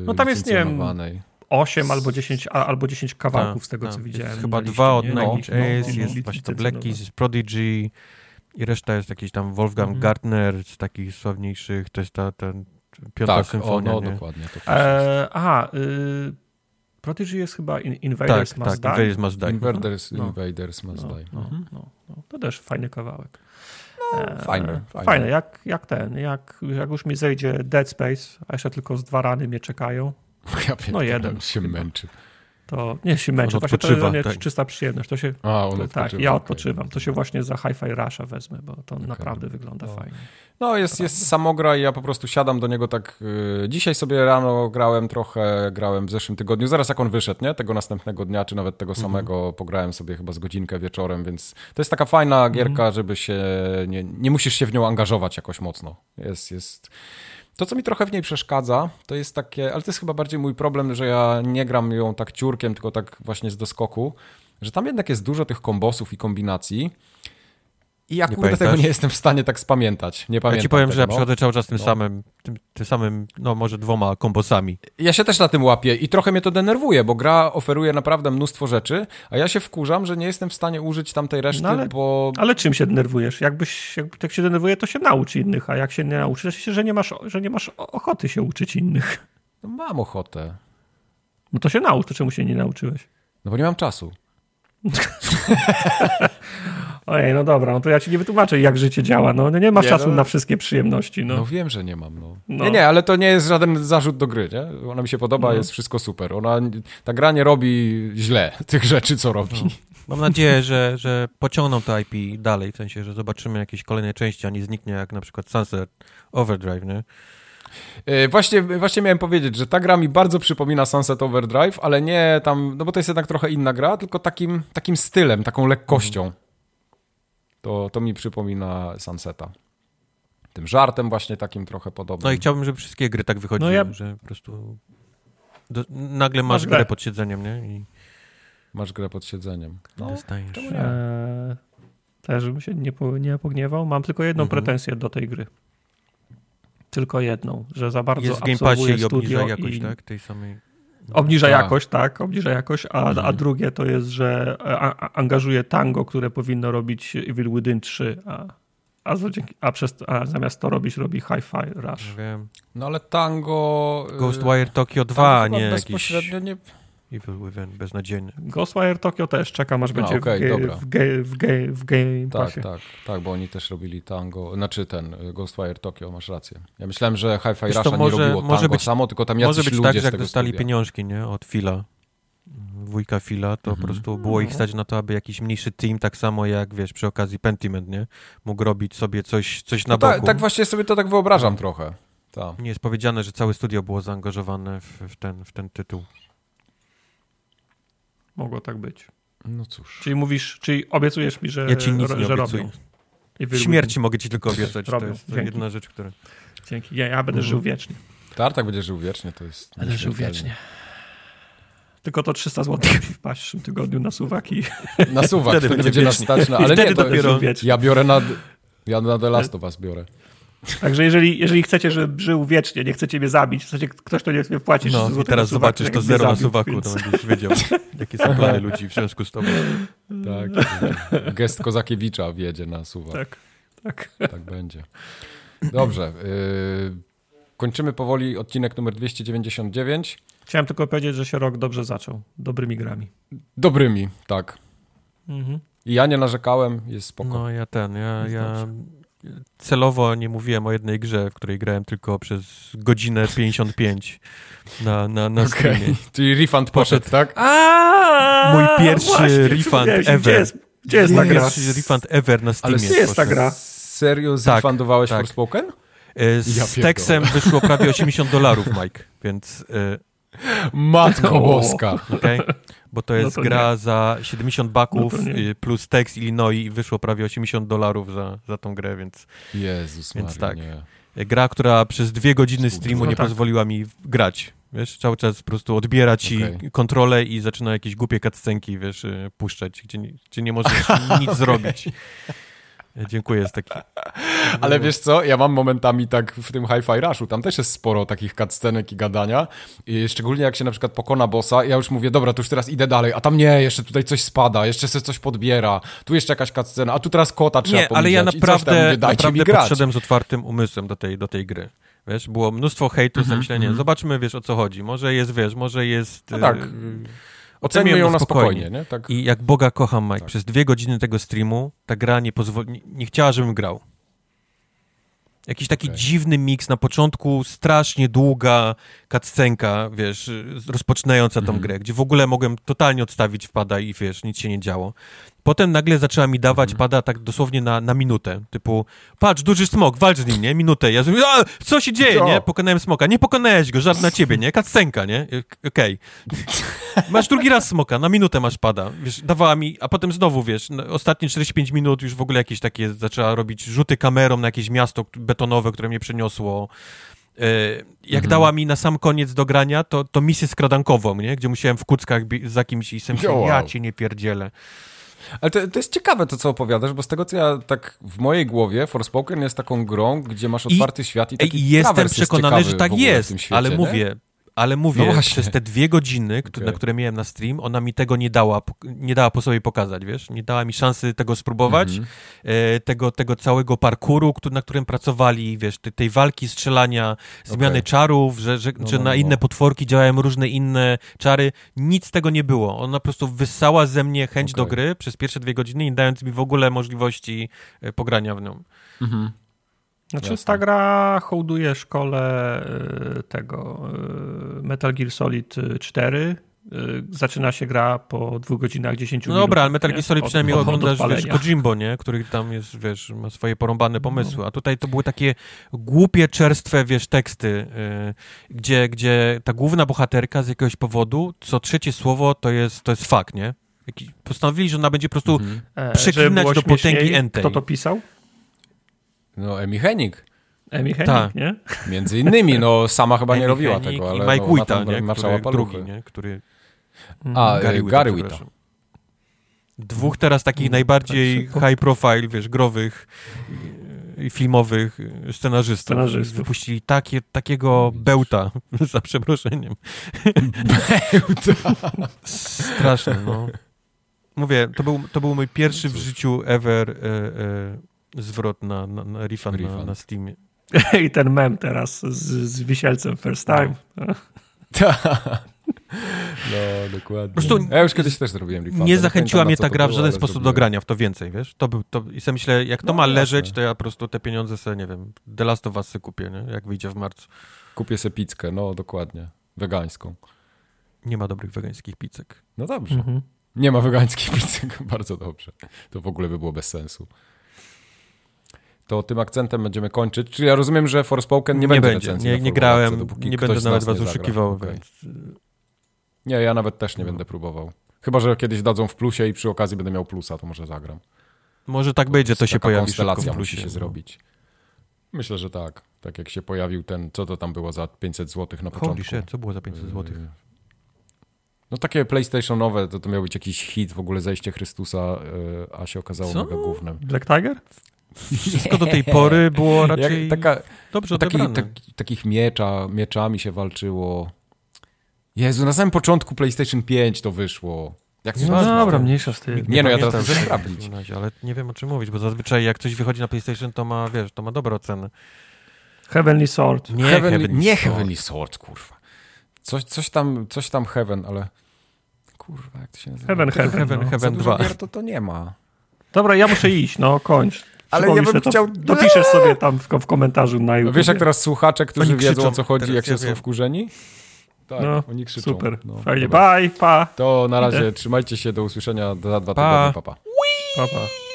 No tam jest, nie wiem, licencjonowanej. 8 albo 10, a- albo 10 kawałków Tak, z tego, tak. co Jest widziałem. chyba na liście, dwa od? Nine No, Inch no, no, jest no, właśnie to. Black Keys, jest Prodigy i reszta jest jakiś tam Wolfgang Mhm. Gartner z takich sławniejszych, to jest ta, ten piąta Tak, o, symfonia, no nie? dokładnie. To jest. E, aha, y, Prodigy jest chyba in, Invaders Tak, Must tak, Die. Invaders Must Die. Invaders, No. Invaders Must No, Die. no, Mhm. no, no. To też fajny kawałek. E, fajny, Fajne, fajny. jak, jak ten, jak, jak już mi zejdzie Dead Space, a jeszcze tylko z dwa rany mnie czekają, Ja pierdolę, jeden się męczy. To nie się męczę, właśnie to jest tak. czysta przyjemność. To się, A, on tak, ja odpoczywam. To się właśnie za Hi-Fi Rusha wezmę, bo to naprawdę wygląda No. fajnie. No, jest, jest samogra i ja po prostu siadam do niego tak... y, dzisiaj sobie rano grałem trochę, grałem w zeszłym tygodniu, zaraz jak on wyszedł, nie? Tego następnego dnia, czy nawet tego samego, pograłem sobie chyba z godzinkę wieczorem, więc to jest taka fajna gierka, żeby się... Nie, nie musisz się w nią angażować jakoś mocno. Jest, jest... To, co mi trochę w niej przeszkadza, to jest takie, ale to jest chyba bardziej mój problem, że ja nie gram ją tak ciurkiem, tylko tak właśnie z doskoku, że tam jednak jest dużo tych kombosów i kombinacji i ja Nie tego nie jestem w stanie tak spamiętać. Nie Ja pamiętam ci powiem, tego, że ja no. przychodzę cały czas tym No. samym, tym, tym samym, no może dwoma kombosami. Ja się też na tym łapię i trochę mnie to denerwuje, bo gra oferuje naprawdę mnóstwo rzeczy, a ja się wkurzam, że nie jestem w stanie użyć tamtej reszty, No ale- bo... Ale czym się denerwujesz? Jakbyś, jak tak się denerwuje, to się naucz innych, a jak się nie nauczysz, to się, że nie masz, że nie masz ochoty się uczyć innych. No, mam ochotę. No to się naucz, to czemu się nie nauczyłeś? No bo nie mam czasu. Ojej, no dobra, no to ja ci nie wytłumaczę, jak życie działa. No nie masz Nie, czasu no. na wszystkie przyjemności. No. No. wiem, że nie mam, no. No. Nie, nie, ale to nie jest żaden zarzut do gry, nie? Ona mi się podoba, No. jest wszystko super. Ona, ta gra nie robi źle tych rzeczy, co robi. Mam nadzieję, że, że pociągną to IP dalej, w sensie, że zobaczymy jakieś kolejne części, a nie zniknie jak na przykład Sunset Overdrive, nie? Yy, właśnie, właśnie miałem powiedzieć, że ta gra mi bardzo przypomina Sunset Overdrive, ale nie tam, no bo to jest jednak trochę inna gra, tylko takim, takim stylem, taką lekkością. To, to mi przypomina Sunseta. Tym żartem właśnie takim trochę podobnym. No i chciałbym, żeby wszystkie gry tak wychodziły, No ja- że po prostu do, nagle masz, Masz grę grę. pod siedzeniem, nie? I Masz grę pod siedzeniem. No, dostajesz. nie? Eee, też bym się nie, po, nie pogniewał. Mam tylko jedną Mhm. pretensję do tej gry. Tylko jedną, że za bardzo Jest w Game absolwuje Passie i obniża jakość, i tak? Tej samej... Obniża Tak. jakość, tak, obniża jakość, a, a Mhm. drugie to jest, że a, a, angażuje Tango, które powinno robić Evil Within 3, a, a, a, przez, a zamiast to robić, robi Hi-Fi Rush. Wiem. No ale tango... Ghostwire Tokyo 2, tango a nie jakiś bezpośrednio nie... Evil Within, beznadziejny. Ghostwire Tokyo też czekam, aż No, będzie okej, w, ge, w, ge, w, ge, w Game Tak, tak, tak, bo oni też robili tango, znaczy ten y, Ghostwire Tokyo, masz rację. Ja myślałem, że Hi-Fi to Rusha nie może- robiło może tango być- samo, tylko tam jacyś Może być ludzie tak, że jak dostali studia. pieniążki, nie? Od Fila, wujka Fila, to Mhm. po prostu było ich stać na to, aby jakiś mniejszy team, tak samo jak, wiesz, przy okazji Pentiment, nie? Mógł robić sobie coś, coś na No boku. tak, tak właśnie sobie to tak wyobrażam trochę. Tak. Nie jest powiedziane, że całe studio było zaangażowane w, w, ten, w ten tytuł. Mogło tak być. No cóż. Czyli mówisz, czyli obiecujesz mi, że, Ja ci nic że nie robią. obiecuję. Śmierci mogę ci tylko obiecać, to jest dzięki. jedna rzecz, która... Dzięki. Ja, ja będę Mhm. żył wiecznie. Tartak będzie żył wiecznie, to jest Będę żył wiecznie. Tylko to 300 zł musi wpaść w przyszłym tygodniu na suwaki. Na suwak, Wtedy wtedy, będzie nas stać na... I Ale wtedy nie, to dopiero- ja biorę na... Ja na The Last of Us biorę. Także jeżeli, jeżeli chcecie, żeby żył wiecznie, nie chcecie mnie zabić, chcecie ktoś, kto nie chce mnie płacić 300 No i teraz zobaczysz to zero na suwaku, więc- to będziesz wiedział, jakie są plany ludzi w związku z tobą. Tak. Gest Kozakiewicza wjedzie na suwak. Tak, tak. Tak będzie. Dobrze. Yy, kończymy powoli odcinek numer 299. Chciałem tylko powiedzieć, że się rok dobrze zaczął. Dobrymi grami. Dobrymi, tak. Mhm. I ja nie narzekałem, jest spoko. No ja ten, ja, ja celowo nie mówiłem o jednej grze, w której grałem tylko przez godzinę 55 na, na, na Okej. streamie. Czyli refund poszedł, tak? A, Mój pierwszy refund ever. Gdzie jest, gdzie jest ta gra? Pierwszy refund ever na Steamie. Ale gdzie jest ta gra? Serio Tak, zrefundowałeś tak. Forspoken? E, Z Ja. Texem wyszło prawie 80 dolarów, Mike, więc e, Matko O. boska. okej, bo to jest to gra za 70 baków No nie. y, plus Tex Illinois i wyszło prawie 80 dolarów za, za tą grę, więc Jezus Więc Maria, tak. nie. gra, która przez dwie godziny streamu No nie tak. pozwoliła mi grać. Wiesz, cały czas po prostu odbiera ci Okej. kontrolę i zaczyna jakieś głupie cutscenki, wiesz, y, puszczać, gdzie, nie- gdzie nie możesz nic zrobić. Dziękuję, jest taki. Ale wiesz co, ja mam momentami tak w tym Hi-Fi Rushu, tam też jest sporo takich cutscenek i gadania. I szczególnie jak się na przykład pokona bossa, ja już mówię, dobra, to już teraz idę dalej, a tam nie, jeszcze tutaj coś spada, jeszcze sobie coś podbiera, tu jeszcze jakaś cutscena, a tu teraz kota trzeba Nie, ale ja coś tam, naprawdę, mówię, naprawdę podszedłem z otwartym umysłem do tej, do tej gry. Wiesz, było mnóstwo hejtu, Mhm, zamyślenia. Zobaczmy, wiesz, o co chodzi. Może jest, wiesz, może jest... No tak, y, Oceniłem ją na spokojnie, nie? Tak. I jak Boga kocham, Mike, Tak. przez dwie godziny tego streamu ta gra nie pozwoli... Nie, chciała, żebym grał. Jakiś taki Okej. dziwny miks. Na początku strasznie długa cutscenka, wiesz, rozpoczynająca tą Mhm. grę, gdzie w ogóle mogłem totalnie odstawić wpada i wiesz, nic się nie działo. Potem nagle zaczęła mi dawać Mhm. pada tak dosłownie na, na minutę. Typu, patrz, duży smok, walcz z nim, nie? Minutę. Ja mówię, a, co się dzieje, nie? Pokonałem smoka. Nie pokonałeś go, żadna ciebie, nie? Cutscenka, nie? Y, Okej. Masz drugi raz smoka, na minutę masz pada. Wiesz, dawała mi, a potem znowu, wiesz, no, ostatnie 45 minut już w ogóle jakieś takie, zaczęła robić rzuty kamerą na jakieś miasto betonowe, które mnie przeniosło. E, Jak Mhm. dała mi na sam koniec do grania, to, to misję skradankową, nie? Gdzie musiałem w kuckach za kimś i sobie ja cię nie pierdzielę. Ale to, to jest ciekawe to, co opowiadasz, bo z tego, co ja tak w mojej głowie, Forspoken jest taką grą, gdzie masz I- otwarty świat i taki I jestem przekonany, jest że tak jest, świecie, ale nie? mówię, ale mówię, No przez te dwie godziny, Okej. na które miałem na stream, ona mi tego nie dała, nie dała po sobie pokazać, wiesz? Nie dała mi szansy tego spróbować, Mhm. e, tego, tego całego parkuru, na którym pracowali, wiesz, te, tej walki, strzelania, zmiany Okej. czarów, że, że, No, że no, na no. inne potworki działają różne inne czary. Nic tego nie było. Ona po prostu wyssała ze mnie chęć do Okej. gry przez pierwsze dwie godziny, nie dając mi w ogóle możliwości e, pogrania w nią. Mhm. Znaczy, Jasne. ta gra hołduje szkole y, tego y, Metal Gear Solid y, 4 zaczyna się gra po dwóch godzinach, 10 No minut. dobra, ale Metal Gear Solid Od- przynajmniej od oglądasz, odpalenia. wiesz, Kojimbo, nie? Który tam jest, wiesz, ma swoje porąbane pomysły, a tutaj to były takie głupie, czerstwe, wiesz, teksty, yy, gdzie, gdzie ta główna bohaterka z jakiegoś powodu, co trzecie słowo to jest, to jest fakt, nie? Postanowili, że ona będzie po prostu Mhm. E, przeklinać było do potęgi entej. Kto to pisał? No, Emi Hennig. Emi Tak. Hennig, nie? Między innymi, no sama chyba nie Amy robiła Hennig tego, ale i Mike no, Wita, tam nie? maczała Który, drugi, nie? Który... A, Gary Wita, Gary Wita. Dwóch teraz takich najbardziej tak high profile, wiesz, growych i- filmowych scenarzystów. Scenarzystów. Wypuścili takie, takiego bełta, za przeproszeniem. Straszne, no. Mówię, to był, to był mój pierwszy w życiu ever e, e, zwrot na, na, na refund, na, Refund. na Steamie. I ten mem teraz z, z wisielcem first time. No, dokładnie. Po prostu ja już kiedyś też zrobiłem refund. Nie zachęciła mnie na ta gra w żaden sposób do zrobiłem. grania w to więcej, wiesz? To był, to, I sobie myślę, jak to No, ma jasne. leżeć, to ja po prostu te pieniądze sobie, nie wiem, The Last of Us kupię, nie? Jak wyjdzie w marcu. Kupię sobie pizzkę, no dokładnie. Wegańską. Nie ma dobrych wegańskich pizzek. No dobrze. Mhm. Nie ma wegańskich pizzek, bardzo dobrze. To w ogóle by było bez sensu. To tym akcentem będziemy kończyć. Czyli ja rozumiem, że Forspoken nie, będzie Nie, na nie Formularce, grałem, dopóki nie będę nawet was nie oszukiwał, Okej. więc... Nie, ja nawet też nie No. będę próbował. Chyba, że kiedyś dadzą w plusie i przy okazji będę miał plusa, to może zagram. Może tak będzie, to się pojawi szybko konstelacja w plusie. musi się no. zrobić. Myślę, że tak. Tak jak się pojawił ten, co to tam było za 500 zł na początku. Holy shit, co było za 500 zł? Yy, No takie PlayStationowe, to, to miał być jakiś hit, w ogóle zejście Chrystusa, yy, a się okazało Co? mega gównem. Black Tiger? Wszystko do tej pory było raczej Jak, taka, dobrze taki, odebrane. taki, takich miecza, mieczami się walczyło. Jezu, na samym początku PlayStation 5 to wyszło. Jak No dobra, mniejsza z tym. Nie, no ja teraz muszę sprawdzić. Ale nie wiem o czym mówić, bo zazwyczaj jak coś wychodzi na PlayStation, to ma, wiesz, to ma dobre oceny. Heavenly Sword. Nie Heavenly, Heavenly nie Sword. Heavenly Sword, kurwa. Coś, coś, tam, coś tam Heaven, ale... Kurwa, jak to się nazywa? Heaven, Heaven. Heaven, no. Heaven Za dużo 2. gier to, to nie ma. Dobra, ja muszę iść, no kończ. Ale ja bym to, chciał- Dopiszesz sobie tam w, w komentarzu na YouTube. Wiesz jak teraz słuchacze, którzy Oni wiedzą krzyczą o co chodzi, jak się są wkurzeni? Tak, No, oni krzyczą. Super, No, fajnie. dobra. Bye, pa. To na razie Idę. trzymajcie się, do usłyszenia za dwa Pa. tygodnie, papa. pa, pa.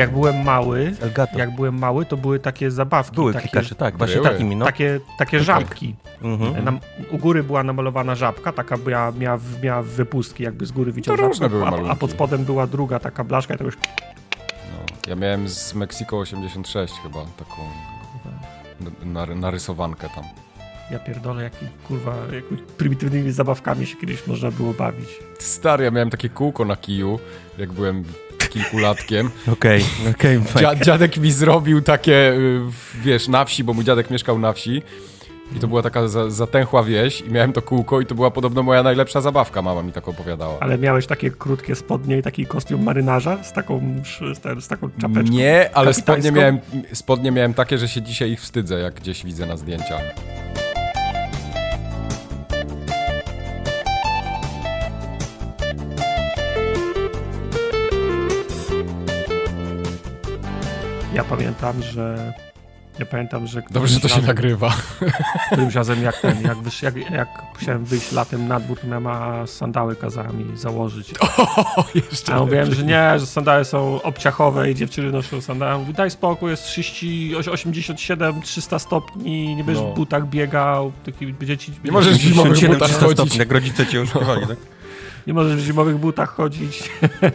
Jak byłem mały, Elgato. jak byłem mały, to były takie zabawki. Były takie, klikacze, tak, właśnie Były. takimi, no. takie, takie żabki. Mhm. Nam, u góry była namalowana żabka, taka miała, miała, miała wypustki, jakby z góry widział To różne żabkę, były a, a pod spodem była druga taka blaszka i to już No, ja miałem z Mexico 86 chyba, taką nar- narysowankę tam. Ja pierdolę, jaki kurwa, jakimiś prymitywnymi zabawkami się kiedyś można było bawić. Stary, ja miałem takie kółko na kiju, jak byłem kilkulatkiem. Okej, okej, Dzia dziadek mi zrobił takie, y, wiesz, na wsi, bo mój dziadek mieszkał na wsi. I to była taka za, zatęchła wieś i miałem to kółko i to była podobno moja najlepsza zabawka, mama mi tak opowiadała. Ale miałeś takie krótkie spodnie i taki kostium marynarza z taką, z, z taką czapeczką. Nie, ale spodnie miałem, spodnie miałem takie, że się dzisiaj ich wstydzę, jak gdzieś widzę na zdjęciach. Ja pamiętam, że ja pamiętam, że Dobrze, że to się razem- nagrywa. Którymś razem jak ten, jak, wysz, jak, jak musiałem wyjść latem na dwór, to moja mama sandały kazała mi założyć. O, jeszcze A ja mówiłem, że nie, że sandały są obciachowe i dziewczyny noszą sandały. Ja Mówię, daj spokój, jest 30, 87, 300 stopni, nie będziesz No. w butach biegał, taki dzieci... Nie możesz w zimowych 77 butach 300 chodzić. stopni, jak rodzice cię używali, tak? Nie możesz w zimowych butach chodzić.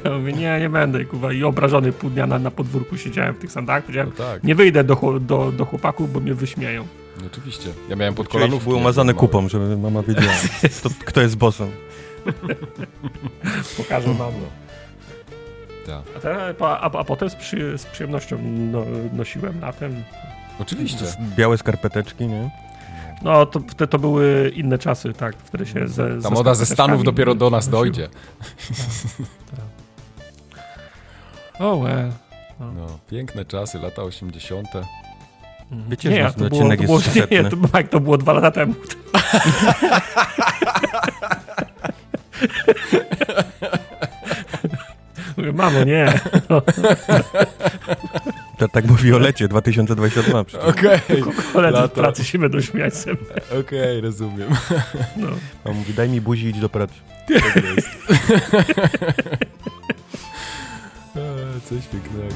Ja mówię, nie, nie będę, kuwa. I obrażony pół dnia na, na podwórku siedziałem w tych sandałach. Powiedziałem, No tak, nie wyjdę do, do, do chłopaków, bo mnie wyśmieją. oczywiście. Ja miałem pod Kolanów były umazane kupą, żeby mama wiedziała, to, kto jest bossem. Pokażę mam. Tak. A, te, a, a, a potem z, przy, z przyjemnością no, nosiłem latem. Oczywiście. Białe skarpeteczki, nie? No, to, to, to były inne czasy, tak. Wtedy się ze, Ta moda ze Stanów dopiero do nas dojdzie. Oh well. No, piękne czasy, lata 80. Wiecie, nie, że to było, to było, jest nie, to, Mike, to było dwa lata temu. Mówię, Mamo, nie. To tak mówi o lecie 2022 przecież. Okej, Koledzy w pracy się będą śmiać ze mnie. okej, rozumiem. No. A mówi, daj mi buzi idź do pracy. Tak jest. Coś pięknego.